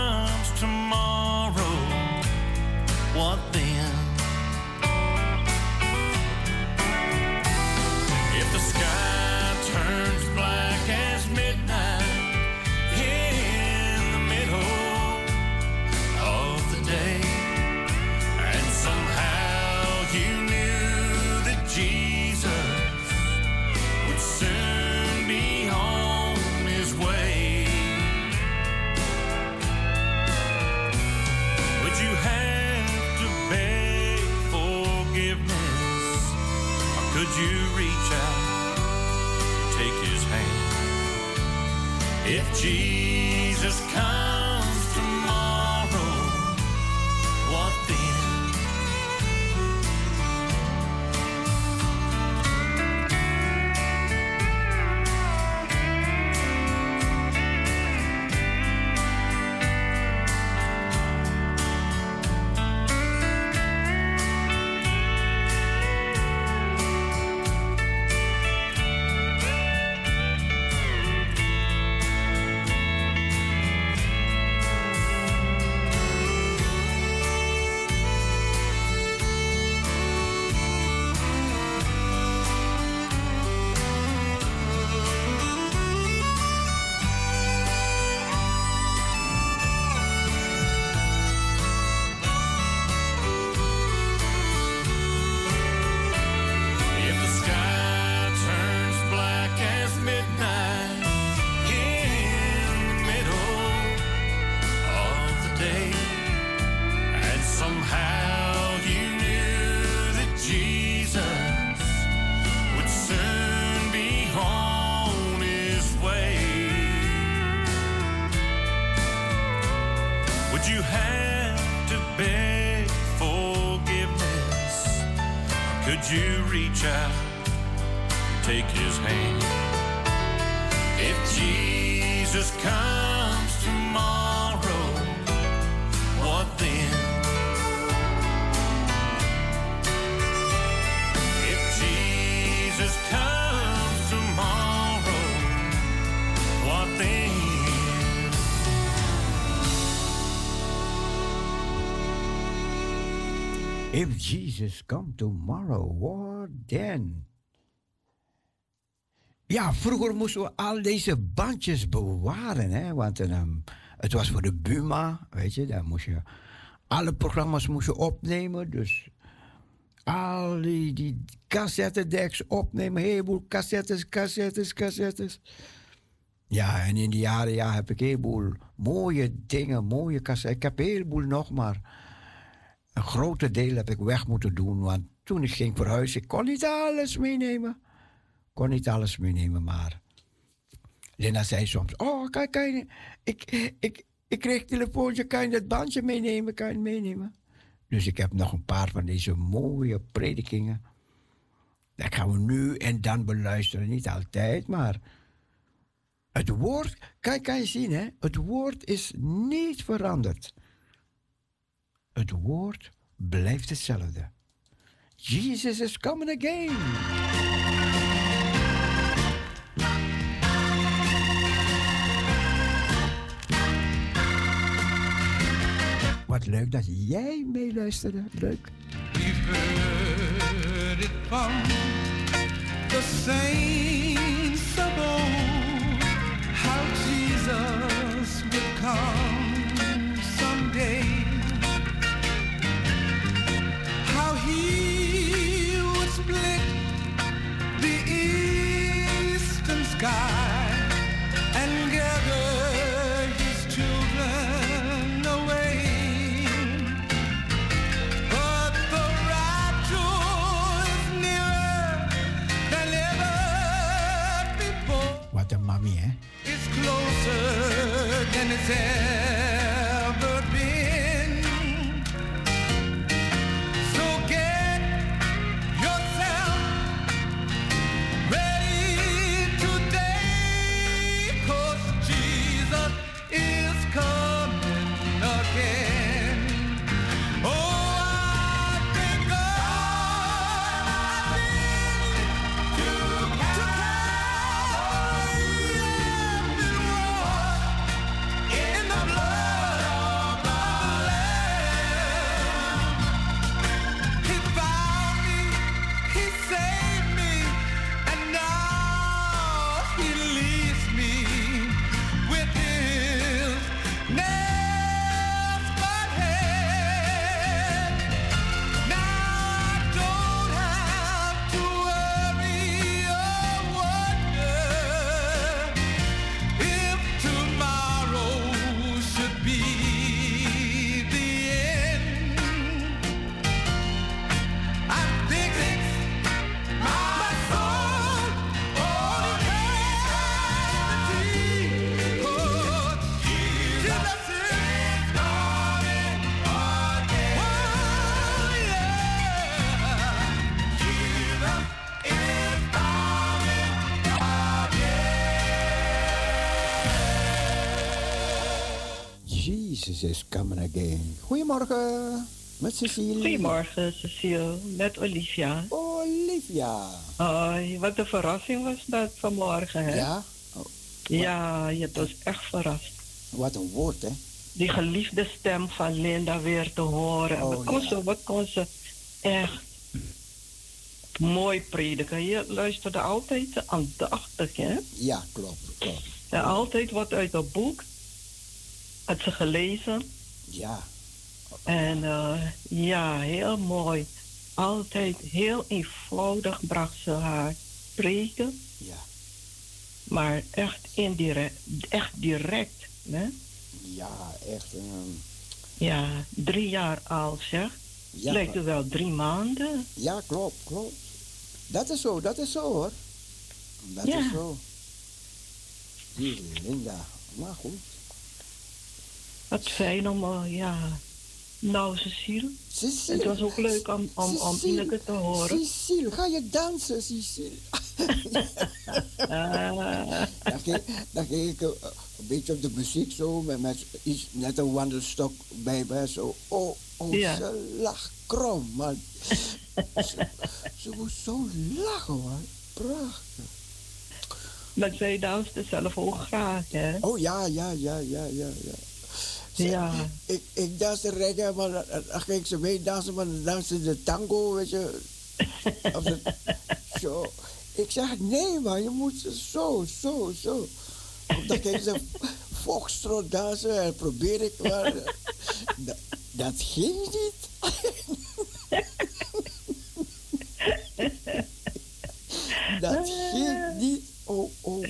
Jesus come tomorrow, what then? Ja, vroeger moesten we al deze bandjes bewaren, hè? Want ehm, het was voor de Buma, weet je, daar moest je alle programma's moest je opnemen, dus al die, die cassettedeks opnemen, een heleboel cassettes, cassettes, cassettes. Ja, en in de jaren ja, heb ik een heleboel mooie dingen, mooie cassettes. Ik heb een heleboel nog, maar een grote deel heb ik weg moeten doen. Want toen ik ging verhuizen, ik kon niet alles meenemen. kon niet alles meenemen, maar... Lena zei soms, oh, kan, kan je, ik, ik, ik kreeg een telefoontje, kan je dat bandje meenemen, kan je meenemen? Dus ik heb nog een paar van deze mooie predikingen. Dat gaan we nu en dan beluisteren. Niet altijd, maar het woord, kijk, kan je zien, hè? Het woord is niet veranderd. Het woord blijft hetzelfde. Jesus is coming again. Wat leuk dat jij meeluisterde. Leuk. heard it from the saints of old how Jesus sky and gather his children away. But the rapture is nearer than ever before. Een mami, hè? It's closer Jesus Goedemorgen, met Cecile. Goedemorgen, Cecile, met Olivia. Olivia. Hoi, wat een verrassing was dat vanmorgen, hè? Ja? Oh, Ja, je hebt ons echt verrast. Wat een woord, hè? Die geliefde stem van Linda weer te horen. Oh, wat, kon ze, wat kon ze echt mooi prediken. Je luisterde altijd aandachtig, hè? Ja, klopt, klopt. En altijd wat uit het boek had ze gelezen. Ja. En eh, ja, heel mooi. Altijd heel eenvoudig bracht ze haar preken. Ja. Maar echt indirect, echt direct. Hè? Ja, echt. ehm, Ja, drie jaar oud zeg. Ja. Lijkt er wel drie maanden. ja, klopt, klopt. Dat is zo, dat is zo hoor. Dat Ja. is zo. Die Linda. Maar goed. Wat fijn om, eh, ja. Nou, Cecile. Cecile. Het was ook leuk om, om, om. Ineke te horen. Cecile, ga je dansen, Cecile? dan, ging, dan ging ik eh, een beetje op de muziek zo, met, met iets, net een wandelstok bij me. Zo, oh, oh, Ja. ze krom, man. ze, ze moest zo lachen, man. Prachtig. Maar zij danste zelf ook graag, hè? Oh ja, ja, ja, ja, ja, ja. Ja. Ik, ik danste reggae, maar dan, ging ze mee dansen, maar dan danste de tango, weet je. Of de, zo. Ik zeg, nee man, je moet zo, zo, zo. Of dan ging ze foxtrot dansen en probeer ik maar. Dat, dat ging niet. dat ging niet. Oh, oh.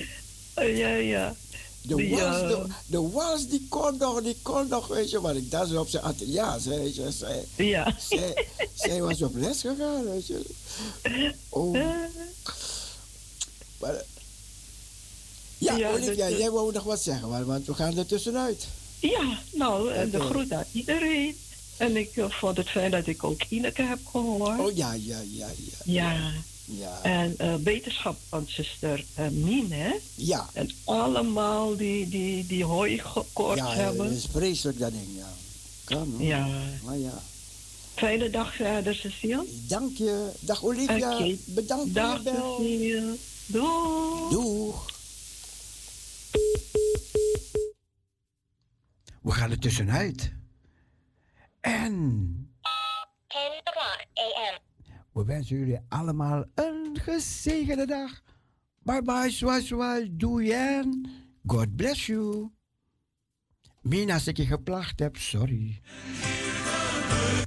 Ja, ja. De Die, wals, eh, de, de wals die kon nog, die kon nog, weet je, maar ik danste op zijn atelier, ze- weet je. Zij, Ja. zij, zij was op les gegaan, weet je. Oh. Maar, eh, ja, Ja, Olivia, dat- jij wou nog wat zeggen, want- want we gaan er tussenuit. Ja, nou, en de groet aan iedereen. En ik eh, vond het fijn dat ik ook Ineke heb gehoord. Oh ja, ja, ja, ja. Ja. Ja. En eh wetenschap van zuster uh, Mien, hè? Ja. En allemaal die, die, die hooikoorts Ja, hebben. dat is vreselijk dat ding, ja. Kan hoor. Ja. Maar ja. Fijne dag verder, Cecile. Dank je. Dag Olivia. Oké. Bedankt Dag, voor je bel. Cecile. Doeg. Doeg. We gaan er tussenuit. En 10 o'clock a.m. we wensen jullie allemaal een gezegende dag. Bye bye, doei en God bless you. Mina, als ik je geplaagd heb, sorry.